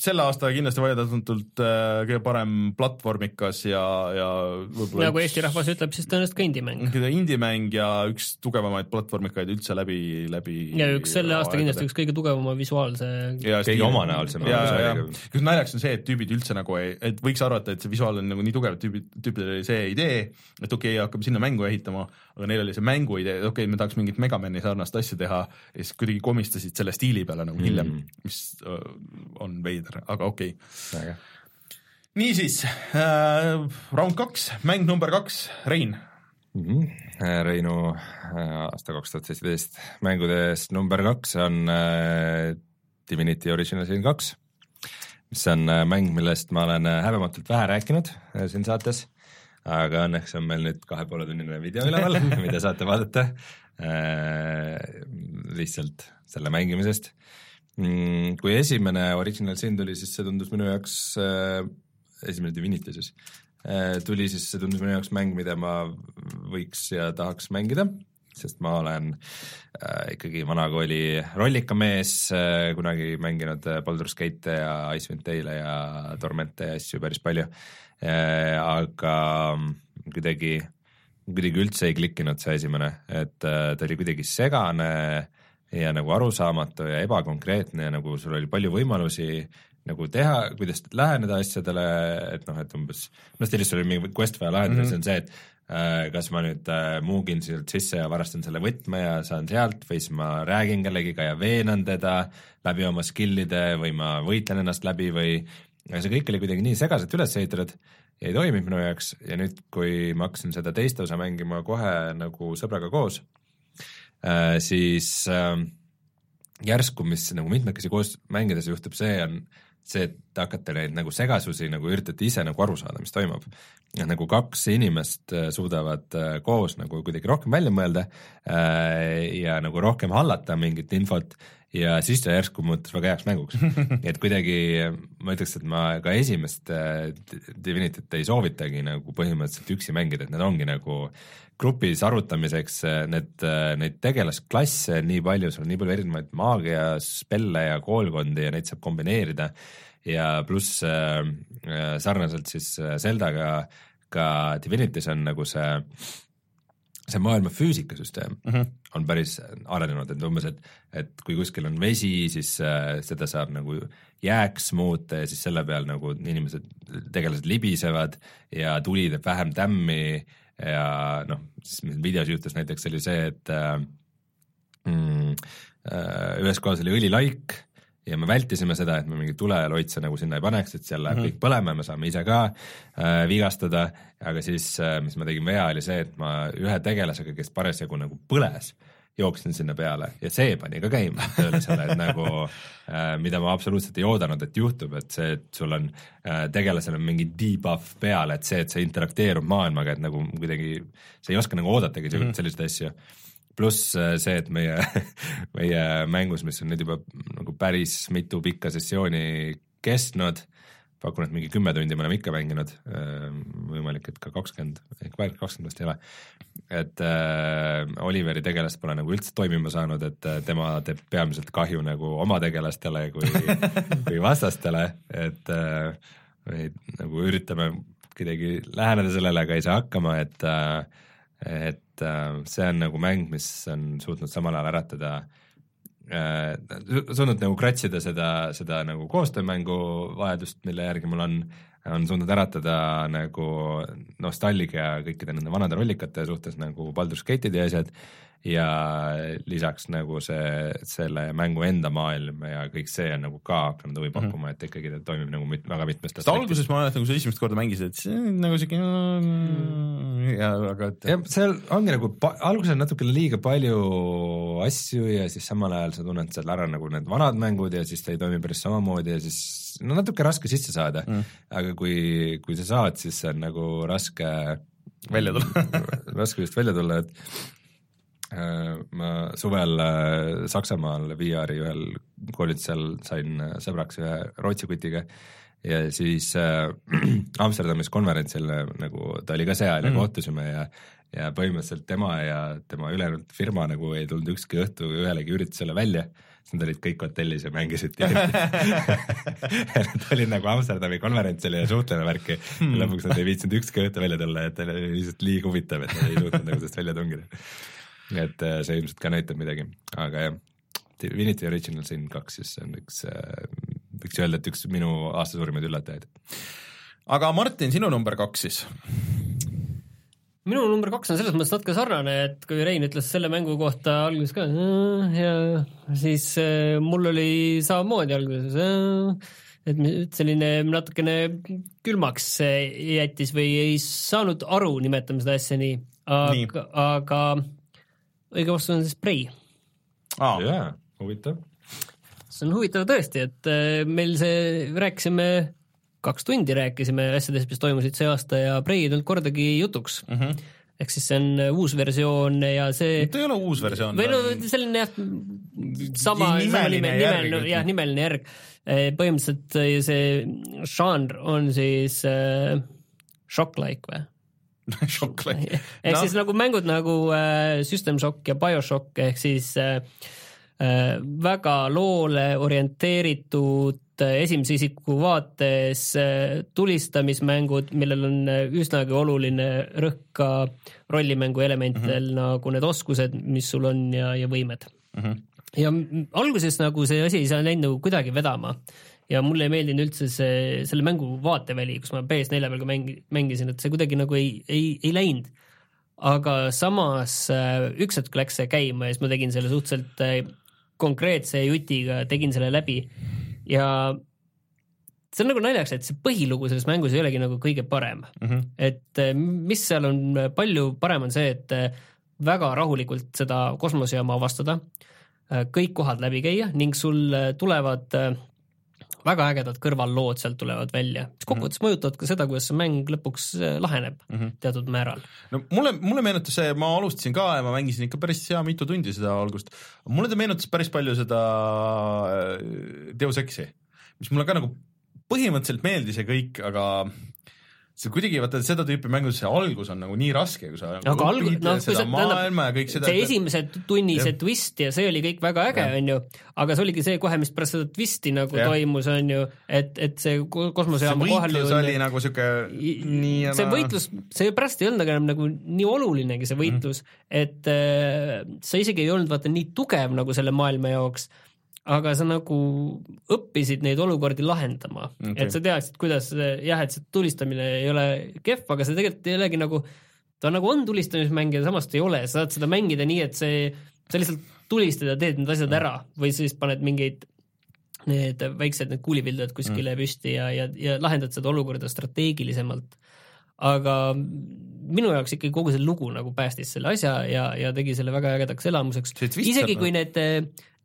selle aasta kindlasti vaieldamatult äh, kõige parem platvormikas ja, ja võib-olla nagu Eesti rahvas ütleb, siis tõenäoliselt ka indie-mäng. indie-mäng ja üks tugevamaid platvormikaid üldse läbi, läbi ja üks selle aasta kindlasti üks kõige tugevama visuaalse ja kõige omanäolisem ja, see ja. kus naljakas on see, et tüübid üldse nagu ei, et võiks arvata, et see visuaal on nagu nii tugev, et tüübid, tüüpidel oli see idee, et okei okay,, hakkame sinna mängu ehitama, aga neil oli see mängu idee, okei okay,, me tahaks mingit Megamani sarnast asja teha ja siis kuidagi komistasid selle stiili peale nagu hiljem mm., mis öö, on veider, aga okei okay.. niisiis äh,, round kaks, mäng number kaks, Rein. Mhm. Reinu äh, aasta kaks tuhat seitseteist mängudest number kaks on äh, Divinity Original Sin kaks, mis on äh, mäng, millest ma olen äh, häbematult vähe rääkinud äh, siin saates, aga õnneks on meil nüüd kahe poole tunnine video üleval mida saate vaadata äh, lihtsalt selle mängimisest mm,. kui esimene Original Sin tuli, siis see tundus minu jaoks äh,, esimene Divinity siis äh,, tuli siis, see tundus minu jaoks mäng, mida ma võiks ja tahaks mängida sest ma olen äh, ikkagi vanakooli rollikamees äh,, kunagi mänginud äh, Baldur's Gate'e ja Icewind Dale'e ja Tormente ja asju päris palju äh,, aga kuidagi, kuidagi üldse ei klikkinud see esimene, et äh, ta oli kuidagi segane ja nagu arusaamatu ja ebakonkreetne ja nagu sul oli palju võimalusi nagu teha, kuidas läheneda asjadele, et noh, et umbes, noh, stiilis sul oli mingi quest vaja lahendada mm, -hmm. see on see, et kas ma nüüd äh, muugin sealt sisse ja varastan selle võtme ja saan sealt või siis ma räägin kellegiga ja veenan teda läbi oma skill'ide või ma võitlen ennast läbi või see kõik oli kuidagi nii segaselt üles ehitatud ja ei toiminud minu jaoks. Ja nüüd, kui ma hakkasin seda teist osa mängima kohe nagu sõbraga koos, äh, siis järsku, mis nagu mitmekesi koos mängides juhtub, see on see, et te hakkate neid nagu segasusi nagu üritate ise nagu aru saada, mis toimub. ja nagu kaks inimest äh, suudavad äh, koos nagu kuidagi rohkem välja mõelda äh, ja nagu rohkem hallata mingit infot ja siis ta järsku muutus väga heaks mänguks. et kuidagi ma ütleks, et ma ka esimest Divinityt ei soovitagi nagu põhimõtteliselt üksi mängida, et need ongi nagu grupis arutamiseks need, neid tegelasklasse nii palju, sul on nii palju erinevaid maagia, spelle ja koolkondi ja neid saab kombineerida ja pluss äh, sarnaselt siis Zeldaga ka Divinity's on nagu see see maailma füüsikasüsteem mm -hmm. on päris arenenud, et umbes, et, et kui kuskil on vesi, siis äh, seda saab nagu jääks muuta ja siis selle peal nagu inimesed, tegelased libisevad ja tuli teeb vähem tämmi ja noh, siis mis videos juhtus näiteks oli see, et äh, mm, äh, ühes kohas oli õlilaik ja me vältisime seda, et me mingi tuleloitse nagu sinna ei paneks, et seal läheb mm -hmm. kõik põlema, me saame ise ka äh, vigastada, aga siis äh,, mis ma tegin vea, oli see, et ma ühe tegelasega, kes parasjagu nagu põles, jooksin sinna peale ja see pani ka käima tööle selle, et nagu äh, mida ma absoluutselt ei oodanud, et juhtub, et see, et sul on äh, tegelasel on mingi debuff peal, et see, et see interakteerub maailmaga, et nagu kuidagi sa ei oska nagu oodatagi mm -hmm. selliseid asju pluss äh, see, et meie, meie mängus, mis on nüüd juba nagu päris mitu pikka sessiooni kestnud, pakun, et mingi kümme tundi me oleme ikka mänginud, äh, võimalik, et ka kakskümmend, ehk kakskümmend vist ei ole. et äh, Oliveri tegelast pole nagu üldse toimima saanud, et äh, tema teeb peamiselt kahju nagu oma tegelastele kui kui vastastele, et äh, me nagu üritame kuidagi läheneda sellele, aga ei saa hakkama, et äh, et äh, see on nagu mäng, mis on suutnud samal ajal äratada äh,, suutnud nagu kratsida seda, seda nagu koostöömängu vajadust, mille järgi mul on, on suutnud äratada nagu nostalgia kõikide nende vanade rollikate suhtes nagu Baldur's Gate'id ja asjad ja lisaks nagu see, selle mängu enda maailm ja kõik see on nagu ka hakanud huvi mhm. pakkuma mm, -hmm. et ikkagi ta toimib nagu mit, väga mitmest aspektist. alguses ma mäletan, kui sa esimest korda mängisid, et see on nagu siuke ja aga et ja seal ongi nagu, alguses on natukene liiga palju asju ja siis samal ajal sa tunned seal ära nagu need vanad mängud ja siis ta ei toimi päris samamoodi ja siis no natuke raske sisse saada mm., aga kui, kui sa saad, siis see on nagu raske välja tulla raske just välja tulla, et ma suvel äh, Saksamaal VR-i ühel koolitusel sain äh, sõbraks ühe Rootsi kutiga ja siis äh, Amsterdamis konverentsil nagu ta oli ka seal ja mm. kohtusime ja ja põhimõtteliselt tema ja tema ülejäänud firma nagu ei tulnud ükski õhtu ühelegi üritusele välja, siis nad olid kõik hotellis ja mängisid Nad olid nagu Amsterdami konverentsil ja suhtleme värki mm. ja lõpuks nad ei viitsinud ükski õhtu välja tulla, et oli lihtsalt liiga huvitav, et nad ei suutnud nagu sellest välja tungida et äh, see ilmselt ka näitab midagi, aga jah, Divinity Original Sin kaks, siis see on üks, äh, võiks öelda, et üks minu aasta suurimaid üllatajaid. aga Martin, sinu number kaks siis? minu number kaks on selles mõttes natuke sarnane, et kui Rein ütles selle mängu kohta alguses ka ja siis äh, mul oli samamoodi alguses et selline natukene külmaks jättis või ei saanud aru, nimetame seda asja nii, aga, aga õige vastus on siis Prei ah.. jaa, huvitav. see on huvitav tõesti, et äh, meil see, rääkisime kaks tundi rääkisime asjadest, mis toimusid see aasta ja Prey ei tulnud kordagi jutuks mm. -hmm. ehk siis see on äh, uus versioon ja see ta ei ole uus versioon. või no selline jah, sama, sama nime, nimeline, jah, nimeline järg. põhimõtteliselt äh, see žanr on siis äh, shock-like või? Shock-like. ehk no. siis nagu mängud nagu äh, System Shock ja BioShock ehk siis äh, äh, väga loole orienteeritud äh, esimese isiku vaates äh, tulistamismängud, millel on äh, üsnagi oluline rõhk ka rollimängu elementidel mm -hmm. nagu need oskused, mis sul on ja, ja võimed mm. -hmm. ja alguses nagu see asi ei saa läinud nagu kuidagi vedama ja mulle ei meeldinud üldse see, selle mängu vaateväli, kus ma PS4 peal ka mängi-, mängisin, et see kuidagi nagu ei, ei, ei läinud. aga samas äh, üks hetk läks see käima ja siis ma tegin selle suhteliselt äh, konkreetse jutiga, tegin selle läbi ja see on nagu naljakas, et see põhilugu selles mängus ei olegi nagu kõige parem mm. -hmm. et äh, mis seal on palju parem, on see, et väga rahulikult seda kosmosejaama avastada, kõik kohad läbi käia ning sul tulevad väga ägedad kõrvallood sealt tulevad välja, mis kokkuvõttes mm -hmm. mõjutavad ka seda, kuidas see mäng lõpuks äh, laheneb mm -hmm. teatud määral. no mulle, mulle meenutas see, ma alustasin ka ja ma mängisin ikka päris hea mitu tundi seda algust, mulle ta meenutas päris palju seda äh, Deus Exi, mis mulle ka nagu põhimõtteliselt meeldis ja kõik, aga see kuidagi vaata seda tüüpi mängudes see algus on nagu nii raske, kui sa aga nagu alg-, noh, ja kõik seda. see esimese tunni see twist ja see oli kõik väga äge, onju, aga see oligi see kohe, mis pärast seda twisti nagu ja. toimus, onju, et, et see kosmosejaama kohal võitlus oli nagu siuke nii see võitlus, see pärast ei olnud enam nagu nii olulinegi, see võitlus mm, -hmm. et äh, sa isegi ei olnud vaata nii tugev nagu selle maailma jaoks aga sa nagu õppisid neid olukordi lahendama okay., et sa teadsid, kuidas jah, et see tulistamine ei ole kehv, aga see tegelikult ei olegi nagu, ta nagu on tulistamismäng ja samas ta ei ole, sa saad seda mängida nii, et see, sa lihtsalt tulistad ja teed need asjad ära või siis paned mingeid need väiksed need kuulipildujad kuskile mm. püsti ja, ja, ja lahendad seda olukorda strateegilisemalt. Aga minu jaoks ikkagi kogu see lugu nagu päästis selle asja ja, ja tegi selle väga ägedaks elamuseks. isegi kui need,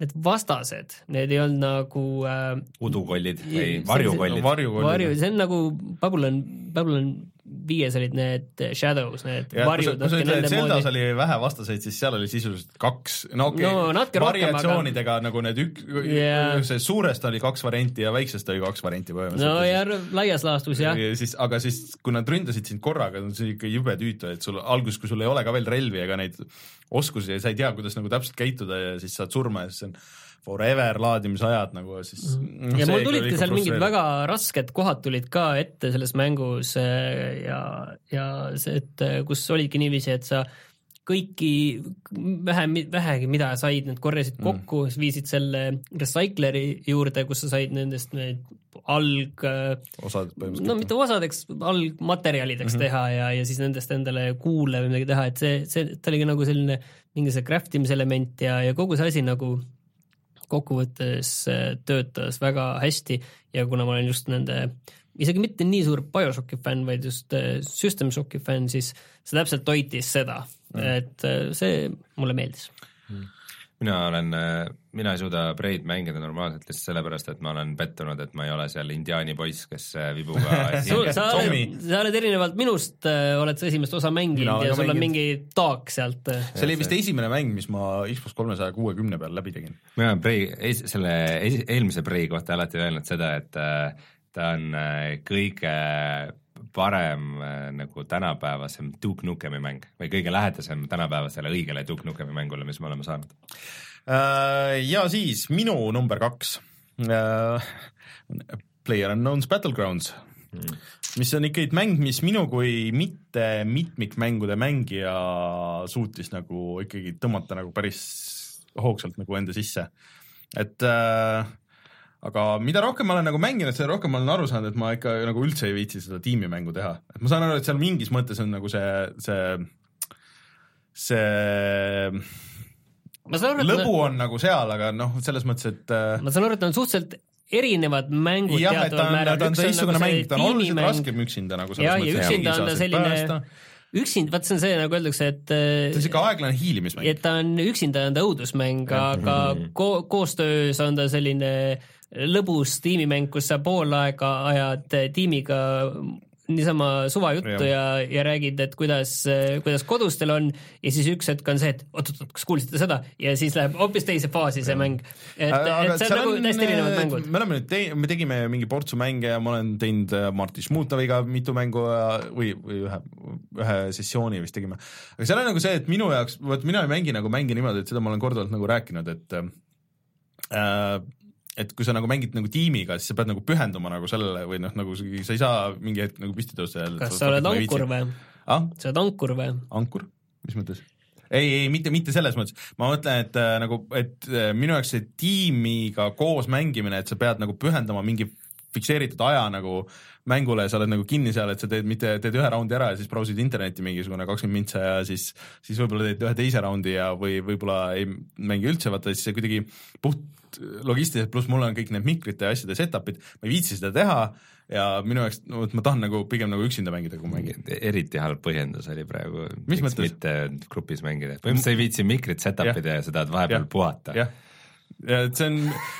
need vastased, need ei olnud nagu äh, udukollid või varjukollid. varju, see on nagu Babylon, Babylon viies olid need shadows, need ja, varjud. kui sa ütled, et Zeldas oli vähe vastaseid, siis seal oli sisuliselt kaks, no okei okay, no, variatsioonidega aga... nagu need ük- yeah., see suurest oli kaks varianti ja väiksest oli kaks varianti põhimõtteliselt. no ja laias laastus jah. ja siis, aga siis, kui nad ründasid sind korraga, see oli ikka jube tüütu, et sul alguses, kui sul ei ole ka veel relvi ega neid oskusi ja sa ei tea, kuidas nagu täpselt käituda ja siis saad surma ja siis on forever laadimisajad nagu siis mm. ja mul tulidki seal mingid väga rasked kohad tulid ka ette selles mängus äh, ja, ja see, et äh, kus olidki niiviisi, et sa kõiki vähe, vähegi, mida said, need korjasid mm. kokku mm., viisid selle recycleri juurde, kus sa said nendest need alg, no mitte osadeks, algmaterjalideks mm -hmm. teha ja, ja siis nendest endale kuule või midagi teha, et see, see, ta oligi nagu selline mingi see craft imise element ja, ja kogu see asi nagu kokkuvõttes äh, töötas väga hästi ja kuna ma olen just nende isegi mitte nii suur BioShocki fänn, vaid just äh, System Shocki fänn, siis see täpselt toitis seda mm., et äh, see mulle meeldis mm mina olen, mina ei suuda Preid mängida normaalselt lihtsalt sellepärast, et ma olen pettunud, et ma ei ole seal indiaani poiss, kes vibuga sa, oled, sa oled erinevalt minust, oled sa esimest osa mänginud mina ja sul on mingi taak sealt. see oli vist esimene mäng, mis ma Xbox kolmesaja kuuekümne peal läbi tegin. mina olen Prei, selle eelmise Prei kohta alati öelnud seda, et äh, ta on äh, kõige parem äh, nagu tänapäevasem Duke Nukemi mäng või kõige lähedasem tänapäevasele õigele Duke Nukemi mängule, mis me oleme saanud. Ja siis minu number kaks. Uh,, Player Unknown's Battlegrounds mm., mis on ikkagi mäng, mis minu kui mitte mitmikmängude mängija suutis nagu ikkagi tõmmata nagu päris hoogsalt nagu enda sisse, et uh, aga mida rohkem ma olen nagu mänginud, seda rohkem ma olen aru saanud, et ma ikka nagu üldse ei viitsi seda tiimimängu teha, et ma saan aru, et seal mingis mõttes on nagu see, see, see aru, lõbu on nagu seal, aga noh, selles mõttes, et äh, ma saan aru, et on suhteliselt erinevad mängud jah, teataval määral. ta on teistsugune nagu mäng, ta on oluliselt raskem üksinda nagu selles ja, mõttes. ja üksinda on ta selline üksinda, vaat see on see, nagu öeldakse, et ta on siuke aeglane hiilimismäng. et ta on üksinda on ta õudusmäng, aga ko koostöös on ta selline lõbus tiimimäng, kus sa pool aega ajad äh, tiimiga niisama suvajuttu ja, ja räägid, et kuidas, kuidas kodus teil on ja siis üks hetk on see, et oot-oot-oot, kas kuulsite seda ja siis läheb hoopis teise faasi see mäng. et, et see on nagu täiesti erinevad mängud. me oleme nüüd tei-, me tegime mingi portsu mänge ja ma olen teinud äh, Martin Šmutoviga mitu mängu ja, või, või ühe, ühe sessiooni vist tegime. aga seal on nagu see, et minu jaoks, vot mina ei mängi nagu mänge niimoodi, et seda ma olen korduvalt nagu rääkinud, et äh, et kui sa nagu mängid nagu tiimiga, siis sa pead nagu pühenduma nagu sellele või noh, nagu sa ei saa mingi hetk nagu püsti tõusta ja kas sa oled ankur või? ah?? sa oled ankur või? ankur, mis mõttes? ei, ei mitte, mitte selles mõttes, ma mõtlen, et äh, nagu, et äh, minu jaoks see tiimiga koos mängimine, et sa pead nagu pühendama mingi fikseeritud aja nagu mängule ja sa oled nagu kinni seal, et sa teed mitte, teed ühe raundi ära ja siis brausid internetti mingisugune kakskümmend mintsa ja siis, siis võib-olla teed ühe teise raundi ja, või võib-olla ei mängi üldse, vaata siis see kuidagi puht logistiliselt, pluss mul on kõik need mikrite ja asjade setup'id, ma ei viitsi seda teha ja minu jaoks, no vot ma tahan nagu pigem nagu üksinda mängida, kui mängin. eriti halb põhjendus oli praegu, miks mõttes? mitte grupis mängida, põhimõtteliselt sa ei viitsi mikrit set up ida ja sa tahad vahepeal Jah. puhata. jah, ja et see on,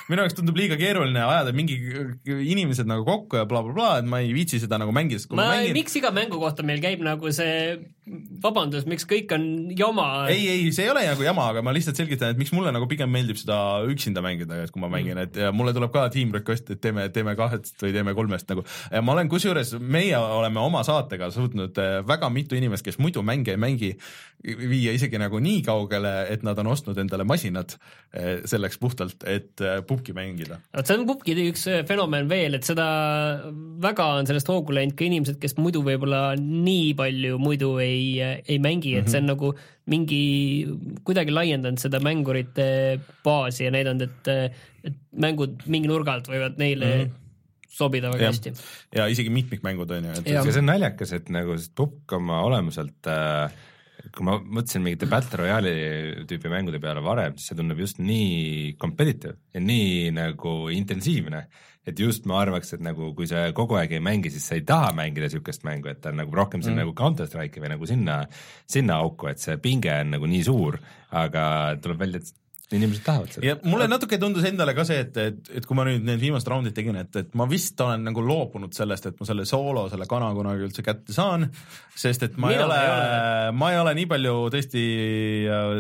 minu jaoks tundub liiga keeruline ajada mingi inimesed nagu kokku ja blablabla bla,, et ma ei viitsi seda nagu mängida, sest kui ma, ma ma, mängin miks iga mängu kohta meil käib nagu see vabandus, miks kõik on jama? ei, ei, see ei ole nagu jama, aga ma lihtsalt selgitan, et miks mulle nagu pigem meeldib seda üksinda mängida, et kui ma mängin, et ja mulle tuleb ka team request, et teeme, teeme kahest või teeme kolmest nagu. ma olen kusjuures, meie oleme oma saatega suutnud eh, väga mitu inimest, kes muidu mänge ei mängi, viia isegi nagu nii kaugele, et nad on ostnud endale masinad eh, selleks puhtalt, et eh, pubgi mängida. vot see on pubgi üks fenomen veel, et seda väga on sellest hoogu läinud ka inimesed, kes muidu võib-olla nii palju muidu ei, ei mängi, et see on nagu mingi, kuidagi laiendanud seda mängurite baasi ja näidanud, et, et mängud mingi nurga alt võivad neile mm -hmm. sobida väga Jah. hästi. ja isegi mitmikmängud on ju, et aga see on naljakas, et nagu pukk oma olemuselt äh, kui ma mõtlesin mingite Battle Royale'i tüüpi mängude peale varem, siis see tundub just nii competitive ja nii nagu intensiivne, et just ma arvaks, et nagu kui sa kogu aeg ei mängi, siis sa ei taha mängida niisugust mängu, et ta on nagu rohkem siin mm. nagu Counter Strike'i või nagu sinna, sinna auku, et see pinge on nagu nii suur, aga tuleb välja, et inimesed tahavad seda. ja mulle natuke tundus endale ka see, et, et, et kui ma nüüd need viimased raundid tegin, et, et ma vist olen nagu loobunud sellest, et ma selle soolo, selle kana kunagi üldse kätte saan, sest et ma Mina ei ole, ole. ma ei ole nii palju tõesti äh,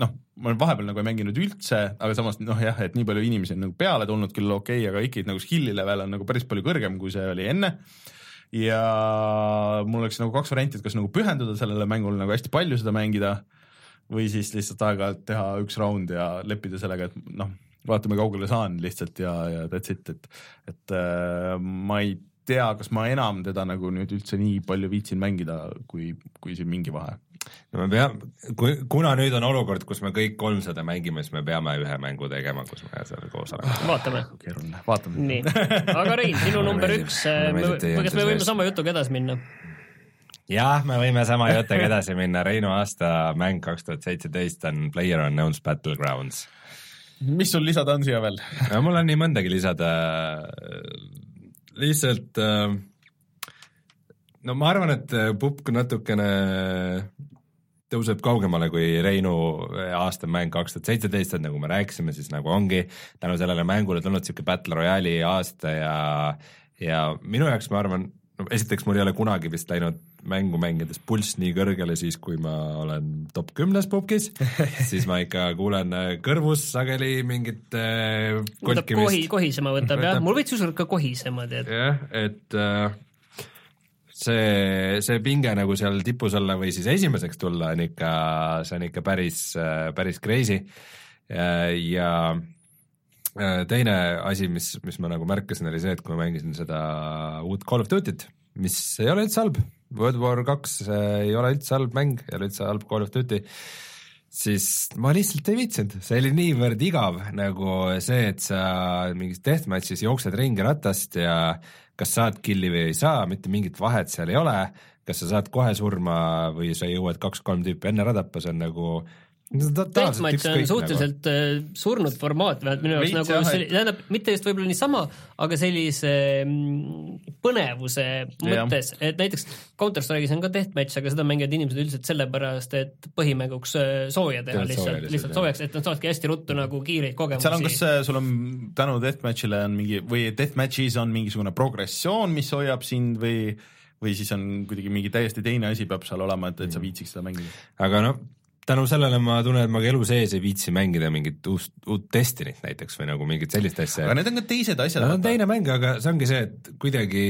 noh, ma olen vahepeal nagu ei mänginud üldse, aga samas noh jah, et nii palju inimesi on nagu peale tulnud küll okei okay,, aga ikkagi nagu skill'i level on nagu päris palju kõrgem, kui see oli enne ja mul oleks nagu kaks varianti, et kas nagu pühenduda sellele mängule nagu hästi palju seda mängida või siis lihtsalt aeg-ajalt teha üks round ja leppida sellega, et noh, vaatame kaugele saan lihtsalt ja, ja that's it, et et äh, ma ei tea, kas ma enam teda nagu nüüd üldse nii palju viitsin mängida, kui, kui siin mingi vahe. No me peame, kui, kuna nüüd on olukord, kus me kõik kolmsada mängime, siis me peame ühe mängu tegema, kus me seal koos oleme. vaatame. keeruline, vaatame. nii, aga Rein, sinu number üks, kas me võime sama jutuga edasi minna? jah, me võime sama jutuga edasi minna, Reinu aasta mäng kaks tuhat seitseteist on Player Unknown's Battlegrounds. mis sul lisada on siia veel? no mul on nii mõndagi lisada, lihtsalt äh, no ma arvan, et äh, Pupk natukene tõuseb kaugemale kui Reinu aasta mäng kaks tuhat seitseteist, et nagu me rääkisime, siis nagu ongi tänu sellele mängule tulnud niisugune Battle Royale'i aasta ja ja minu jaoks ma arvan, no esiteks mul ei ole kunagi vist läinud mängu mängides pulss nii kõrgele siis, kui ma olen top kümnes pubgis, siis ma ikka kuulen äh, kõrvus sageli mingit äh, võtab kohi, kolkimist. kohisema võtab jah, Võtab. mul võiks ükskord ka kohisema tead. jah, et äh, see, see pinge nagu seal tipus olla või siis esimeseks tulla on ikka, see on ikka päris, päris crazy. ja teine asi, mis, mis ma nagu märkasin, oli see, et kui ma mängisin seda uut Call of Duty't, mis ei ole üldse halb, World War kaks ei ole üldse halb mäng, ei ole üldse halb Call of Duty, siis ma lihtsalt ei viitsinud, see oli niivõrd igav nagu see, et sa mingis deathmatch'is jooksed ringi ratast ja kas saad killi või ei saa, mitte mingit vahet seal ei ole, kas sa saad kohe surma või sa jõuad kaks-kolm tüüpi enne radappa, see on nagu Deathmatch on nagu. suhteliselt äh, surnud formaat, vähemalt minu jaoks nagu tähendab mitte just võib-olla niisama, aga sellise mm, põnevuse mõttes, et näiteks Counter Strike'is on ka deathmatch, aga seda mängivad inimesed üldiselt sellepärast, et põhimänguks äh, sooja teha lihtsalt, lihtsalt, soojaks, et nad saavadki hästi ruttu nagu kiireid kogemusi. seal on, kas äh, sul on tänu deathmatch'ile on mingi või deathmatch'is on mingisugune progressioon, mis hoiab sind või või siis on kuidagi mingi täiesti teine asi peab seal olema, et, et sa viitsiks seda mängida? aga noh, tänu sellele ma tunnen, et ma ka elu sees ei viitsi mängida mingit uust, uut Destiny't näiteks või nagu mingit sellist asja aga need on ka teised asjad. no on teine mäng, aga see ongi see, et kuidagi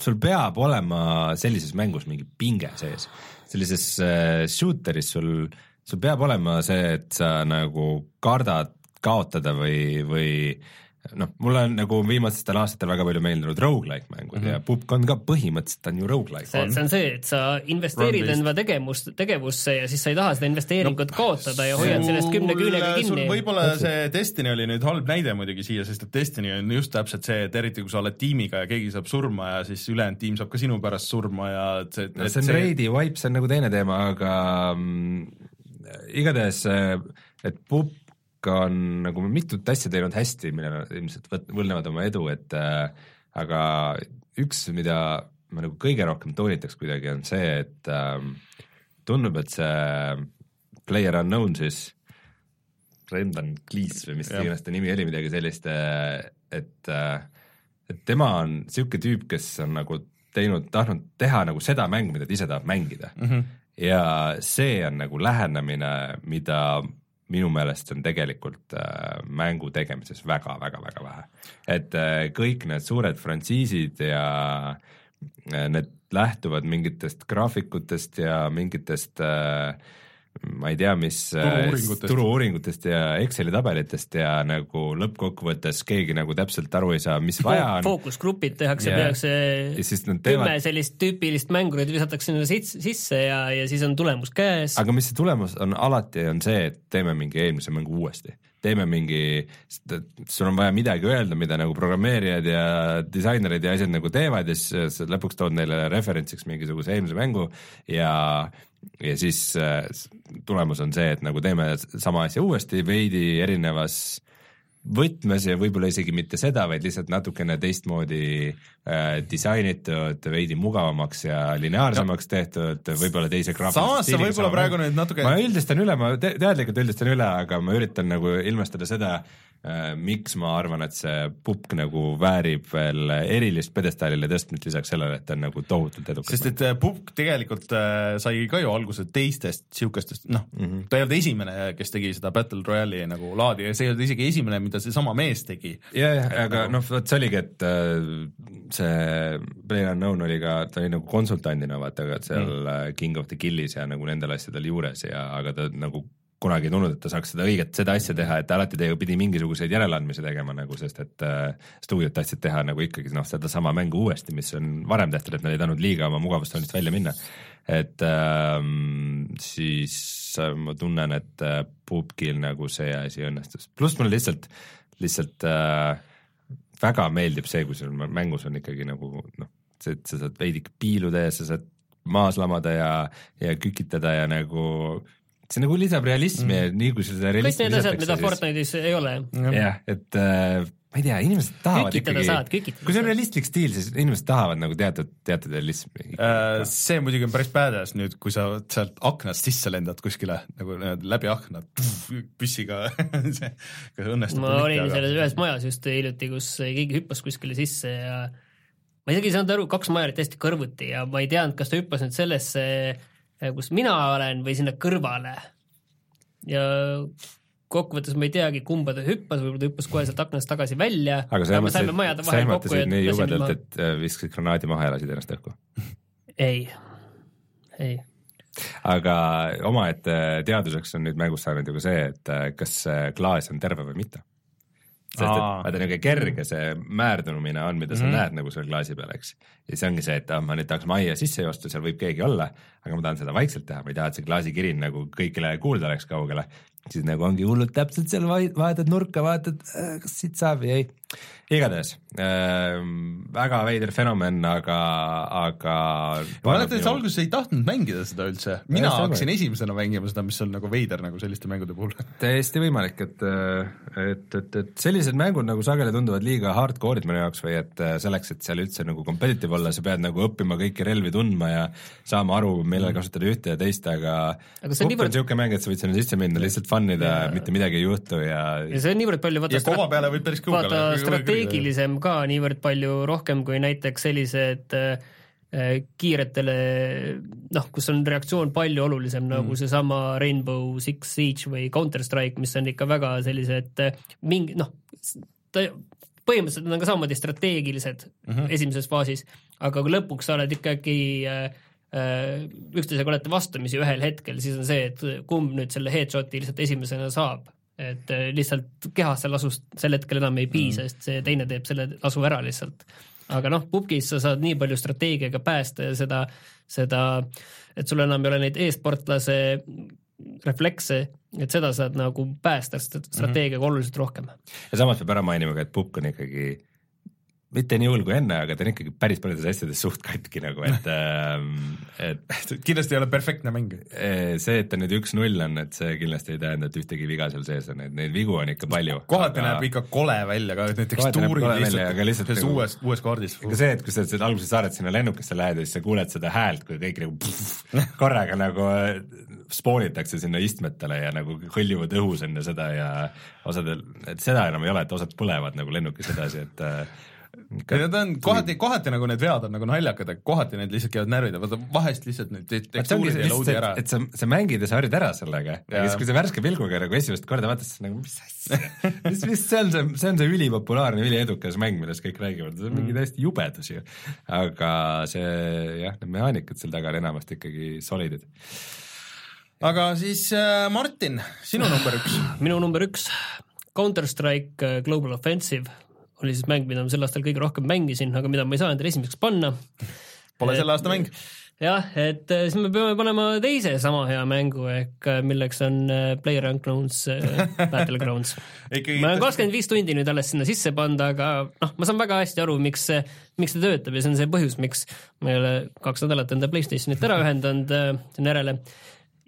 sul peab olema sellises mängus mingi pinge sees. sellises äh, shooter'is sul, sul peab olema see, et sa nagu kardad kaotada või, või noh, mulle on nagu viimastel aastatel väga palju meeldinud rogu-like mängud mm -hmm. ja Pupk on ka põhimõtteliselt on ju rogu-like. see, see on see, et sa investeerid enda tegevust, tegevusse ja siis sa ei taha seda investeeringut no, kaotada ja hoiad sellest kümne küünega kinni. võib-olla see Destiny oli nüüd halb näide muidugi siia, sest et Destiny on just täpselt see, et eriti kui sa oled tiimiga ja keegi saab surma ja siis ülejäänud tiim saab ka sinu pärast surma ja et see, no see on raidi wipe, see on nagu teine teema, aga mm, igatahes, et Pupk on nagu mitut asja teinud hästi, millele nad ilmselt võlgnevad oma edu, et äh, aga üks, mida ma nagu kõige rohkem toonitaks kuidagi, on see, et äh, tundub, et see Player Unknown siis, Brendan Cleese või mis iganes ta nimi oli, midagi sellist, et äh, et tema on niisugune tüüp, kes on nagu teinud, tahtnud teha nagu seda mängu, mida ta ise tahab mängida mm. -hmm. ja see on nagu lähenemine, mida minu meelest on tegelikult äh, mängu tegemises väga-väga-väga vähe. et äh, kõik need suured frantsiisid ja äh, need lähtuvad mingitest graafikutest ja mingitest äh, ma ei tea, mis äh, Turu-uuringutest. turu-uuringutest ja Exceli tabelitest ja nagu lõppkokkuvõttes keegi nagu täpselt aru ei saa, mis vaja on. fookusgrupid tehakse Ja- yeah., tehakse ja siis nad kümme teevad, sellist tüüpilist mängurit visatakse sinna sisse ja, ja siis on tulemus käes. aga mis see tulemus on alati, on see, et teeme mingi eelmise mängu uuesti. Teeme mingi, sul on vaja midagi öelda, mida nagu programmeerijad ja disainerid ja asjad nagu teevad ja siis sa lõpuks tood neile referentsiks mingisuguse eelmise mängu ja ja siis äh, tulemus on see, et nagu teeme sama asja uuesti veidi erinevas võtmes ja võib-olla isegi mitte seda, vaid lihtsalt natukene teistmoodi äh, disainitud, veidi mugavamaks ja lineaarsemaks tehtud, võib-olla teise graafilise sa võib-olla praegu nüüd natuke ma üldistan üle, ma te teadlikult üldistan üle, aga ma üritan nagu ilmestada seda miks ma arvan, et see pupk nagu väärib veel erilist pjedestaalile tõstmist lisaks sellele, et ta on nagu tohutult edukas. sest et äh, Pupk tegelikult äh, sai ka ju alguse teistest siukestest, noh mm, Mhm. -hmm. ta ei olnud esimene, kes tegi seda Battle Royale'i nagu laadi ja see ei olnud isegi esimene, mida seesama mees tegi. ja, ja, aga nagu- noh, vot see oligi, et äh, see PlayerUnknown oli ka, ta oli nagu konsultandina vaata ka seal mm. King of the Killis ja nagu nendel asjadel juures ja, aga ta nagu kunagi tulnud, et ta saaks seda õiget, seda asja teha, et ta alati tegi, pidi mingisuguseid järeleandmisi tegema nagu, sest et äh, stuudiod tahtsid teha nagu ikkagi noh, sedasama mängu uuesti, mis on varem tehtud, et nad ei tahtnud liiga oma mugavustsoonist välja minna. et ähm, siis äh, ma tunnen, et äh, Pupkil nagu see asi õnnestus, pluss mulle lihtsalt, lihtsalt äh, väga meeldib see, kui sul mängus on ikkagi nagu noh, see, et sa saad veidike piiluda ja sa saad maas lamada ja, ja kükitada ja nagu see nagu lisab realismi mm. ja nii kui seda kõik realismi need asjad, mida Fortnite'is ei ole. jah, et äh, ma ei tea, inimesed tahavad Kükitada ikkagi kui see on realistlik stiil, siis inimesed tahavad nagu teatud, teatud realismi Äh, see muidugi on päris badass nüüd, kui sa sealt aknast sisse lendad kuskile nagu läbi akna, püssiga see, kas õnnestub ma olin selles ühes majas just hiljuti, kus keegi hüppas kuskile sisse ja ma isegi ei saanud aru, kaks maja olid täiesti kõrvuti ja ma ei teadnud, kas ta hüppas nüüd sellesse, kus mina olen või sinna kõrvale. ja kokkuvõttes ma ei teagi, kumba ta hüppas, võib-olla ta hüppas kohe sealt aknast tagasi välja. aga sa ehmatasid, sa ehmatasid nii jubedalt, maha. et äh, viskasid granaadi maha ja lasid ennast õhku. ei, ei aga omaette teaduseks on nüüd mängus saanud ju ka see, et äh, kas klaas on terve või mitte. Sest et Aa. vaata niisugune kerge see määrdumine on, mida sa mm näed nagu seal klaasi peal, eks. ja see ongi see, et ah, ma nüüd tahaks majja sisse joosta, seal võib keegi olla, aga ma tahan seda vaikselt teha, ma ei taha, et see klaasikirin nagu kõigile kuulda oleks kaugele. siis nagu ongi hullult täpselt seal vaatad nurka, vaatad, kas siit saab või ei. Igatahes äh, väga veider fenomen, aga, aga. ma mäletan, et sa alguses ei tahtnud mängida seda üldse, mina ja, hakkasin esimesena mängima seda, mis on nagu veider nagu selliste mängude puhul. täiesti võimalik, et, et, et, et sellised mängud nagu sageli tunduvad liiga hardcore'id minu jaoks või et selleks, et seal üldse nagu competitive olla, sa pead nagu õppima kõiki relvi tundma ja saama aru, millal kasutada ühte ja teist, aga. aga see on niivõrd. niisugune mäng, et sa võid sinna sisse minna, lihtsalt fun ida, mitte midagi ei juhtu ja. ja see on niivõrd palju. ja kova peale võib päris kaugele. Strateegilisem ka niivõrd palju rohkem kui näiteks sellised äh, kiiretele, noh, kus on reaktsioon palju olulisem mm. nagu seesama Rainbow Six Siege või Counter Strike, mis on ikka väga sellised äh, mingi noh, põhimõtteliselt nad on ka samamoodi strateegilised mm -hmm. esimeses faasis, aga kui lõpuks sa oled ikkagi äh, äh, üksteisega olete vastamisi ühel hetkel, siis on see, et kumb nüüd selle headshot'i lihtsalt esimesena saab et äh, lihtsalt kehasse lasust sel hetkel enam ei piisa mm., sest see teine teeb selle lasu ära lihtsalt. aga noh, pubgis sa saad nii palju strateegiaga päästa ja seda, seda, et sul enam ei ole neid e-sportlase reflekse, et seda saad nagu päästa strateegiaga mm -hmm. oluliselt rohkem. ja samas peab ära mainima ka, et pubg on ikkagi mitte nii hull kui enne, aga ta on ikkagi päris paljudes asjades suht katki nagu, et ähm, et kindlasti ei ole perfektne mäng. Eh, see, et ta nüüd üks-null on, et see kindlasti ei tähenda, et ühtegi viga seal sees on, et neid vigu on ikka palju. kohati aga... näeb ikka kole välja ka, et need tekstuurid lihtsalt, lihtsalt nagu, uues, uues kaardis. ega see, et kui sa alguses saared sinna lennukisse lähed ja siis sa kuuled seda häält, kui kõik nagu pff, korraga nagu spoonitakse sinna istmetele ja nagu hõljuvad õhus enne seda ja osadel, et seda enam ei ole, et osad põlevad nagu lennukis edasi, et Need on kohati, kohati nagu need vead on nagu naljakad, aga kohati need lihtsalt käivad närvida, vaata vahest lihtsalt need tekstuurid ei load'i ära. et sa, sa mängid ja sa harjud ära sellega. Ja, ja siis, kui sa värske pilguga nagu esimest korda vaatad, siis nagu mis asja? Mis, mis see on see, see on see ülipopulaarne, üliedukas mäng, millest kõik räägivad, see on mingi mm. täiesti jubedus ju. aga see jah, need mehaanikad seal taga on enamasti ikkagi solidid. Aga siis äh, Martin, sinu number üks. Minu number üks, Counter Strike äh, Global Offensive oli siis mäng, mida ma sel aastal kõige rohkem mängisin, aga mida ma ei saa endale esimeseks panna. Pole selle aasta mäng. jah, et äh, siis me peame panema teise sama hea mängu ehk äh, milleks on äh, PlayerUnknown's Battlegrounds ma olen kakskümmend viis tundi nüüd alles sinna sisse pannud, aga noh, ma saan väga hästi aru, miks, miks ta töötab ja see on see põhjus, miks ma ei ole kaks nädalat enda Playstationit ära ühendanud sinna järele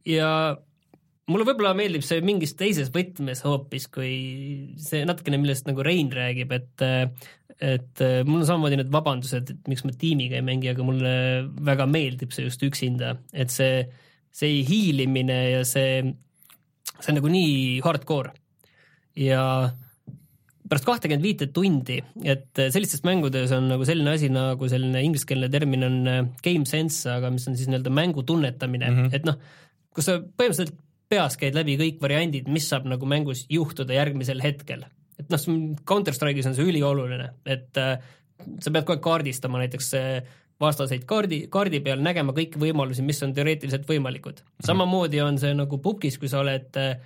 ja mulle võib-olla meeldib see mingis teises võtmes hoopis kui see natukene, millest nagu Rein räägib, et et mul on samamoodi need vabandused, et miks ma tiimiga ei mängi, aga mulle väga meeldib see just üksinda, et see, see hiilimine ja see, see on nagu nii hardcore. Ja pärast kahtekümmet viite tundi, et sellistes mängudes on nagu selline asi nagu selline ingliskeelne termin on game sense, aga mis on siis nii-öelda mängu tunnetamine. Mm, -hmm. et noh, kus sa põhimõtteliselt peas käid läbi kõik variandid, mis saab nagu mängus juhtuda järgmisel hetkel. et noh, Counter Strike'is on see ülioluline, et äh, sa pead kogu aeg kaardistama näiteks äh, vastaseid kaardi, kaardi peal, nägema kõiki võimalusi, mis on teoreetiliselt võimalikud. Mhm. samamoodi on see nagu pubgis, kui sa oled äh,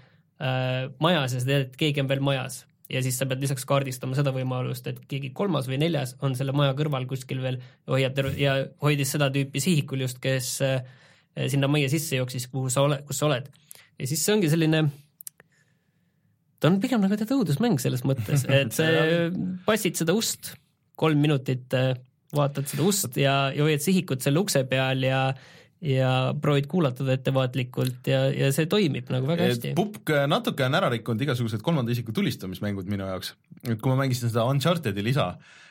majas ja sa tead, et keegi on veel majas ja siis sa pead lisaks kaardistama seda võimalust, et keegi kolmas või neljas on selle maja kõrval kuskil veel ja hoiab terve ja hoidis seda tüüpi sihikul just, kes äh, sinna majja sisse jooksis, kuhu sa oled, kus sa oled ja siis see ongi selline, ta on pigem nagu tead õudusmäng selles mõttes, et see passid seda ust, kolm minutit äh, vaatad seda ust ja, ja hoiad sihikut selle ukse peal ja ja proovid kuulata teda ettevaatlikult ja, ja see toimib nagu väga hästi. Pupk natuke on ära rikkunud igasugused kolmanda isiku tulistamismängud minu jaoks, et kui ma mängisin seda Uncharted'i lisa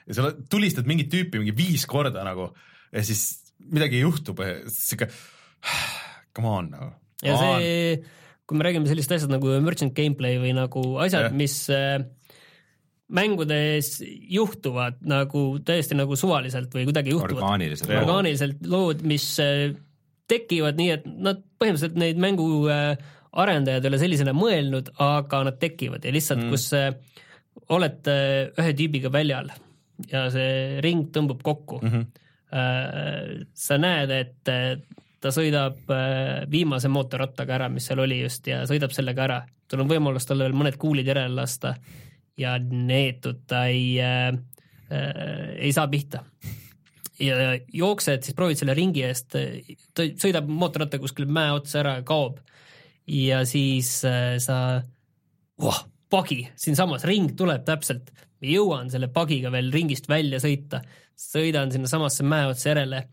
ja sa tulistad mingit tüüpi mingi viis korda nagu ja siis midagi juhtub ja sihuke come on nagu ja see, kui me räägime sellist asjad nagu merchant gameplay või nagu asjad, mis äh, mängudes juhtuvad nagu täiesti nagu suvaliselt või kuidagi juhtuvad. orgaaniliselt. orgaaniliselt lood, mis äh, tekivad nii, et nad põhimõtteliselt neid mängu äh, arendajad ei ole sellisena mõelnud, aga nad tekivad ja lihtsalt mm., kus olete ühe tüübiga väljal ja see ring tõmbub kokku mm. -hmm. sa näed, et ta sõidab äh, viimase mootorrattaga ära, mis seal oli just ja sõidab sellega ära. sul on võimalus talle veel mõned kuulid järele lasta ja neetud ta ei äh,, äh, ei saa pihta. ja jooksed, siis proovid selle ringi eest, ta sõidab mootorrattaga kuskile mäe otsa ära kaob. ja siis äh, sa oh, pagi, siinsamas ring tuleb täpselt, jõuan selle pagiga veel ringist välja sõita, sõidan sinnasamasse mäe otsa järele.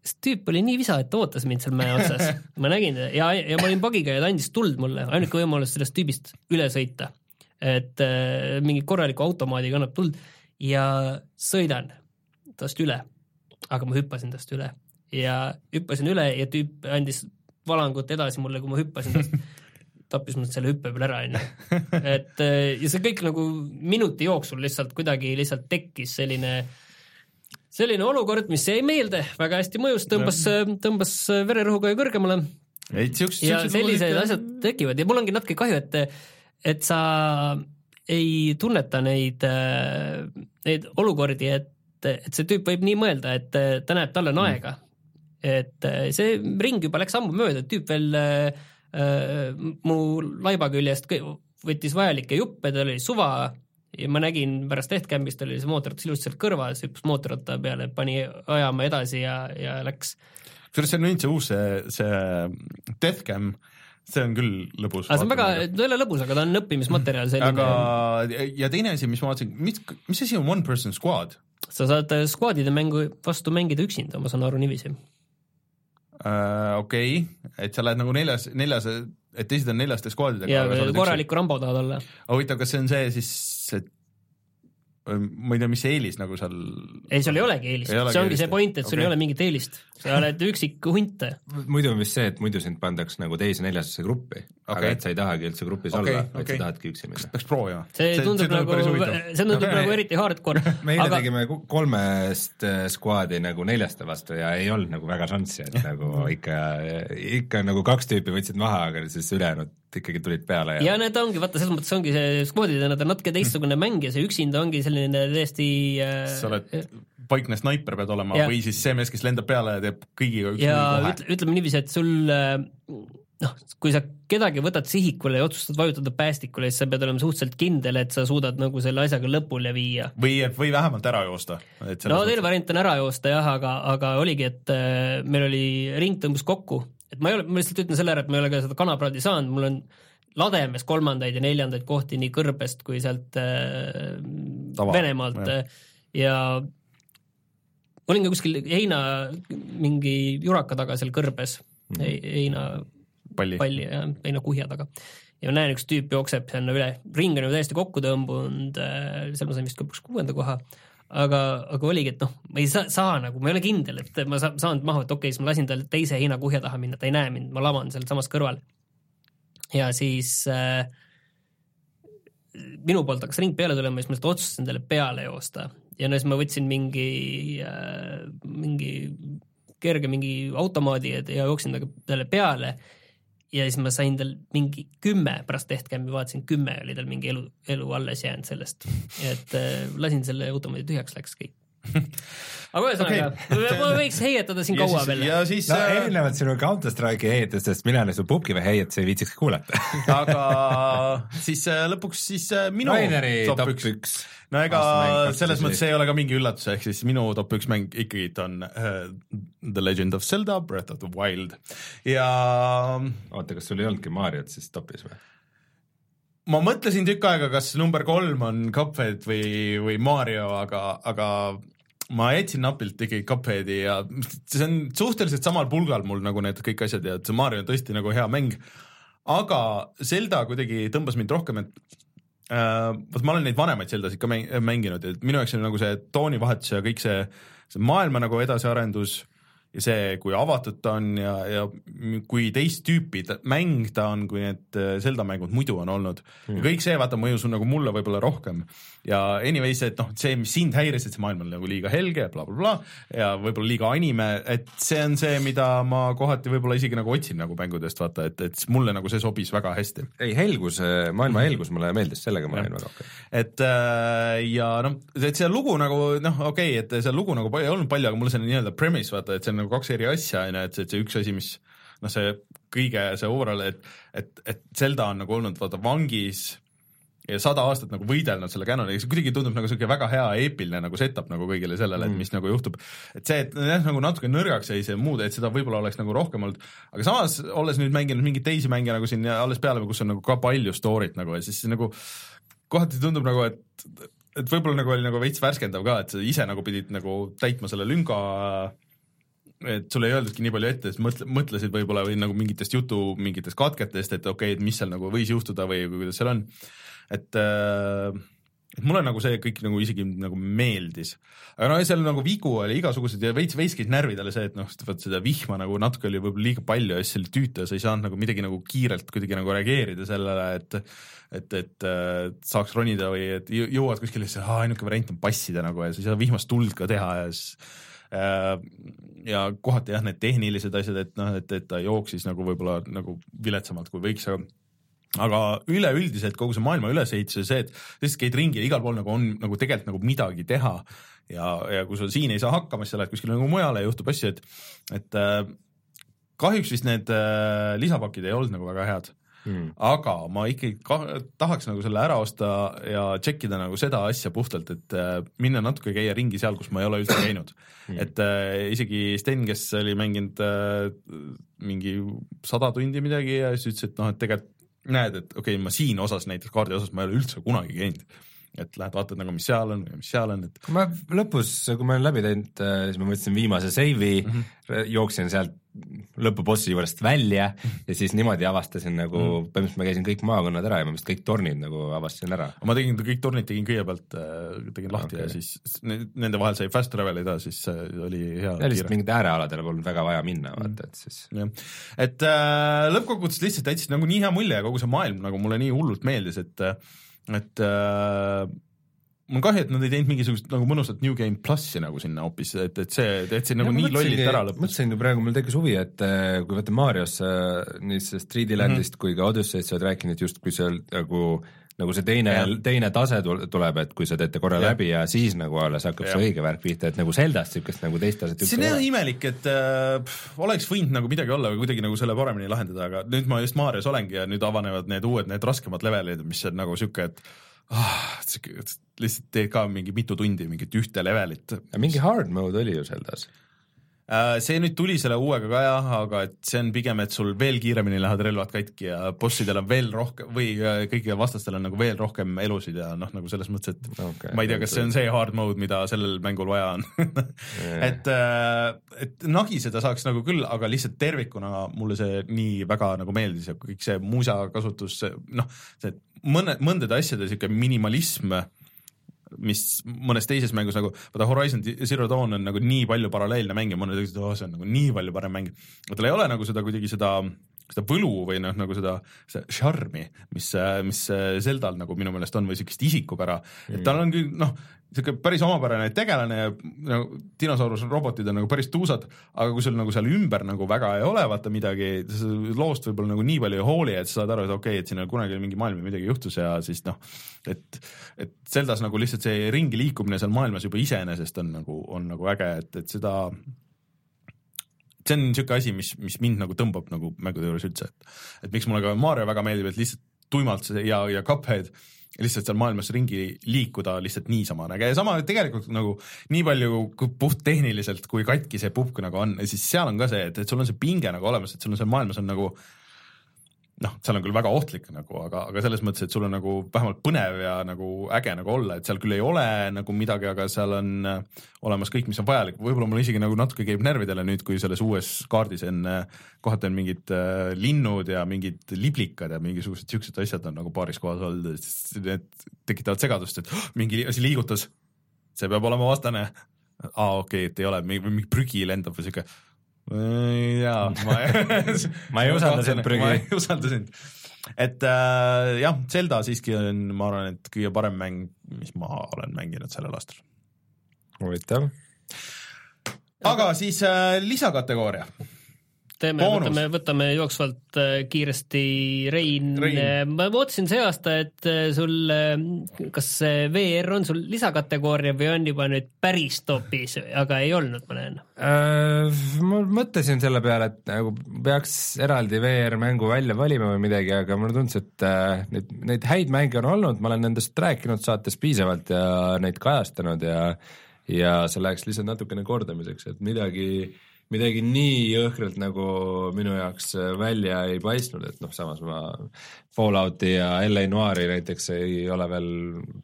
See tüüp oli nii visa, et ootas mind seal mäe otsas, ma nägin teda ja, ja ma olin pagiga ja ta andis tuld mulle, ainuke võimalus sellest tüübist üle sõita. et äh, mingi korraliku automaadiga annab tuld ja sõidan tast üle. aga ma hüppasin tast üle ja hüppasin üle ja tüüp andis valangut edasi mulle, kui ma hüppasin tast tappis mul selle hüppe peal ära, onju. et ja see kõik nagu minuti jooksul lihtsalt kuidagi lihtsalt tekkis selline, selline olukord, mis jäi meelde, väga hästi mõjus, tõmbas, tõmbas vererõhuga kõrgemale. et siuksed. ja sellised asjad tekivad ja mul ongi natuke kahju, et, et sa ei tunneta neid, neid olukordi, et, et see tüüp võib nii mõelda, et ta näeb, tal on aega. et see ring juba läks ammu mööda, tüüp veel äh, Äh, mu laiba küljest võttis vajalikke juppe, tal oli suva ja ma nägin pärast Deathcampist oli see mootorratas ilusti seal kõrvas, hüppas mootorratta peale, pani ajama edasi ja, ja läks. kusjuures see on nüüd see uus, see, see Deathcam, see on küll lõbus. see on väga, ta ei ole lõbus, aga ta on õppimismaterjal selline. aga, ja teine asi, mis ma vaatasin, mis, mis asi on one person squad? sa saad squad'ide mängu vastu mängida üksinda, ma saan aru niiviisi äh,. okei okay., et sa lähed nagu neljas, neljas, et teised on neljaste skuadidega. ja korraliku Rambo tahad olla. huvitav, kas see on see siis, et ma ei tea, mis see eelis nagu seal. ei, sul ei olegi eelist, see ongi eelist. see point, et sul okay. ei ole mingit eelist, sa oled üksik hunt. muidu on vist see, et muidu sind pandaks nagu teise neljasse gruppi okay., aga et sa ei tahagi üldse grupis okay, olla, vaid okay. sa tahadki üksi minna. peaks proovima. see tundub see, nagu, see tundub okay. nagu eriti hardcore. me eile aga... tegime kolmest äh, skuaadi nagu neljaste vastu ja ei olnud nagu väga šanssi, et nagu ikka, ikka nagu kaks tüüpi võtsid maha, aga siis ülejäänud ikkagi tulid peale ja. ja need ongi, vaata selles mõttes ongi see skuadidena ta on natuke teistsugune mäng ja see üksinda ongi selline täiesti äh, sa oled paikne snaiper pead olema ja. või siis see mees, kes lendab peale ja teeb kõigiga üks ja ütle, ütleme niiviisi, et sul äh, noh, kui sa kedagi võtad sihikule ja otsustad vajutada päästikule, siis sa pead olema suhteliselt kindel, et sa suudad nagu selle asjaga lõpule viia. või, või vähemalt ära joosta. no teine variant on ära joosta jah, aga, aga oligi, et äh, meil oli, ring tõmbas kokku, et ma ei ole, ma lihtsalt ütlen selle ära, et ma ei ole ka seda kanapraadi saanud, mul on lademes kolmandaid ja neljandaid kohti nii kõrbest kui sealt äh, Tava, Venemaalt. Jah. ja olin ka kuskil heina mingi juraka taga seal kõrbes. Mm, heina palli, palli ja heinakuhja taga. ja ma näen, üks tüüp jookseb sinna üle, ring on ju täiesti kokku tõmbunud, äh, seal ma sain vist lõpuks kuuenda koha, aga, aga oligi, et noh, ma ei saa, saa nagu, ma ei ole kindel, et ma saan, saan maha, et okei okay,, siis ma lasin tal teise heinakuhja taha minna, ta ei näe mind, ma laman sealsamas kõrval. ja siis äh, minu poolt hakkas ring peale tulema, siis ma lihtsalt otsustasin talle peale joosta ja no siis ma võtsin mingi äh,, mingi kerge mingi automaadi ja, ja jooksin talle peale ja siis ma sain tal mingi kümme pärast Deathcampi vaatasin, kümme oli tal mingi elu, elu alles jäänud sellest, et äh, lasin selle automaadi tühjaks, läks kõik aga ühesõnaga okay., ma võiks heietada siin ja kaua siis, veel. ja siis no, äh... erinevalt sinu Counter Strike'i heietustest, mina su Pupkive heietusi ei viitsiks kuulata aga siis äh, lõpuks siis äh, minu Raineri top, top üks. no ega selles mõttes ei ole ka mingi üllatus, ehk siis minu top üks mäng ikkagi on uh, The Legend of Zelda Breath of the Wild ja. oota, kas sul ei olnudki Mariot siis topis või? Ma mõtlesin tükk aega, kas number kolm on Cuphead või, või Mario, aga, aga ma jätsin napilt ikkagi Cupheadi ja see on suhteliselt samal pulgal mul nagu need kõik asjad ja et see Mario on tõesti nagu hea mäng. aga Zelda kuidagi tõmbas mind rohkem, et äh, vot ma olen neid vanemaid Zeldasid ka mänginud ja minu jaoks oli nagu see toonivahetus ja kõik see, see maailma nagu edasiarendus ja see, kui avatud ta on ja, ja kui teist tüüpi ta, mäng ta on, kui need äh, Zelda mängud muidu on olnud. Mm.. ja kõik see, vaata, mõjus nagu mulle võib-olla rohkem. ja anyways, et noh, see, mis sind häiris, et see maailm on nagu liiga helge bla, bla, blablabla ja võib-olla liiga anime, et see on see, mida ma kohati võib-olla isegi nagu otsin nagu mängudest, vaata, et, et mulle nagu see sobis väga hästi. ei, helgus, maailma helgus mulle meeldis, sellega ma olin väga okei. Okay.. et äh, ja noh, et see lugu nagu noh, okei okay,, et see lugu nagu ei olnud palju, aga mulle see nii-öelda premise, vaata, et see on nagu kaks eri asja, on ju, et see, see üks asi, mis noh, see kõige see overall, et, et, et Zelda on nagu olnud vaata vangis ja sada aastat nagu võidelnud selle Canoniga, see kuidagi tundub nagu siuke väga hea eepiline nagu setup nagu kõigile sellele, et mis nagu juhtub. et see, et jah, nagu natuke nõrgaks jäi see muud, et seda võib-olla oleks nagu rohkem olnud, aga samas, olles nüüd mänginud mingeid teisi mänge nagu siin alles peale, kus on nagu ka palju story't nagu ja siis nagu kohati tundub nagu, et et võib-olla nagu oli nagu veits värskendav ka, et sa ise nagu pidid nagu täitma selle lünga et sulle ei öeldudki nii palju ette, siis mõtle, mõtlesid võib-olla või nagu mingitest jutu mingitest katketest, et okei okay,, et mis seal nagu võis juhtuda või kuidas seal on. et äh, et mulle nagu see kõik nagu isegi nagu meeldis. aga no seal nagu vigu oli igasuguseid ja veits, veits käis närvidele see, et noh, vot seda vihma nagu natuke oli võib-olla liiga palju ja siis tüütu ja sa ei saanud nagu midagi nagu kiirelt kuidagi nagu reageerida sellele, et et, et saaks ronida või et jõuad kuskile, siis ainuke variant on passida nagu ja sa ei saa vihmast tuld ka teha ja siis ja kohati jah, need tehnilised asjad, et noh, et, et ta jooksis nagu võib-olla nagu viletsamalt kui võiks, aga aga üleüldiselt kogu see maailma ülesehitus ja see, et sa lihtsalt käid ringi ja igal pool nagu on nagu tegelikult nagu midagi teha. Ja, ja kui sa siin ei saa hakkama, siis sa lähed kuskile nagu mujale ja juhtub asju, et, et äh, kahjuks vist need äh, lisapakid ei olnud nagu väga head mm.. aga ma ikkagi ka, tahaks nagu selle ära osta ja tšekkida nagu seda asja puhtalt, et äh, minna natuke käia ringi seal, kus ma ei ole üldse käinud. Mm.. et äh, isegi Sten, kes oli mänginud äh, mingi sada tundi midagi ja siis ütles, et noh, et tegelikult näed, et okei okay,, ma siin osas näiteks kaardi osas ma ei ole üldse kunagi käinud et lähed vaatad nagu, mis seal on või mis seal on, et kui ma lõpus, kui ma olen läbi teinud, äh, siis ma võtsin viimase seivi mm, -hmm. jooksin sealt lõpubossi juurest välja -hmm. ja siis niimoodi avastasin nagu mm, -hmm. põhimõtteliselt ma käisin kõik maakonnad ära ja ma vist kõik tornid nagu avastasin ära. ma tegin kõik tornid tegin kõigepealt, äh, tegin lahti okay. ja siis nende vahel sai fast travel ida, siis äh, oli hea. ja lihtsalt mingite äärealadele polnud väga vaja minna, vaata, et siis. et äh, lõppkokkuvõttes lihtsalt jätsid nagu nii hea mulje ja kogu see maailm nagu mulle nii hullult meeldis, et äh, et äh, mul on kahju, et nad ei teinud mingisugust nagu mõnusat New Game plussi nagu sinna hoopis, et, et see, jätsid nagu nii lollid ära lõpus. mõtlesin ju praegu, mul tekkis huvi, et äh, kui vaata Marios äh, nii sellest 3D Landist mm -hmm. kui ka Odyssey'st sa oled rääkinud justkui seal nagu nagu see teine, teine tase tuleb, et kui sa teete korra ja. läbi ja siis nagu alles hakkab ja. see õige värk pihta, et nagu Zeldast niisugust nagu teist taset see on imelik, et äh, oleks võinud nagu midagi olla või kuidagi nagu selle paremini lahendada, aga nüüd ma just Marios olengi ja nüüd avanevad need uued, need raskemad levelid, mis on nagu niisugune, et ah, lihtsalt teed ka mingi mitu tundi mingit ühte levelit. mingi hard mode oli ju Zeldas see nüüd tuli selle uuega ka jah, aga et see on pigem, et sul veel kiiremini lähevad relvad katki ja bossidel on veel rohkem või äh, kõigil vastastel on nagu veel rohkem elusid ja noh, nagu selles mõttes, et okay, ma ei tea, kas see on see hard mode, mida sellel mängul vaja on. Et, äh, et nagiseda saaks nagu küll, aga lihtsalt tervikuna mulle see nii väga nagu meeldis ja kõik see muusika kasutus, noh, see mõne, mõndade asjade sihuke minimalism, mis mõnes teises mängus nagu, vaata Horizon Zero Dawn on nagu nii palju paralleelne mäng ja mõned ütlesid, et oh, see on nagu nii palju parem mäng. tal ei ole nagu seda kuidagi seda seda võlu või noh, nagu seda, seda šarmi, mis, mis Zeldal nagu minu meelest on või siukest isikupära mm., et tal on küll noh, sihuke päris omapärane tegelane ja nagu dinosaurusrobotid on nagu päris tuusad, aga kui sul nagu seal ümber nagu väga ei ole vaata midagi, loost võib-olla nagu nii palju ei hooli, et sa saad aru, et okei okay,, et siin kunagi mingi maailm midagi juhtus ja siis noh, et, et Zeldas nagu lihtsalt see ringi liikumine seal maailmas juba iseenesest on nagu, on nagu äge, et, et seda see on niisugune asi, mis, mis mind nagu tõmbab nagu mängude juures üldse, et et miks mulle ka Mario väga meeldib, et lihtsalt tuimalt see ja, ja Cuphead lihtsalt seal maailmas ringi liikuda lihtsalt niisama äge ja sama tegelikult nagu nii palju puhttehniliselt, kui katki see puhk nagu on, siis seal on ka see, et, et sul on see pinge nagu olemas, et sul on seal maailmas on nagu noh, seal on küll väga ohtlik nagu, aga, aga selles mõttes, et sul on nagu vähemalt põnev ja nagu äge nagu olla, et seal küll ei ole nagu midagi, aga seal on äh, olemas kõik, mis on vajalik, võib-olla mul isegi nagu natuke käib närvidele nüüd, kui selles uues kaardis on äh, kohati on mingid äh, linnud ja mingid liblikad ja mingisugused siuksed asjad on nagu paaris kohas olnud, need tekitavad segadust, et oh, mingi asi liigutas, see peab olema vastane. aa, okei okay,, et ei ole, mingi prügi lendab või siuke jaa, ma ma ei usalda sind, Prügi. ma ei usalda sind. et äh, jah, Zelda siiski on, ma arvan, et kõige parem mäng, mis ma olen mänginud sellel aastal. huvitav. aga siis äh, lisakategooria teeme, võtame, võtame jooksvalt äh, kiiresti Rein, Rein. ma ootasin see aasta, et äh, sul, kas see VR on sul lisakategooria või on juba nüüd päris topis, aga ei olnud, ma näen. Äh, ma mõtlesin selle peale, et nagu peaks eraldi VR-mängu välja valima või midagi, aga mulle tundus, et äh, neid, neid häid mänge on olnud, ma olen nendest rääkinud saates piisavalt ja neid kajastanud ja ja see läheks lihtsalt natukene kordamiseks, et midagi, midagi nii jõhkralt nagu minu jaoks välja ei paistnud, et noh, samas ma Fallouti ja LA Noiri näiteks ei ole veel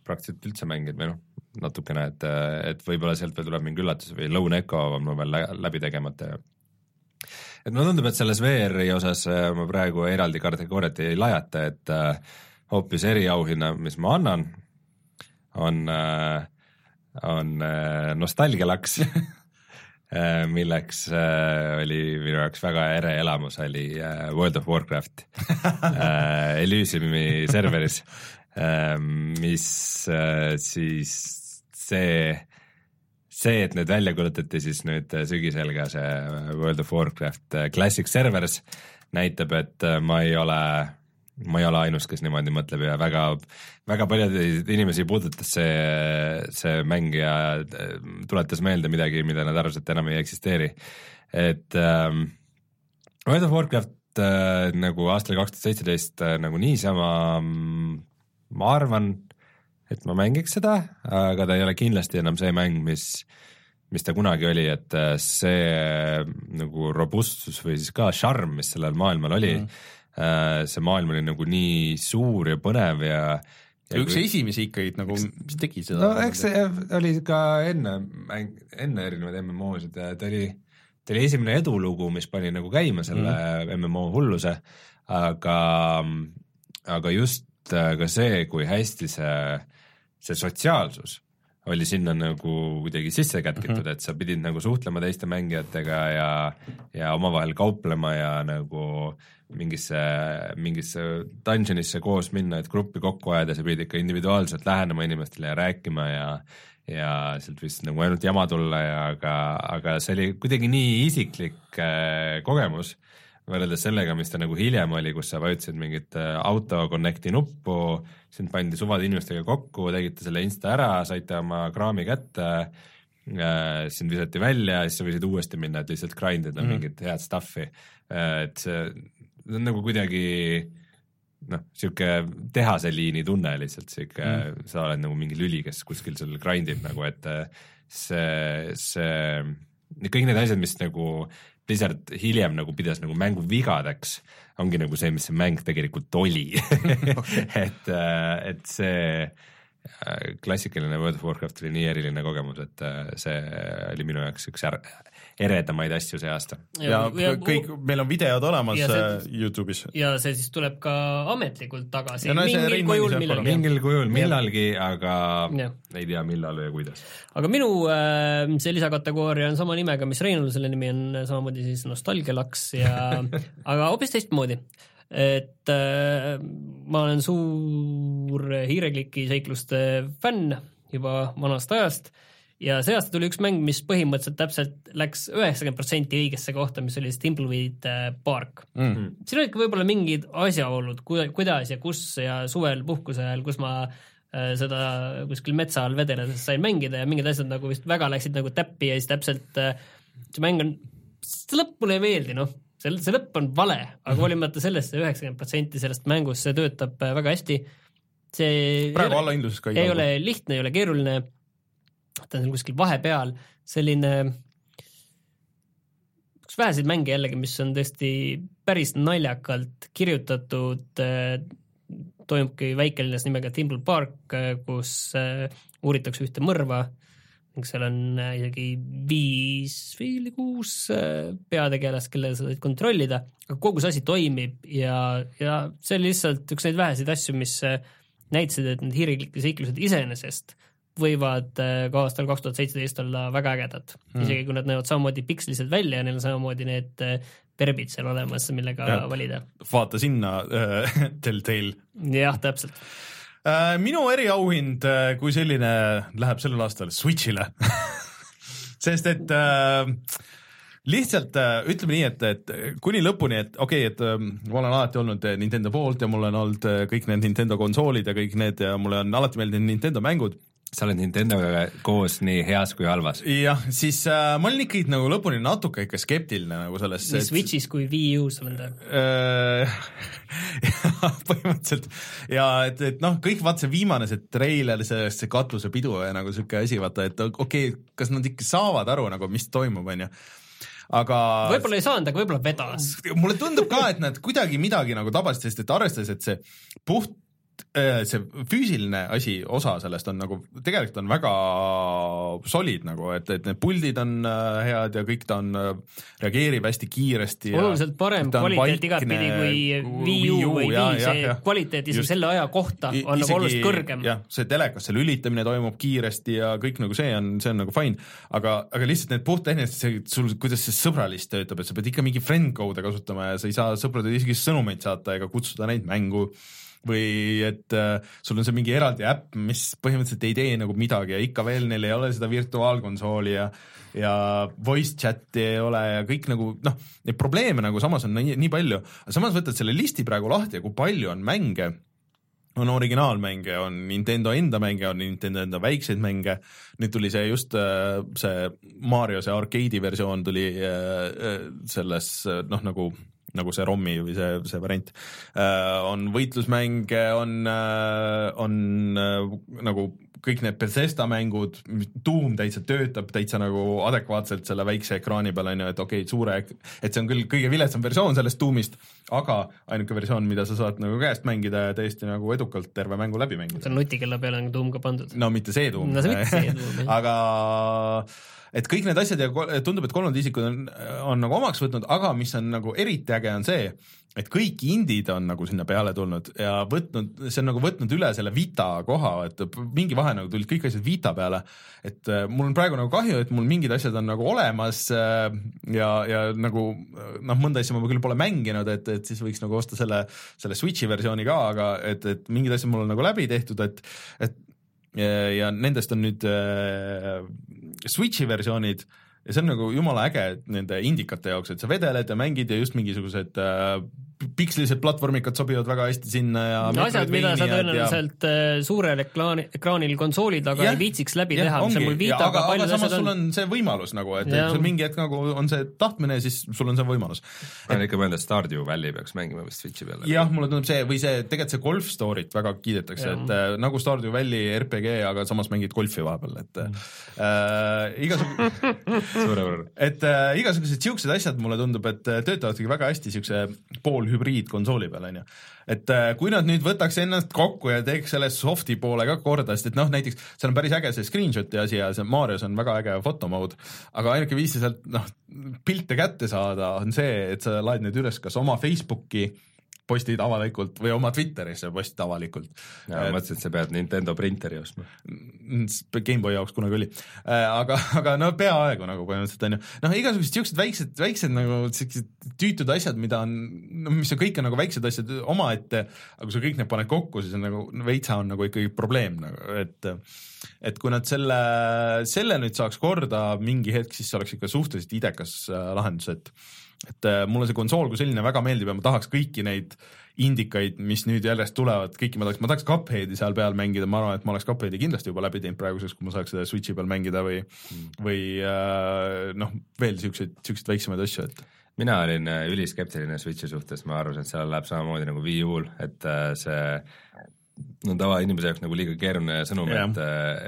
praktiliselt üldse mänginud või noh, natukene, et, et võib-olla sealt veel tuleb mingi üllatus või Lone Echo on mul veel lä- läbi tegemata. Ja et mulle tundub, et selles VR-i osas äh, ma praegu eraldi kategooriat ei lajata, et äh, hoopis eriauhinna, mis ma annan, on äh,, on äh, nostalgialaks. äh, milleks äh, oli minu jaoks väga ere elamus, oli äh, World of Warcraft. Äh, Elysiumi serveris. Äh,, mis äh, siis see, see, et need välja kuulutati siis nüüd äh, sügisel ka see äh, World of Warcraft äh, Classic Servers näitab, et äh, ma ei ole ma ei ole ainus, kes niimoodi mõtleb ja väga, väga paljusid inimesi puudutas see, see mäng ja äh, tuletas meelde midagi, mida nad arvasid, et enam ei eksisteeri. et ähm, World of Warcraft äh, nagu aastal kaks tuhat seitseteist äh, nagu niisama mm, ma arvan, et ma mängiks seda, aga ta ei ole kindlasti enam see mäng, mis mis ta kunagi oli, et äh, see nagu robustsus või siis ka šarm, mis sellel maailmal oli mm., see maailm oli nagu nii suur ja põnev ja ja üks kui- esimesi ikkagi nagu, mis tegi seda. no eks see oli ka enne mäng, enne erinevaid MMO-sid ja ta oli, ta oli esimene edulugu, mis pani nagu käima selle mm. MMO hulluse, aga, aga just äh, ka see, kui hästi see, see sotsiaalsus oli sinna nagu kuidagi sisse kätkitud mm, -hmm. et sa pidid nagu suhtlema teiste mängijatega ja, ja omavahel kauplema ja nagu mingisse, mingisse dungeonisse koos minna, et gruppi kokku ajada, sa pidid ikka individuaalselt lähenema inimestele ja rääkima ja ja sealt võis nagu ainult jama tulla ja aga, aga see oli kuidagi nii isiklik äh, kogemus võrreldes sellega, mis ta nagu hiljem oli, kus sa vajutasid mingit äh, auto connect'i nuppu, sind pandi suvade inimestega kokku, tegite selle insta ära, saite oma kraami kätte äh,, sind visati välja ja siis sa võisid uuesti minna, et lihtsalt grind ida mm. mingit head stuff'i äh,. et see see on nagu kuidagi noh, sihuke tehaseliini tunne lihtsalt sihuke mm., sa oled nagu mingi lüli, kes kuskil seal grind ib nagu, et see, see, kõik need asjad, mis nagu Blizzard hiljem nagu pidas nagu mängu vigadeks, ongi nagu see, mis see mäng tegelikult oli. Et, et see äh, klassikaline World of Warcraft oli nii eriline kogemus, et äh, see oli minu jaoks üks är- eredamaid asju see aasta. ja kõik, meil on videod olemas Ja see... Youtube'is. ja see siis tuleb ka ametlikult tagasi Ja no see mingil kujul millalgi. mingil kujul millalgi, aga Jah. ei tea, millal ja kuidas. aga minu äh, see lisakategooria on sama nimega, mis Reinul, selle nimi on samamoodi siis nostalgialaks ja aga hoopis teistmoodi. et äh, ma olen suur hiirekliki seikluste fänn juba vanast ajast ja see aasta tuli üks mäng, mis põhimõtteliselt täpselt läks üheksakümmend protsenti õigesse kohta, mis oli siis Thimbleweed äh, Park. Mm. siin olid ka võib-olla mingid asjaolud, kuidas ja kus ja suvel puhkuse ajal, kus ma äh, seda kuskil metsa all vedeledes sain mängida ja mingid asjad nagu vist väga läksid nagu täppi ja siis täpselt äh, see mäng on, see lõpp mulle ei meeldi, noh, see, see lõpp on vale, aga hoolimata sellest see üheksakümmend protsenti sellest mängust, see töötab väga hästi. see praegu allahindluses ka ei ole lihtne, ei ole keeruline, ta on seal kuskil vahepeal, selline üks väheseid mänge jällegi, mis on tõesti päris naljakalt kirjutatud, toimubki väikelinnas nimega Timble Park, kus äh, uuritakse ühte mõrva ning seal on äh, isegi viis või kuus äh, peategelast, kellele sa saad kontrollida, aga kogu see asi toimib ja, ja see oli lihtsalt üks neid väheseid asju, mis äh, näitasid, et need hiiriklikud seiklused iseenesest võivad äh, ka aastal kaks tuhat seitseteist olla väga ägedad mm., isegi kui nad näevad samamoodi pikslised välja ja neil on samamoodi need äh, verbid seal olemas, millega ja. Valida. vaata sinna äh, Telltale jah, täpselt. äh,. minu eriauhind äh, kui selline läheb sellel aastal Switch'ile sest et äh, lihtsalt ütleme nii, et, et kuni lõpuni, et okei okay,, et äh, ma olen alati olnud Nintendo poolt ja mul on olnud kõik need Nintendo konsoolid ja kõik need ja mulle on alati meeldinud Nintendo mängud sa oled Nintendoga koos nii heas kui halvas. jah, siis äh, ma olin ikkagi nagu lõpuni natuke ikka skeptiline nagu selles. nii Switch'is kui Wii U-s on ta äh, põhimõtteliselt ja et, et noh, kõik vaata see viimane see treiler, see, see katusepidu ja nagu siuke asi, vaata, et okei okay,, kas nad ikka saavad aru nagu, mis toimub, onju aga võib-olla ei saanud, aga võib-olla vedas. mulle tundub ka, et nad kuidagi midagi nagu tabasid, sest et arvestades, et see puht see füüsiline asi, osa sellest on nagu, tegelikult on väga solid nagu, et, et need puldid on äh, head ja kõik ta on, äh, reageerib hästi kiiresti. oluliselt parem kvaliteet igatpidi kui Wii U või Wii, see kvaliteet isegi selle aja kohta on isegi, nagu oluliselt kõrgem. jah, see telekas, see lülitamine toimub kiiresti ja kõik nagu see on, see on nagu fine, aga, aga lihtsalt need puhttehniliselt, see, sul, kuidas see sõbralist töötab, et sa pead ikka mingi friend code'e kasutama ja sa ei saa sõpradele isegi sõnumeid saata ega kutsuda neid mängu või et äh, sul on see mingi eraldi äpp, mis põhimõtteliselt ei tee nagu midagi ja ikka veel neil ei ole seda virtuaalkonsooli ja ja voice chat'i ei ole ja kõik nagu noh, neid probleeme nagu samas on nii, nii palju, aga samas võtad selle listi praegu lahti ja kui palju on mänge, on originaalmänge, on Nintendo enda mänge, on Nintendo enda väikseid mänge, nüüd tuli see just äh, see Mario see arkeedi versioon tuli äh, selles noh, nagu nagu see ROM-i või see, see variant äh,. on võitlusmänge, on äh,, on äh, nagu kõik need Bethesda mängud, Doom täitsa töötab täitsa nagu adekvaatselt selle väikse ekraani peal on ju, et okei okay,, suure, et see on küll kõige viletsam versioon sellest Doomist, aga ainuke versioon, mida sa saad nagu käest mängida ja täiesti nagu edukalt terve mängu läbi mängida. seal nutikella peale on Doom ka pandud. no mitte see Doom. no see see aga et kõik need asjad ja tundub, et kolmandad isikud on, on nagu omaks võtnud, aga mis on nagu eriti äge, on see, et kõik indid on nagu sinna peale tulnud ja võtnud, see on nagu võtnud üle selle Vita koha, et mingi vahe nagu tulid kõik asjad Vita peale. et äh, mul on praegu nagu kahju, et mul mingid asjad on nagu olemas äh, ja, ja nagu noh, mõnda asja ma küll pole mänginud, et, et siis võiks nagu osta selle, selle Switch'i versiooni ka, aga et, et mingid asjad mul on nagu läbi tehtud, et, et ja, ja nendest on nüüd äh, Switch'i versioonid ja see on nagu jumala äge nende indikate jaoks, et sa vedeled ja mängid ja just mingisugused äh, pikslised platvormikad sobivad väga hästi sinna ja asjad, mida sa tõenäoliselt ja... Äh, suurel ekraani, ekraanil konsooli taga ja, ei viitsiks läbi ja, teha, mis on mul Vitaga aga, aga samas sul on see võimalus nagu, et, et sul mingi hetk nagu on see tahtmine, siis sul on see võimalus. ma olen ikka mõelnud, et Stardew Valley peaks mängima vist Switchi peal. jah, mulle tundub see või see, tegelikult see Golf Story't väga kiidetakse, et äh, nagu Stardew Valley RPG, aga samas mängid golfi vahepeal, et mm. äh, igasugu et äh, igasugused siuksed asjad mulle tundub, et äh, töötavadki väga hästi siukse pool pool hübriidkonsooli peal, on ju. et äh, kui nad nüüd võtaks ennast kokku ja teeks selle soft'i poole ka korda, sest et noh, näiteks seal on päris äge see screenshot'i asi ja see Marios on väga äge fotomode, aga ainuke viis sealt noh, pilte kätte saada on see, et sa laed need üles kas oma Facebooki postid avalikult või oma Twitterisse postid avalikult. ma mõtlesin, et sa pead Nintendo printeri ostma. GameBoy jaoks kunagi oli, äh, aga, aga no peaaegu nagu põhimõtteliselt on ju, noh, igasugused siuksed väiksed, väiksed nagu siuksed tüütud asjad, mida on, no mis on kõik on nagu väiksed asjad omaette, aga kui sa kõik need paned kokku, siis on nagu veitsa on nagu ikkagi probleem nagu, et et kui nad selle, selle nüüd saaks korda mingi hetk, siis see oleks ikka suhteliselt idekas äh, lahendus, et et äh, mulle see konsool kui selline väga meeldib ja ma tahaks kõiki neid indikaid, mis nüüd järjest tulevad, kõiki ma tahaks, ma tahaks Cupheadi seal peal mängida, ma arvan, et ma oleks Cupheadi kindlasti juba läbi teinud praeguseks, kui ma saaks seda Switchi peal mängida või mm., või äh, noh, veel siukseid, siukseid väiksemaid asju, et mina olin äh, üliskeptiline Switchi suhtes, ma arvasin, et seal läheb samamoodi nagu Wii U-l, et see no tavainimese jaoks nagu liiga keeruline sõnum et,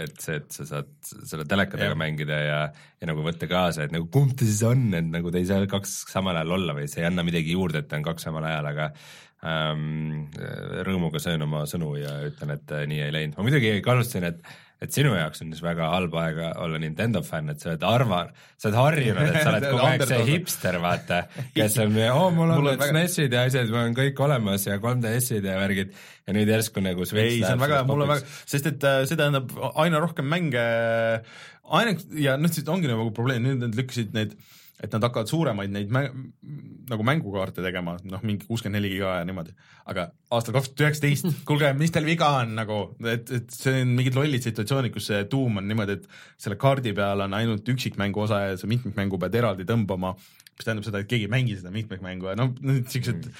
et see, et sa saad selle telekadega yeah. mängida ja, ja nagu võtta kaasa, et nagu kumb ta siis on, et nagu te ei saa kaks samal ajal olla või see ei anna midagi juurde, et ta on kaks samal ajal, aga ähm, rõõmuga söön oma sõnu ja ütlen, et äh, nii ei läinud. ma muidugi kahtlustasin, et et sinu jaoks on siis väga halb aega olla Nintendo fänn, et sa oled arva, sa oled harjunud, et sa oled kogu aeg see hipster, vaata, kes on, oo, mul on need SNESid ja asjad, mul on kõik olemas ja 3DS-id ja värgid. Ja nüüd järsku nagu ei, see on väga, mul on väga, sest et äh, see tähendab aina rohkem mänge, aina, ja noh, ongi nagu probleem, nüüd nad lükkasid need et nad hakkavad suuremaid neid mä nagu mängukaarte tegema, noh, mingi kuuskümmend neli giga ja niimoodi. aga aastal kaks tuhat üheksateist, kuulge, mis teil viga on nagu, et, et see on mingid lollid situatsioonid, kus see tuum on niimoodi, et selle kaardi peal on ainult üksikmängu osa ja sa mitmikmängu pead eraldi tõmbama, mis tähendab seda, et keegi ei mängi seda mitmikmängu ja noh, siuksed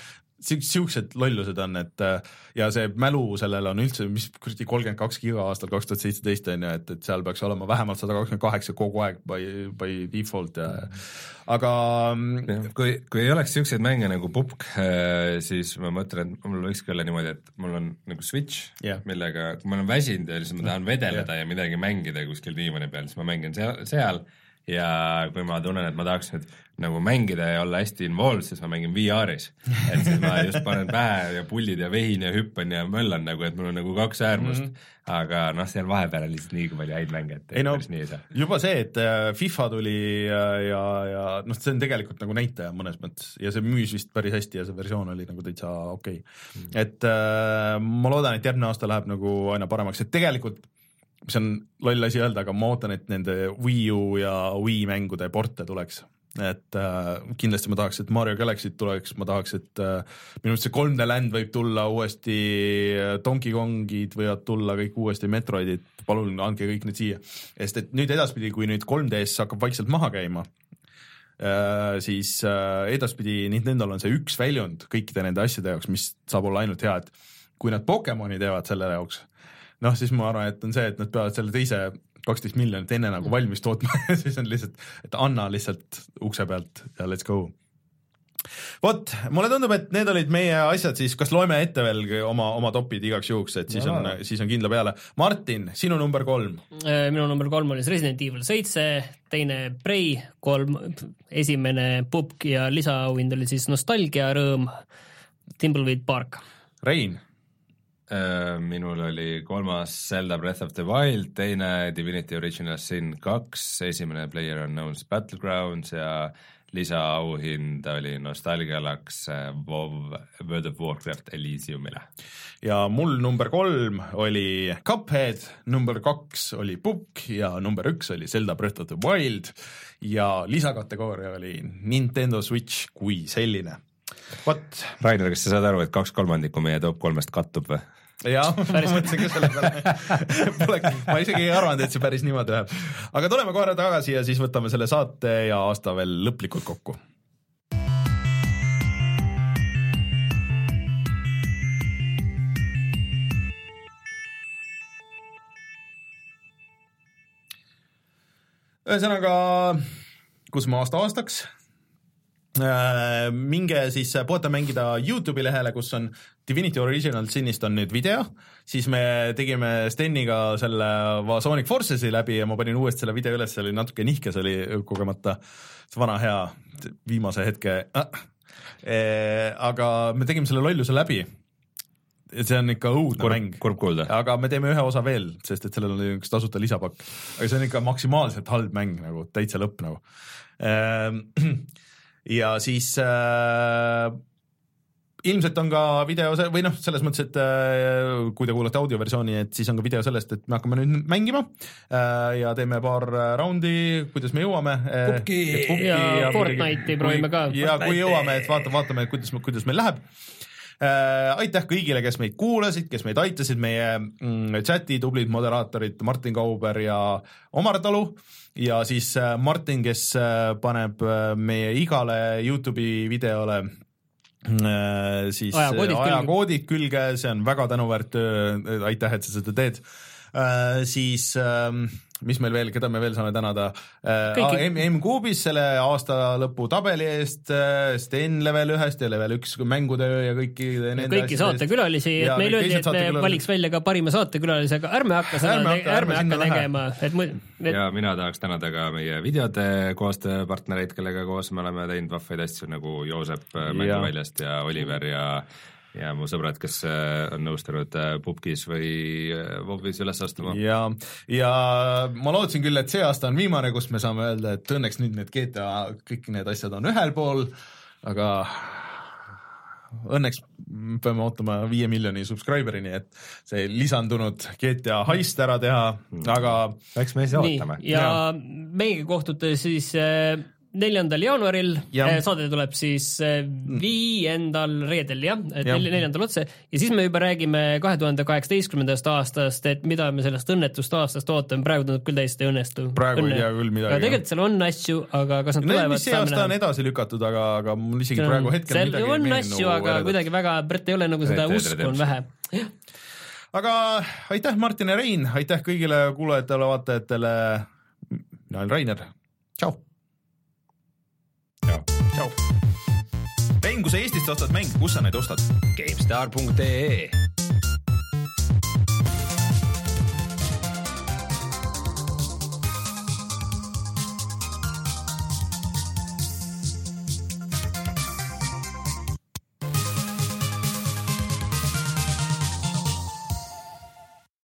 siuksed lollused on, et ja see mälu sellel on üldse, mis kuradi kolmkümmend kaks giga aastal kaks tuhat seitseteist on ju, et, et seal peaks olema vähemalt sada kakskümmend kaheksa kogu aeg by, by default ja aga kui, kui ei oleks siukseid mänge nagu Pupk, äh, siis ma mõtlen, et mul võikski olla niimoodi, et mul on nagu Switch yeah., millega, kui ma olen väsinud ja siis ma tahan vedeleda yeah. ja midagi mängida kuskil diivani peal, siis ma mängin seal, seal ja kui ma tunnen, et ma tahaks nüüd nagu mängida ja olla hästi involved, siis ma mängin VR-is. et siis ma just panen pähe ja pullid ja vehin ja hüppan ja möllan nagu, et mul on nagu kaks äärmust mm. -hmm. aga noh, seal vahepeal on lihtsalt nii palju häid mänge, et ei no juba see, et äh, FIFA tuli ja, ja, ja noh, see on tegelikult nagu näitaja mõnes mõttes ja see müüs vist päris hästi ja see versioon oli nagu täitsa okei okay. mm. -hmm. et äh, ma loodan, et järgmine aasta läheb nagu aina paremaks, et tegelikult mis on loll asi öelda, aga ma ootan, et nende Wii U ja Wii mängude porte tuleks et äh, kindlasti ma tahaks, et Mario Galaxy't tuleks, ma tahaks, et äh, minu arust see 3D Land võib tulla uuesti, Donkey Kongid võivad tulla kõik uuesti, Metroidid, palun andke kõik need siia. sest et nüüd edaspidi, kui nüüd 3DS hakkab vaikselt maha käima äh,, siis äh, edaspidi Nintendo'l on see üks väljund kõikide nende asjade jaoks, mis saab olla ainult hea, et kui nad Pokemoni teevad selle jaoks noh, siis ma arvan, et on see, et nad peavad selle teise kaksteist miljonit enne nagu valmis tootma ja siis on lihtsalt, et anna lihtsalt ukse pealt ja let's go vot, mulle tundub, et need olid meie asjad siis, kas loeme ette veel oma, oma topid igaks juhuks, et siis ja. on, siis on kindla peale. Martin, sinu number kolm? Äh, minu number kolm oli Resident Evil seitse, teine Prey, kolm, esimene Pupk ja lisaauhind oli siis Nostalgia Rõõm, Timbleweed Park. Rein minul oli kolmas Zelda Breath of the Wild, teine Divinity Original Sin kaks, esimene Player Unknown's Battlegrounds ja lisaauhind oli Nostalgialaks WoW World of Warcraft Elysiumile. ja mul number kolm oli Cuphead, number kaks oli Pukk ja number üks oli Zelda Breath of the Wild ja lisakategooria oli Nintendo Switch kui selline vot. Rainer, kas sa saad aru, et kaks kolmandikku meie top kolmest kattub või? Jah, ma mõtlesin ka selle peale. Polegi, ma isegi ei arvanud, et see päris niimoodi läheb. aga tuleme korra tagasi ja siis võtame selle saate ja aasta veel lõplikult kokku. Ühesõnaga, kus me aasta aastaks? Äh, minge siis puhata mängida Youtube'i lehele, kus on Divinity Original Sinist on nüüd video, siis me tegime Steniga selle Sonic Forces'i läbi ja ma panin uuesti selle video üles, see oli natuke nihkes oli kogemata, see vana hea viimase hetke äh,. aga me tegime selle lolluse läbi see on ikka õudne kurb, mäng. kurb kuulda. aga me teeme ühe osa veel, sest et sellel oli üks tasuta lisapakk. aga see on ikka maksimaalselt halb mäng nagu, täitsa lõpp nagu ehm, ja siis äh, ilmselt on ka video või noh, selles mõttes, et äh, kui te kuulate audioversiooni, et siis on ka video sellest, et me hakkame nüüd mängima äh, ja teeme paar raundi, kuidas me jõuame äh,. Pupki ja, ja Fortnite'i proovime ka. ja kui jõuame, et vaata, vaatame, kuidas, kuidas meil läheb äh,. aitäh kõigile, kes meid kuulasid, kes meid aitasid, meie mm, chati tublid moderaatorid Martin Kauber ja Omar Talu ja siis äh, Martin, kes äh, paneb äh, meie igale Youtube'i videole siis ajakoodid, ajakoodid külge. see on väga tänuväärt töö, aitäh, et sa seda teed. siis ähm, mis meil veel, keda me veel saame tänada? Äh,? M-Kuubis selle aasta lõpu tabeli eest äh,, Sten level ühest ja level üks mängutöö ja kõiki nende kõiki saatekülalisi, et meil öeldi, et me valiks välja ka parima saatekülalise, aga ärme hakka seda, ärme hakka, ärme hakka tegema, et mu-. Et... ja mina tahaks tänada ka meie videode koostööpartnereid, kellega koos me oleme teinud vahvaid asju nagu Joosep Mänguväljast ja Oliver ja ja mu sõbrad, kes äh, on nõustunud äh, pubgis või Vobis äh, üles astuma. ja, ja ma lootsin küll, et see aasta on viimane, kus me saame öelda, et õnneks nüüd need GTA, kõik need asjad on ühel pool, aga õnneks peame ootama viie miljoni subscriber'ini, et see lisandunud GTA heist ära teha, aga eks me siis ootame. ja, ja. meiega kohtute siis äh, neljandal jaanuaril Jah. Eh, saade tuleb siis eh, viiendal reedel jah, et Jah. nel- neljandal otse ja siis me juba räägime kahe tuhande kaheksateistkümnendast aastast, et mida me sellest õnnetust aastast ootame, praegu tundub küll täiesti ei õnnestu. Praegu ei tea küll midagi, aga tegelikult seal on asju, aga kas nad Need, tulevad, mis see aasta on edasi lükatud, aga, aga mul isegi on- praegu hetkel seal midagi on asju aga eredat. kuidagi väga, Brett ei ole nagu seda Dead usku on vähe. aga aitäh, Martin ja Rein, aitäh kõigile kuulajatele-vaatajatele. mina olen Rainer, tšau. Tšau. Rein, kui sa Eestist ostad mänge, kus sa neid ostad? GameStar.ee